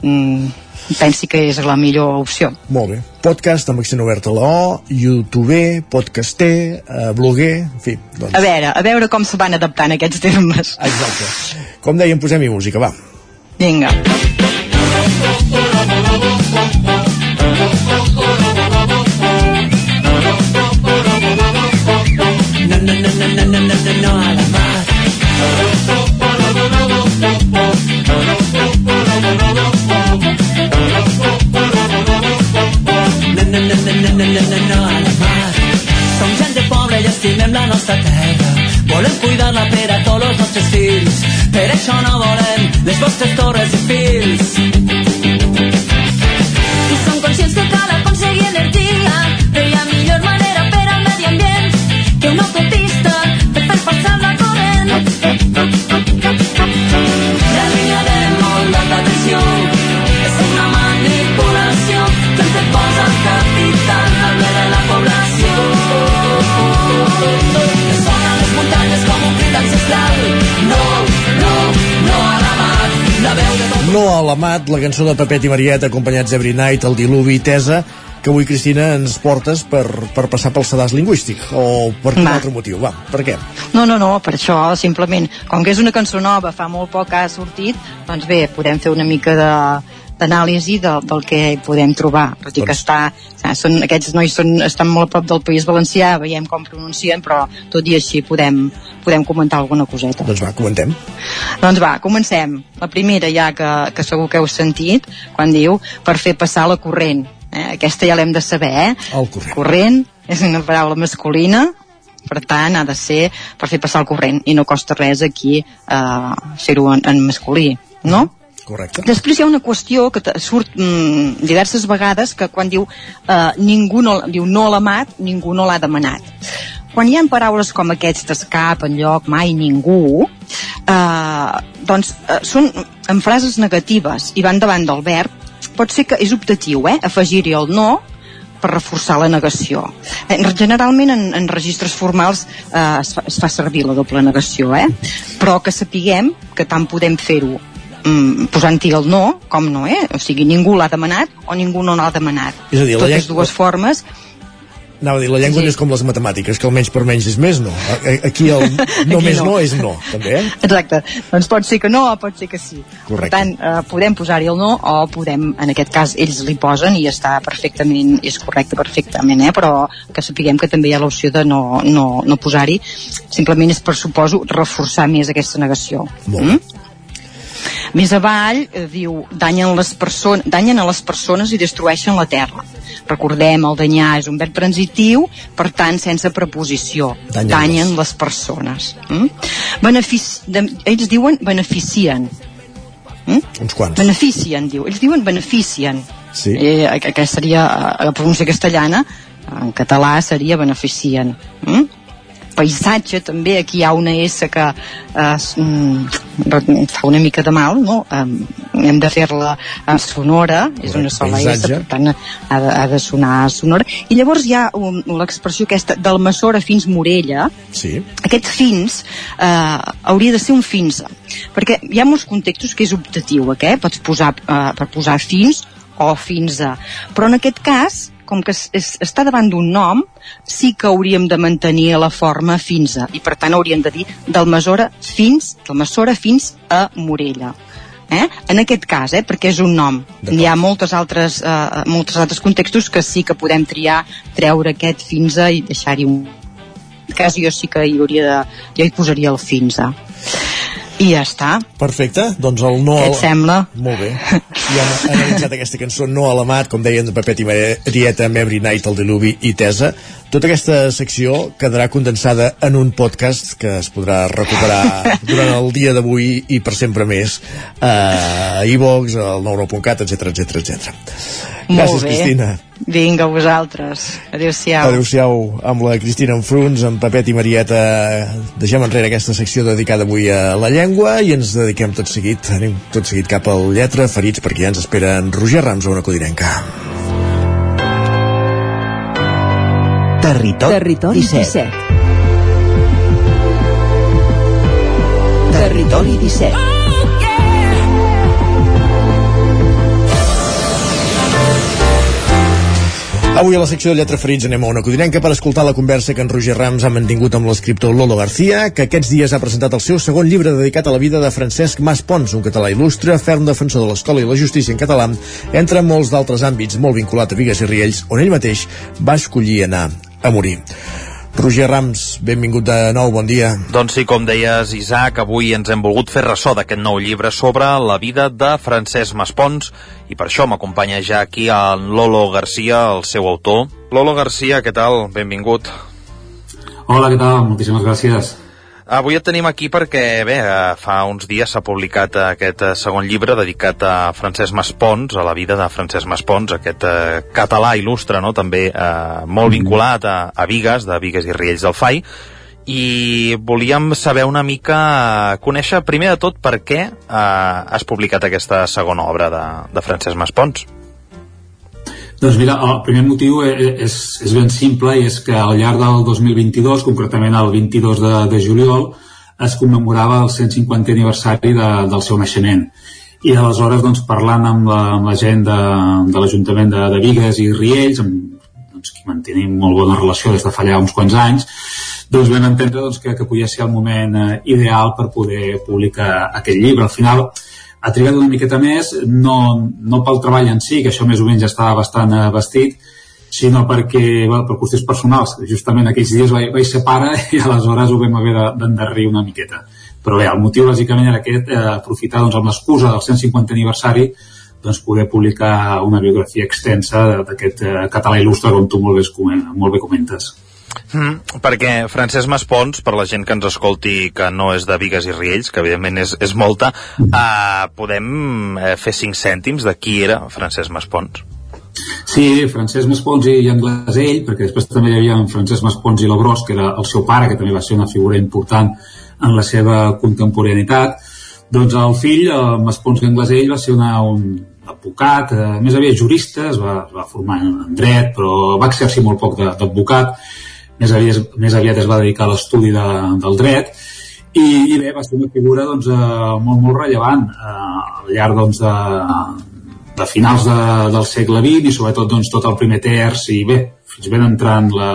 mm, pensi que és la millor opció. Molt bé. Podcast amb accent obert a la O, youtuber, podcaster, eh, bloguer, en fi. Doncs, A veure, a veure com se van adaptant aquests termes. Exacte. Com dèiem, posem-hi música, va. Vinga. No, as it feels. l'Amat, la cançó de Pepet i Marieta, acompanyats d'Every Night, el Diluvi i Tesa, que avui, Cristina, ens portes per, per passar pel sedàs lingüístic, o per quin altre motiu? Va, per què? No, no, no, per això, simplement, com que és una cançó nova, fa molt poc que ha sortit, doncs bé, podem fer una mica de d'anàlisi de, del que podem trobar tot i que Doncs- està, són, aquests nois són, estan molt a prop del País Valencià veiem com pronuncien, però tot i així podem, podem comentar alguna coseta Doncs va, comentem. doncs va, comencem. La primera ja que, que segur que heu sentit, quan diu per fer passar la corrent. Eh? Aquesta ja l'hem de saber, eh? El corrent. Corrent és una paraula masculina, per tant ha de ser per fer passar el corrent i no costa res aquí eh, fer-ho en, en masculí, no? Correcte. Després hi ha una qüestió que surt mm, diverses vegades que quan diu, eh, ningú no, diu no l'ha amat, ningú no l'ha demanat. Quan hi ha paraules com aquestes, cap, enlloc, mai, ningú, eh, doncs eh, són en frases negatives i van davant del verb, pot ser que és optatiu, eh, afegir-hi el no per reforçar la negació. Generalment en, en registres formals eh, es, fa, es fa servir la doble negació, eh? però que sapiguem que tant podem fer-ho mm, posant-hi el no, com no, eh? O sigui, ningú l'ha demanat o ningú no l'ha demanat. És a dir, Totes llengua- dues formes Anava a dir, la llengua Sí. no és com les matemàtiques, que el menys per menys és més no. Aquí el no Aquí més no. no. és no, també, eh? Exacte, doncs pot ser que no o pot ser que sí. Correcte. Per tant, eh, podem posar-hi el no o podem, en aquest cas, ells li posen i està perfectament, és correcte perfectament, eh? però que sapiguem que també hi ha l'opció de no, no, no posar-hi, simplement és per suposo reforçar més aquesta negació. Molt bé. Més avall eh, diu danyen, les persones, danyen a les persones i destrueixen la terra. Recordem, el danyar és un verb transitiu, per tant, sense preposició. Danyen Danyen, les persones. Mm? Benefici, de, ells diuen beneficien. Mm? Uns quants. Beneficien, diu. Ells diuen beneficien. Sí. Eh, aqu- aquesta seria, la pronúncia castellana, en català seria beneficien. Mm? Paisatge també, aquí hi ha una S que eh, mm, fa una mica de mal, no? Eh, hem de fer-la eh, sonora, és una sola S, per tant ha de, ha de sonar sonora. I llavors hi ha l'expressió aquesta del Massora fins Morella, Sí. aquest fins eh, hauria de ser un fins perquè hi ha molts contextos que és optatiu eh? pots posar eh, per posar fins o fins a però en aquest cas com que es, es, està davant d'un nom sí que hauríem de mantenir la forma fins a i per tant hauríem de dir del Masora fins del Massora fins a Morella eh? en aquest cas, eh? perquè és un nom hi ha moltes altres, eh, moltes altres contextos que sí que podem triar treure aquest fins a i deixar-hi un en cas jo sí que hi hauria de, jo hi posaria el fins a i ja està Perfecte, doncs el no... Què et sembla? Molt bé. Ja hem analitzat aquesta cançó No a l'amat, com deien de Pepet i Marieta, Every Night, El Diluvi i Tesa. Tota aquesta secció quedarà condensada en un podcast que es podrà recuperar durant el dia d'avui i per sempre més a iVox, al 99.cat, etc etc etc. Gràcies, bé. Cristina. Vinga vosaltres adéu-siau Adéu-siau amb la Cristina Enfruns, amb Pepet i Marieta. Deixem enrere aquesta secció dedicada avui a la llengua i ens dediquem tot seguit, anem tot seguit cap al lletra, ferits, perquè ja ens espera en Roger Rams a una codirenca. Territori, Territori 17. 17. Territori 17. Avui a la secció de Lletra Ferits anem a una codirenca per escoltar la conversa que en Roger Rams ha mantingut amb l'escriptor Lolo García, que aquests dies ha presentat el seu segon llibre dedicat a la vida de Francesc Mas Pons, un català il·lustre, ferm defensor de l'escola i la justícia en català, entre molts d'altres àmbits molt vinculat a Vigues i Riells, on ell mateix va escollir anar a morir. Roger Rams, benvingut de nou, bon dia. Doncs sí, com deies, Isaac, avui ens hem volgut fer ressò d'aquest nou llibre sobre la vida de Francesc Maspons i per això m'acompanya ja aquí en Lolo Garcia, el seu autor. Lolo Garcia, què tal? Benvingut. Hola, què tal? Moltíssimes gràcies. Avui et tenim aquí perquè, bé, eh, fa uns dies s'ha publicat aquest eh, segon llibre dedicat a Francesc Maspons, a la vida de Francesc Maspons, aquest eh, català il·lustre, no?, també eh, molt vinculat a, a Vigues, de Vigues i Riells del FAI, i volíem saber una mica, eh, conèixer primer de tot per què eh, has publicat aquesta segona obra de, de Francesc Maspons. Doncs mira, el primer motiu e- e- és, és ben simple i és que al llarg del 2022, concretament el 22 de, de juliol, es commemorava el 150 aniversari de, del seu naixement. I aleshores, doncs, parlant amb la, amb la gent de, de l'Ajuntament de, de Vigues i Riells, amb doncs, qui mantenim molt bona relació des de fa allà uns quants anys, doncs vam entendre doncs, que, que podia ser el moment eh, ideal per poder publicar aquest llibre. Al final, ha trigat una miqueta més, no, no pel treball en si, que això més o menys ja estava bastant eh, vestit, sinó perquè, bueno, per qüestions personals, justament aquells dies vaig, vaig ser pare i aleshores ho vam haver de- d'endarrir una miqueta. Però bé, el motiu bàsicament era aquest, eh, aprofitar doncs, amb l'excusa del 150 aniversari doncs, poder publicar una biografia extensa d'aquest eh, català il·lustre, com tu molt bé, molt bé comentes. Mm, perquè Francesc Maspons, per la gent que ens escolti que no és de Vigues i Riells, que evidentment és, és molta, eh, podem eh, fer cinc cèntims de qui era Francesc Maspons? Sí, Francesc Maspons i Anglesell, perquè després també hi havia en Francesc Maspons i Labrós, que era el seu pare, que també va ser una figura important en la seva contemporaneïtat. Doncs el fill, el Maspons i va ser una, un advocat, eh, més aviat jurista, es va, es va formar en, dret, però va exercir molt poc d'advocat, més aviat, més aviat es va dedicar a l'estudi de, del dret, i, i bé, va ser una figura doncs, eh, molt, molt rellevant eh, al llarg doncs, de, de finals de, del segle XX i sobretot doncs, tot el primer terç i bé, fins ben entrant la,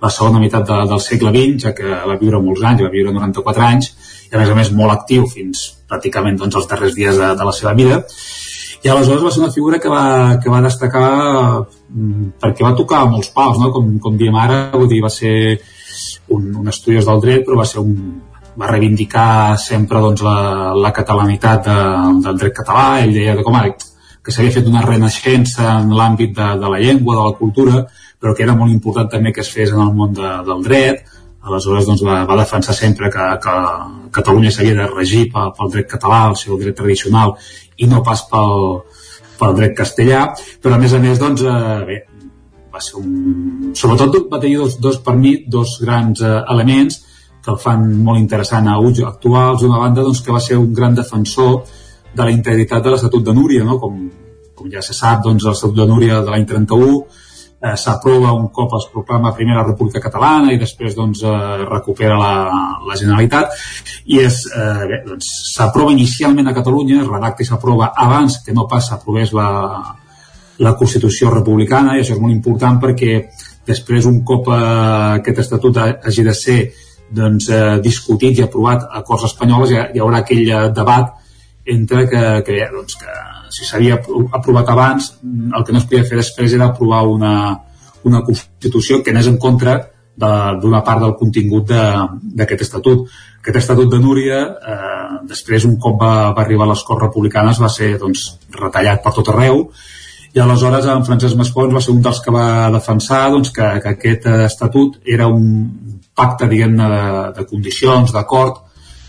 la segona meitat de, del segle XX, ja que va viure molts anys, va viure 94 anys, i a més a més molt actiu fins pràcticament doncs, els darrers dies de, de la seva vida. I aleshores va ser una figura que va, que va destacar mm, perquè va tocar molts pals, no? com, com diem ara, vull dir, va ser un, un estudiós del dret, però va ser un, va reivindicar sempre doncs, la, la catalanitat de, del dret català, ell deia que, com ara, que s'havia fet una renaixença en l'àmbit de, de la llengua, de la cultura, però que era molt important també que es fes en el món de, del dret, aleshores doncs, va, va defensar sempre que, que Catalunya s'havia de regir pel, pel dret català, el seu dret tradicional, i no pas pel, pel dret castellà, però a més a més, doncs, eh, bé, va ser un... Sobretot va tenir dos, dos per mi, dos grans eh, elements que el fan molt interessant a ulls actuals, d'una banda doncs, que va ser un gran defensor de la integritat de l'Estatut de Núria, no? com, com ja se sap, doncs, l'Estatut de Núria de l'any 31 eh, s'aprova un cop es proclama Primera República Catalana i després doncs, eh, recupera la, la Generalitat. I eh, doncs, s'aprova inicialment a Catalunya, es redacta i s'aprova abans que no passa aprovés la, la Constitució republicana i això és molt important perquè després un cop eh, aquest estatut hagi de ser doncs, eh, discutit i aprovat a Corts Espanyoles, hi, hi haurà aquell eh, debat entre que, que, doncs, que si s'havia aprovat abans, el que no es podia fer després era aprovar una, una Constitució que anés en contra d'una part del contingut d'aquest estatut. Aquest estatut de Núria, eh, després, un cop va, va arribar a les Corts Republicanes, va ser doncs, retallat per tot arreu, i aleshores en Francesc Maspons va ser un dels que va defensar doncs, que, que aquest estatut era un pacte diguem-ne de, de condicions, d'acord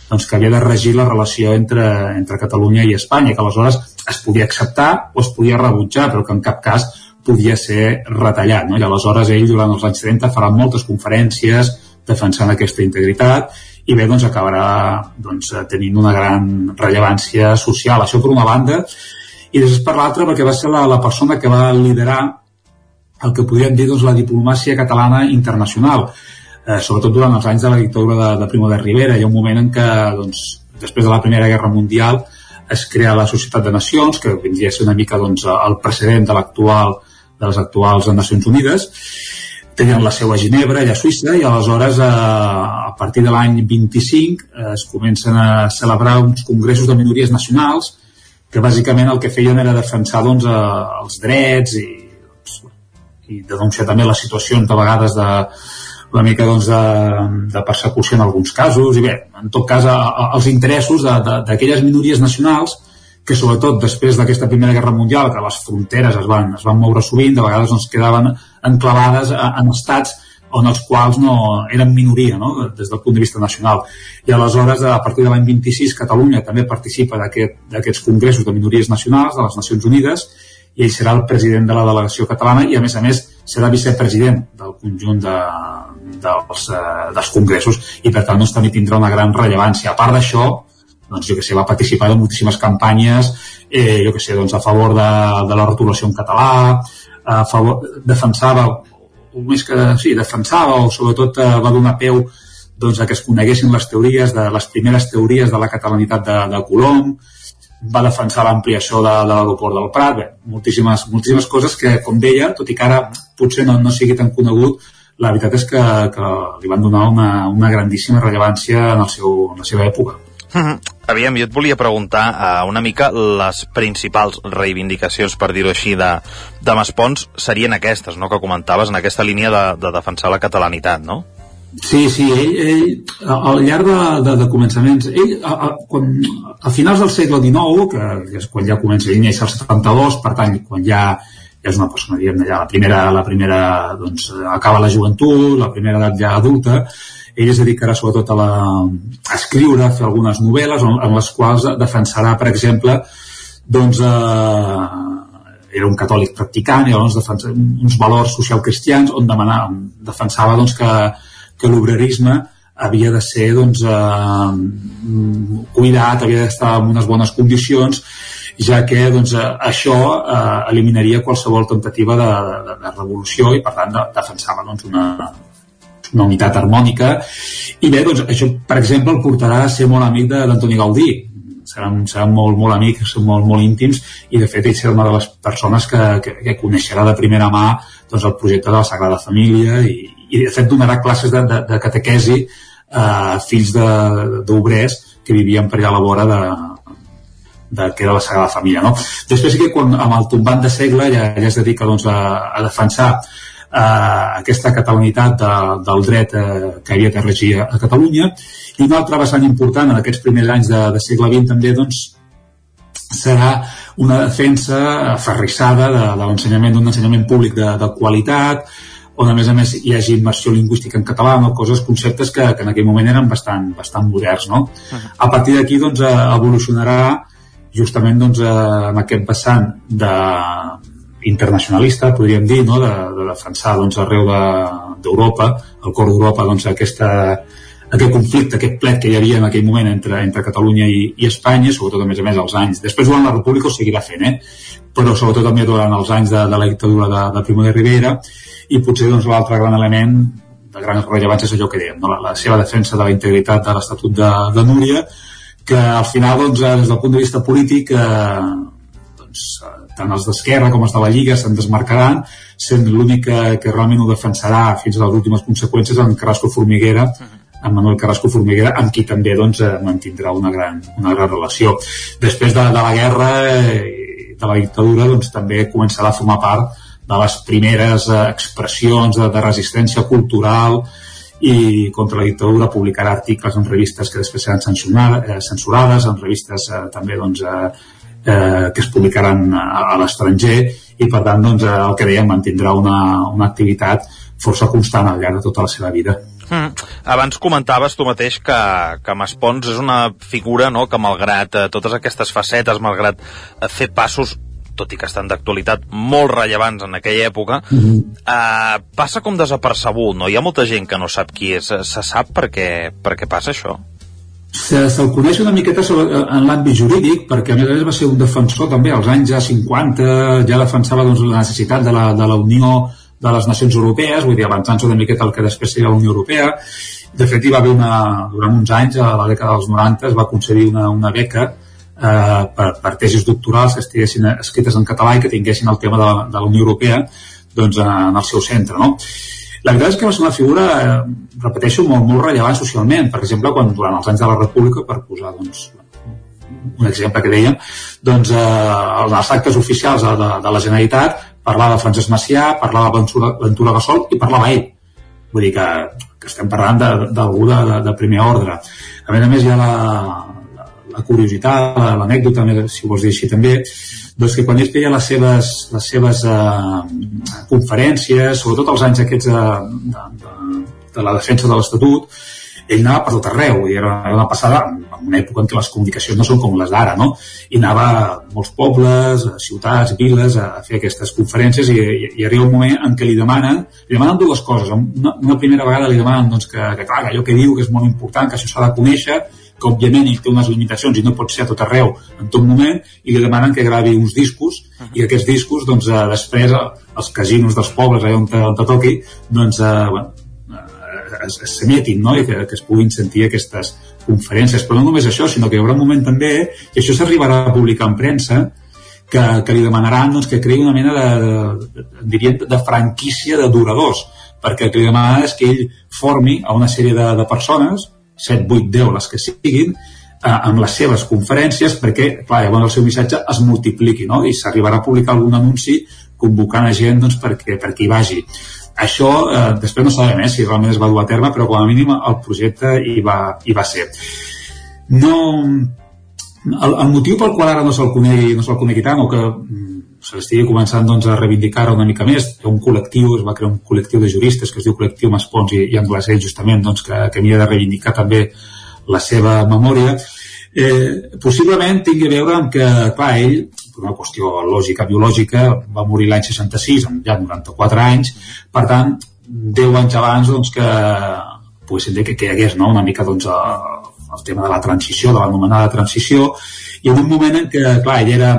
doncs, que havia de regir la relació entre, entre Catalunya i Espanya, que aleshores es podia acceptar o es podia rebutjar, però que en cap cas podia ser retallat. No? I aleshores ell, durant els anys 30, farà moltes conferències defensant aquesta integritat i bé, doncs acabarà doncs, tenint una gran rellevància social. Això per una banda, i després per l'altra perquè va ser la, la persona que va liderar el que podríem dir doncs, la diplomàcia catalana internacional eh, sobretot durant els anys de la dictadura de, de Primo de Rivera hi ha un moment en què doncs, després de la Primera Guerra Mundial es crea la Societat de Nacions que vindria a ser una mica doncs, el precedent de l'actual de les actuals Nacions Unides. Tenien la seu a Ginebra, allà a Suïssa, i aleshores, a, eh, a partir de l'any 25, eh, es comencen a celebrar uns congressos de minories nacionals que bàsicament el que feien era defensar doncs, eh, els drets i, doncs, i denunciar també les situacions de vegades de, una mica doncs, de, de persecució en alguns casos i bé, en tot cas a, a, els interessos d'aquelles minories nacionals que sobretot després d'aquesta Primera Guerra Mundial que les fronteres es van, es van moure sovint de vegades doncs, quedaven enclavades en estats on els quals no eren minoria no? des del punt de vista nacional. I aleshores, a partir de l'any 26, Catalunya també participa d'aquests aquest, congressos de minories nacionals de les Nacions Unides i ell serà el president de la delegació catalana i, a més a més, serà vicepresident del conjunt de, dels, eh, dels congressos i, per tant, doncs, també tindrà una gran rellevància. A part d'això, doncs, jo que sé, va participar en moltíssimes campanyes, eh, jo que sé, doncs, a favor de, de la rotulació en català, a favor, defensava o més que sí, defensava o sobretot eh, va donar peu doncs, a que es coneguessin les teories de les primeres teories de la catalanitat de, de Colom va defensar l'ampliació de, de l'aeroport del Prat bé, moltíssimes, moltíssimes coses que com deia, tot i que ara potser no, no sigui tan conegut la veritat és que, que li van donar una, una grandíssima rellevància en, el seu, en la seva època Uh -huh. Aviam, jo et volia preguntar uh, una mica les principals reivindicacions, per dir-ho així, de, de Maspons serien aquestes, no?, que comentaves, en aquesta línia de, de defensar la catalanitat, no? Sí, sí, ell, ell al llarg de, de, de començaments, ell, a, a, quan, a finals del segle XIX, que, que és quan ja comença a néixer el 72, per tant, quan ja, ja és una persona, diguem ja la primera, la primera, doncs, acaba la joventut, la primera edat ja adulta, ell es dedicarà sobretot a, la, a escriure, a fer algunes novel·les en, en les quals defensarà, per exemple, doncs, eh, era un catòlic practicant i llavors defensa uns valors socialcristians on demanava, defensava doncs, que, que l'obrerisme havia de ser doncs, eh, cuidat, havia d'estar en unes bones condicions ja que doncs, això eh, eliminaria qualsevol tentativa de, de, de revolució i per tant de, defensava doncs, una, una unitat harmònica. I bé, doncs això per exemple el portarà a ser molt amic d'Antoni Gaudí. Seran, seran molt, molt amics, molt, molt íntims i de fet ell serà una de les persones que, que, que coneixerà de primera mà doncs, el projecte de la Sagrada Família i, i de fet donarà classes de, de, de catequesi a fills d'obrers que vivien per allà a la vora de, de que era la Sagrada Família. No? Després sí que quan, amb el tombant de segle ja, ja es dedica doncs, a, a defensar eh, aquesta catalanitat de, del dret eh, que havia de regir a, a Catalunya i un altre vessant important en aquests primers anys de, de segle XX també doncs, serà una defensa aferrissada de, de l'ensenyament d'un ensenyament públic de, de qualitat on a més a més hi hagi immersió lingüística en català, no? coses, conceptes que, que en aquell moment eren bastant, bastant moderns. No? Uh -huh. A partir d'aquí doncs, eh, evolucionarà justament doncs, eh, en aquest vessant de, internacionalista, podríem dir, no? de, de defensar doncs, arreu d'Europa, de, el cor d'Europa, doncs, aquesta, aquest conflicte, aquest plet que hi havia en aquell moment entre, entre Catalunya i, i Espanya, sobretot a més a més els anys. Després durant la República ho seguirà fent, eh? però sobretot també durant els anys de, de la dictadura de, de Primo de Rivera i potser doncs, l'altre gran element de gran rellevància és allò que dèiem, no? la, la seva defensa de la integritat de l'Estatut de, de Núria, que al final, doncs, des del punt de vista polític, eh, doncs, tant els d'Esquerra com els de la Lliga se'n desmarcaran, sent l'únic que, que realment ho defensarà fins a les últimes conseqüències en Carrasco Formiguera, amb Manuel Carrasco Formiguera, amb qui també doncs, eh, mantindrà una gran, una gran relació. Després de, de la guerra i de la dictadura, doncs, també començarà a formar part de les primeres eh, expressions de, de resistència cultural i contra la dictadura publicarà articles en revistes que després seran eh, censurades, en revistes eh, també doncs, eh, eh, que es publicaran a, a l'estranger i per tant doncs, eh, el que dèiem mantindrà una, una activitat força constant al llarg de tota la seva vida. Mm. Abans comentaves tu mateix que, que Maspons és una figura no, que malgrat eh, totes aquestes facetes, malgrat eh, fer passos tot i que estan d'actualitat molt rellevants en aquella època, mm -hmm. eh, passa com desapercebut, no? Hi ha molta gent que no sap qui és. Se sap per què, per què passa això? Se'l se coneix una miqueta sobre, en l'àmbit jurídic perquè a més a més va ser un defensor també als anys ja 50 ja defensava doncs, la necessitat de la, de la Unió de les Nacions Europees vull dir, avançant-se una miqueta el que després seria la Unió Europea de fet hi va haver una, durant uns anys a la dècada dels 90 es va concedir una, una beca eh, per, per tesis doctorals que estiguessin escrites en català i que tinguessin el tema de, la, de la Unió Europea doncs, en el seu centre. No? La veritat és que va ser una figura, eh, repeteixo, molt, molt rellevant socialment. Per exemple, quan durant els anys de la República, per posar doncs, un exemple que dèiem, doncs, eh, els actes oficials de, de, de la Generalitat parlava Francesc Macià, parlava Ventura, Ventura Gasol i parlava ell. Vull dir que, que estem parlant d'algú de, de, de primer ordre. A més a més, hi ha la, la curiositat, l'anècdota, si ho vols dir així també, doncs que quan ell feia les seves, les seves eh, conferències, sobretot els anys aquests de, de, de, de la defensa de l'Estatut, ell anava per tot arreu, i era una passada en una època en què les comunicacions no són com les d'ara, no? I anava a molts pobles, a ciutats, viles, a fer aquestes conferències i, i, i arriba un moment en què li demanen, li demanen dues coses. Una, una primera vegada li demanen doncs, que, que, clar, que allò que diu que és molt important, que això s'ha de conèixer, que òbviament ell té unes limitacions i no pot ser a tot arreu en tot moment i li demanen que gravi uns discos uh -huh. i aquests discos doncs eh, després els casinos dels pobles allà on te, on te toqui doncs eh, bueno, eh, s'emetin no? i que, que es puguin sentir aquestes conferències però no només això sinó que hi haurà un moment també i això s'arribarà a publicar en premsa que, que li demanaran doncs, que creï una mena de, de, de, de franquícia de duradors perquè el que li demanen és que ell formi a una sèrie de, de persones 7, 8, 10, les que siguin, eh, amb les seves conferències perquè, clar, llavors el seu missatge es multipliqui, no? I s'arribarà a publicar algun anunci convocant a gent doncs, perquè, perquè hi vagi. Això eh, després no sabem eh, si realment es va dur a terme, però com a mínim el projecte hi va, hi va ser. No, el, el motiu pel qual ara no se'l conegui, no se conegui tant o que mm, se l'estigui començant doncs, a reivindicar una mica més. Un col·lectiu, es va crear un col·lectiu de juristes que es diu Col·lectiu Maspons i, i Anglesell, justament, doncs, que, que havia de reivindicar també la seva memòria. Eh, possiblement tingui a veure amb que, clar, ell, per una qüestió lògica, biològica, va morir l'any 66, amb ja 94 anys, per tant, 10 anys abans doncs, que poguessin dir que, que hi hagués no? una mica doncs, el tema de la transició, de l'anomenada transició, i en un moment en què, clar, ell era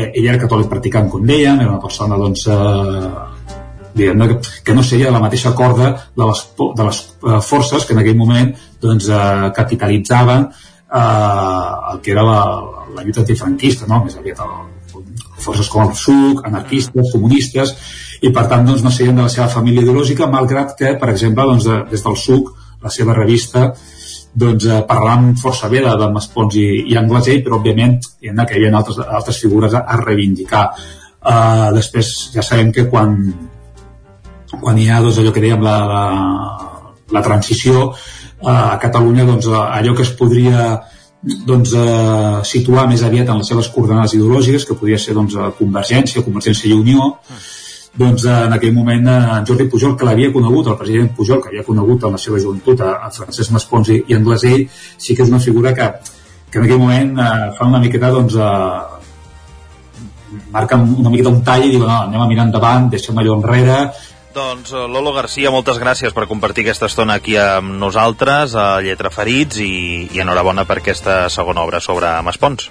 eh, ell era catòlic practicant, com dèiem, era una persona, doncs, eh, diguem que, que no seria de la mateixa corda de les, de les eh, forces que en aquell moment doncs, eh, capitalitzaven eh, el que era la, la lluita antifranquista, no? més aviat el, forces com el SUC, anarquistes, comunistes, i per tant doncs, no serien de la seva família ideològica, malgrat que, per exemple, doncs, de, des del SUC, la seva revista, doncs, eh, parlant força bé de, de Maspons i, i Anglesell, però òbviament hi ha que hi ha altres, altres figures a, a reivindicar. Uh, després ja sabem que quan, quan hi ha doncs, allò que dèiem la, la, la transició uh, a Catalunya doncs, allò que es podria doncs, uh, situar més aviat en les seves coordenades ideològiques que podria ser doncs, Convergència, Convergència i Unió mm doncs eh, en aquell moment eh, en Jordi Pujol, que l'havia conegut, el president Pujol, que havia conegut en la seva joventut a, a Francesc Maspons i, i Anglesell, sí que és una figura que, que en aquell moment eh, fa una miqueta doncs, eh, marquen una miqueta un tall i diuen, no, anem a mirar endavant, deixem allò enrere, Doncs eh, Lolo Garcia, moltes gràcies per compartir aquesta estona aquí amb nosaltres, a Lletra Ferits, i, i enhorabona per aquesta segona obra sobre Maspons.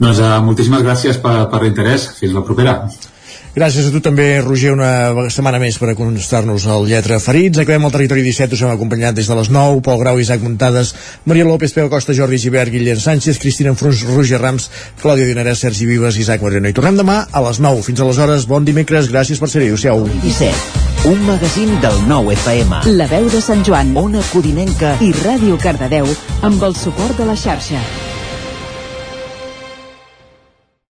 Doncs uh, moltíssimes gràcies per, per l'interès. Fins la propera. Gràcies a tu també, Roger, una setmana més per acostar-nos al Lletra Ferits. Acabem el Territori 17, us hem acompanyat des de les 9, Pol Grau, Isaac Muntades, Maria López, Pau Costa, Jordi Givert, Guillem Sánchez, Cristina Enfruns, Roger Rams, Clàudia Dinarès, Sergi Vives, Isaac Moreno. I tornem demà a les 9. Fins aleshores, bon dimecres, gràcies per ser-hi. Adéu-siau. 17. Un magazín del nou FM. La veu de Sant Joan, Ona Codinenca i Ràdio Cardedeu amb el suport de la xarxa.